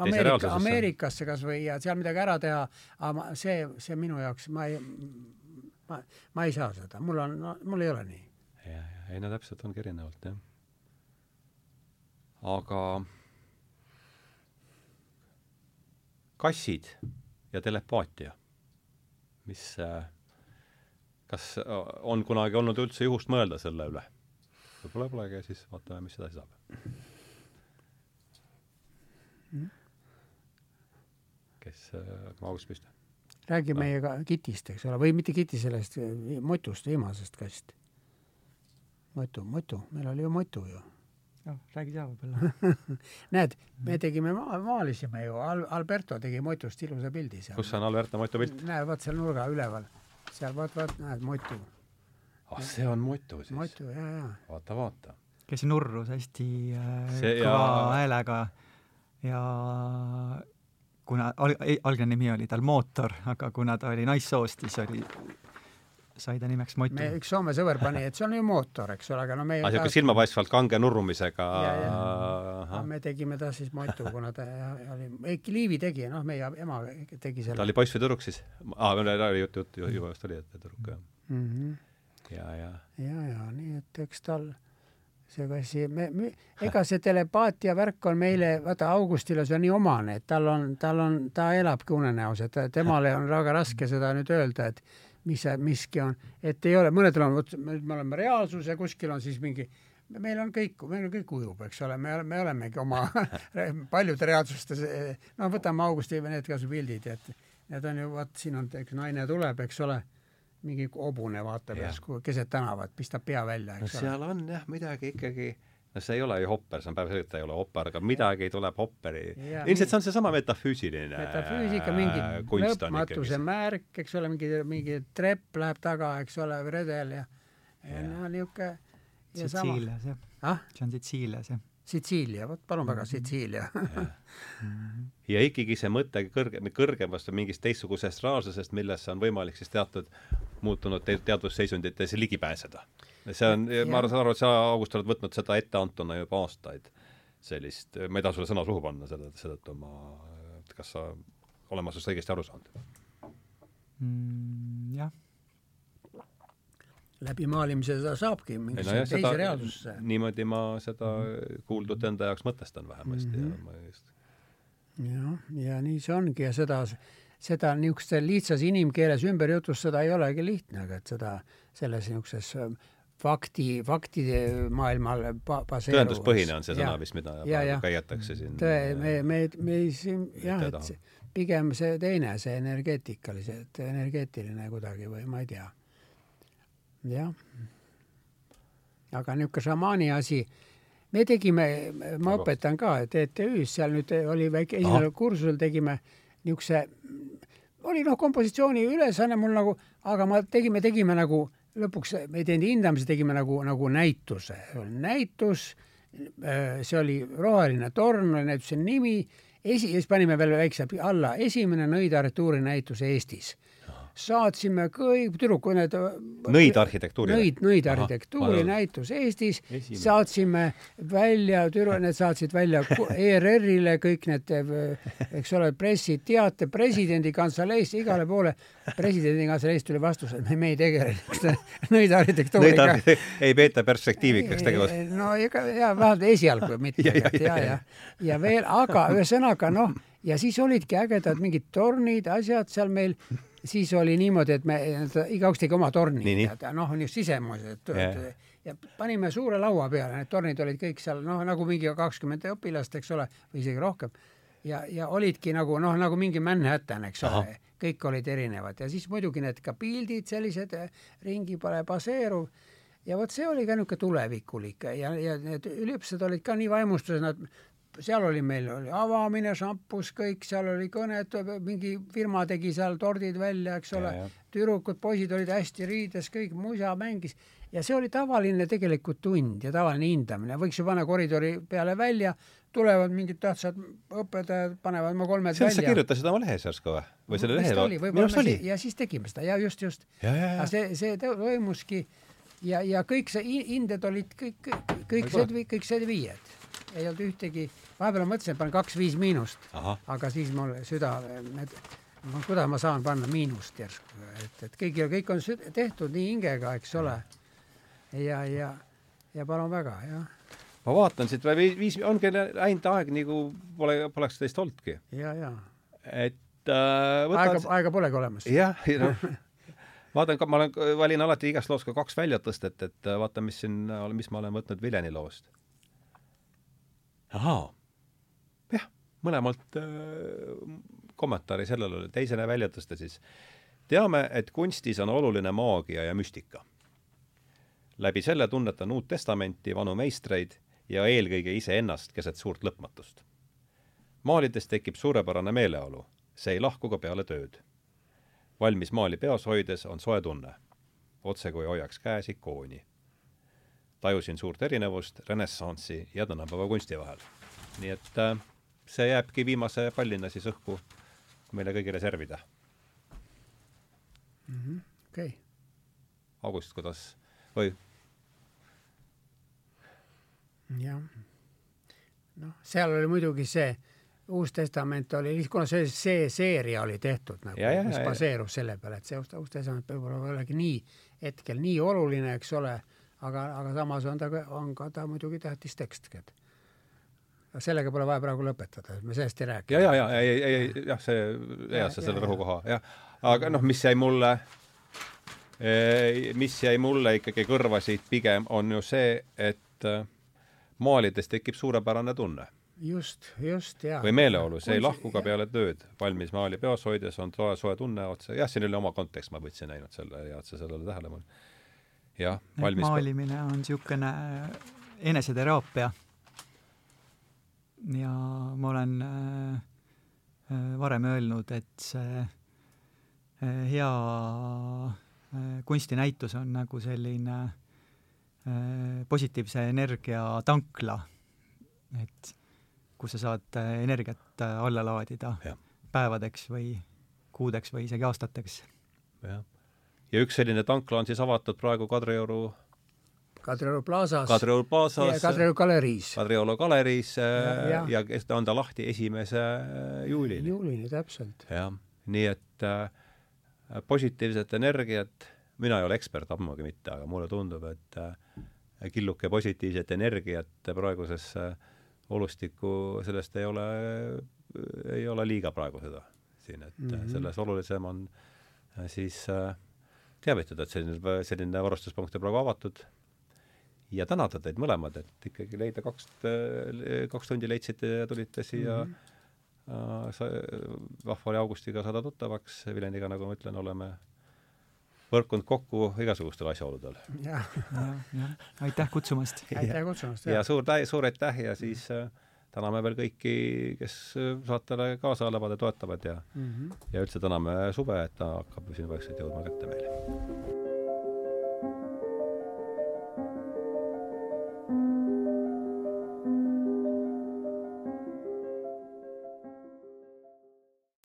Ameerika, Ameerikasse kas või ja seal midagi ära teha, aga ma, see, see minu jaoks, ma ei, ma, ma ei saa seda, mul on no,, mul ei ole nii ja, ja ei no täpselt ongi erinevalt jah. aga kassid ja telepaatia, mis äh, kas äh, on kunagi olnud üldse juhust mõelda selle üle? võib-olla polegi ja siis vaatame, mis edasi saab. kes äh,, hakkame august pihta. räägi no. meiega kitist, eks ole, või mitte kiti, sellest motust, viimasest kast. motu, motu, meil oli ju motu ju noh, räägi sa võib-olla näed, me tegime ma-, maalisime ju Al-, Alberto tegi Motust ilusa pildi seal. kus on Alberto Motu pilt? näe, vaat seal nurga üleval. Seal vaat, vaat näed, Motu. ah, see on Motu siis? Motu, jaa, jaa. vaata, vaata. kes nurrus hästi äh, see, kõva ja... häälega ja kuna al-, algne nimi oli tal Mootor, aga kuna ta oli naissoost, siis oli sai ta nimeks Motu. me, üks Soome sõber pani, et see on ju mootor, eks ole, aga no meie ah, niisugune silmapaistvalt kange nurrumisega. me tegime ta siis Motu, kuna ta oli, Eiki Liivi tegi, noh, meie ema tegi selle. ta oli poiss või tüdruk siis? aa, meil oli jutt, jutt juba vist oli, et tüdruk, jah mm. -hmm. ja, ja. ja, ja nii, et eks tal see kasi, me, me, ega see telepaatia värk on meile, vaata Augustile see on nii omane, et tal on, tal on, ta elabki unenäos, et temale on väga raske seda nüüd öelda, et mis see miski on, et ei ole, mõnedel on, vot me oleme reaalsus ja kuskil on siis mingi, meil on kõik, meil on kõik ujub, eks ole, me, me olemegi oma paljude reaalsustes, no võtame Augusti need kas või pildid, et need on ju, vot siin on, üks naine tuleb, eks ole, mingi hobune vaatab järsku keset tänavat, pistab pea välja, eks no, ole. seal on jah midagi ikkagi no see ei ole ju hopper, see on päevselgelt, ta ei ole hopper, aga midagi tuleb hopperi. ilmselt see on seesama metafüüsiline metafüüsika, mingi lõpmatuse märk, eks ole, mingi, mingi trepp läheb taga, eks ole, või redel ja, ja, ja no niisugune Sitsiilias jah ah?? see on Sitsiilias jah Sitsiilia, vot palun väga, mhm. Sitsiilia ja ikkagi see mõte kõrge, kõrgemast või mingist teistsugusest reaalsusest, millesse on võimalik siis teatud muutunud te teadusseisundites ligi pääseda. see on, ma arvan, saan aru, et sa, August, oled võtnud seda etteantuna juba aastaid, sellist, ma ei taha sulle sõna suhu panna, selle, seetõttu ma, kas sa olen ma sinust õigesti aru saanud mm,? jah läbimaalimise seda saabki mingisse no teise reaalsusse. niimoodi ma seda kuuldut enda jaoks mõtestan vähemasti mm -hmm. ja ma just jah, ja nii see ongi ja seda, seda niisuguses lihtsas inimkeeles ümber jutustada ei olegi lihtne, aga et seda selles niisuguses ähm, fakti, faktide maailmal ba-, baseeruvas tõenduspõhine on see sõna vist, mida käiatakse siin tõe, me, me, me siin jah, et see, pigem see teine, see energeetikalised, energeetiline kuidagi või ma ei tea jah. aga niisugune šamaani asi, me tegime, ma õpetan ka TTÜ-s, seal nüüd oli väike esimesel kursusel tegime niisuguse, oli noh, kompositsiooni ülesanne mul nagu, aga ma tegime, tegime nagu lõpuks me ei teinud hindamisi, tegime nagu, nagu näituse, näitus, see oli roheline torn, oli näituse nimi, esi, siis panime veel väikse alla, esimene nõidartuuri näitus Eestis saatsime kõik tüdrukud, need nõid arhitektuuri? nõid, nõid arhitektuuri näitus Eestis, saatsime välja, tüdru-, need saatsid välja ERR-ile kõik need, eks ole, pressiteate presidendi kantseleist igale poole. presidendi kantseleist tuli vastus, et me, me ei tegele nõid arhitektuuriga. ei peeta perspektiivikaks tegevust? no ega, jaa, vähemalt esialgu mitte, ja, ja, ja, ja, ja veel, aga ühesõnaga noh, ja siis olidki ägedad mingid tornid, asjad seal meil siis oli niimoodi, et me, igaüks tegi oma torni, tead, noh, niisugused sisemused yeah. ja panime suure laua peale, need tornid olid kõik seal, noh, nagu mingi kakskümmend õpilast, eks ole, või isegi rohkem. ja, ja olidki nagu noh, nagu mingi Manhattan, eks ole, kõik olid erinevad. Ja siis muidugi need ka pildid sellised ringi baseeruv ja vot see oli ka niisugune tulevikulik. Ja, ja need üliõpilased olid ka nii vaimustuses, nad seal oli meil oli avamine, šampus, kõik, seal oli kõned, mingi firma tegi seal tordid välja, eks ole, tüdrukud, poisid olid hästi riides, kõik musa mängis ja see oli tavaline tegelikult tund ja tavaline hindamine, võiks ju panna koridori peale välja, tulevad mingid tähtsad õpetajad, panevad oma kolmed see, välja. sa kirjutasid oma lehes järsku või? või selle lehe oli, minu arust oli. ja siis tegime seda ja just, just. aga see, see toimuski ja, ja kõik see hinded olid kõik, kõik, kõik see, kõik see viied ei olnud ühtegi, vahepeal ma mõtlesin, et panen kaks-viis miinust, aga siis mul süda, kuidas ma saan panna miinust järsku, et, et kõik, kõik on tehtud nii hingega, eks ole. ja, ja, ja palun väga, jah. ma vaatan siit veel viis, ongi läinud aeg nagu pole, poleks teist olnudki. ja, ja. et äh, võtad... aega, aega polegi olemas. jah, noh vaatan ka, ma olen, valin alati igast loost ka kaks väljatõstet, et äh, vaata, mis siin, mis ma olen võtnud Viljani loost. Ahaa, jah, mõlemalt äh, kommentaari sellele, teisene väljatõste siis. teame, et kunstis on oluline maagia ja müstika. läbi selle tunnetan Uut Testamenti, vanu meistreid ja eelkõige iseennast keset suurt lõpmatust. maalides tekib suurepärane meeleolu, see ei lahku ka peale tööd valmis maali peos hoides on soe tunne, otse kui hoiaks käes ikooni. Tajusin suurt erinevust renessansi ja tänapäeva kunsti vahel. nii et äh, see jääbki viimase pallina siis õhku meile kõigile servida mm. -hmm. okei okay.. August, kuidas või? jah. noh, seal oli muidugi see Uus Testament oli, kuna see, see seeria oli tehtud nagu, mis baseerus selle peale, et see Uus, Testament võib-olla ei olegi nii hetkel nii oluline, eks ole, aga, aga samas on ta, on ka ta muidugi tähtis tekst, et sellega pole vaja praegu lõpetada, me sellest ei räägi. ja, ja, ja ei, ei, ei jah, see, hea sa selle rõhukoha, jah. aga noh, mis jäi mulle, mis jäi mulle ikkagi kõrva siit pigem, on ju see, et äh, maalides tekib suurepärane tunne just, just, jaa. või meeleolu, see ei lahku ka peale tööd, valmis maali peos hoides on soe, soe tunne otse, jah, siin oli oma kontekst, ma võtsin ainult selle ja et sa sellele tähelepanu. Jah, valmis. maalimine on niisugune eneseteraapia. ja ma olen äh, äh, varem öelnud, et see äh, hea kunstinäitus on nagu selline positiivse energia tankla, et kus sa saad energiat alla laadida ja. päevadeks või kuudeks või isegi aastateks. jah. Ja üks selline tankla on siis avatud praegu Kadrioru Kadrioru plaasas. Kadrioru plaasas. Kadrioru galeriis. Kadrioru galeriis äh, ja, ja, ja on ta lahti esimese juulini. juulini, täpselt. jah, nii et äh, positiivset energiat, mina ei ole ekspert, ammugi mitte, aga mulle tundub, et äh, killuke positiivset energiat praegusesse äh, olustikku, sellest ei ole, ei ole liiga praegu seda siin, et mm -hmm. selles olulisem on äh, siis äh, teavitada, et selline, selline varustuspunkt on praegu avatud ja tänada teid mõlemad, et ikkagi leida kaks, äh, kaks tundi leidsite ja tulite siia mm -hmm. sa, Vahva oli Augustiga saada tuttavaks, Viljaniga, nagu ma ütlen, oleme põrkunud kokku igasugustel asjaoludel. jah, jah, aitäh kutsumast! aitäh kutsumast! ja suur tä-, suur aitäh ja siis äh, täname veel kõiki, kes äh, saatele kaasa elavad ja toetavad ja mm -hmm. ja üldse täname suve, et ta hakkab siin vaikselt jõudma kätte meile.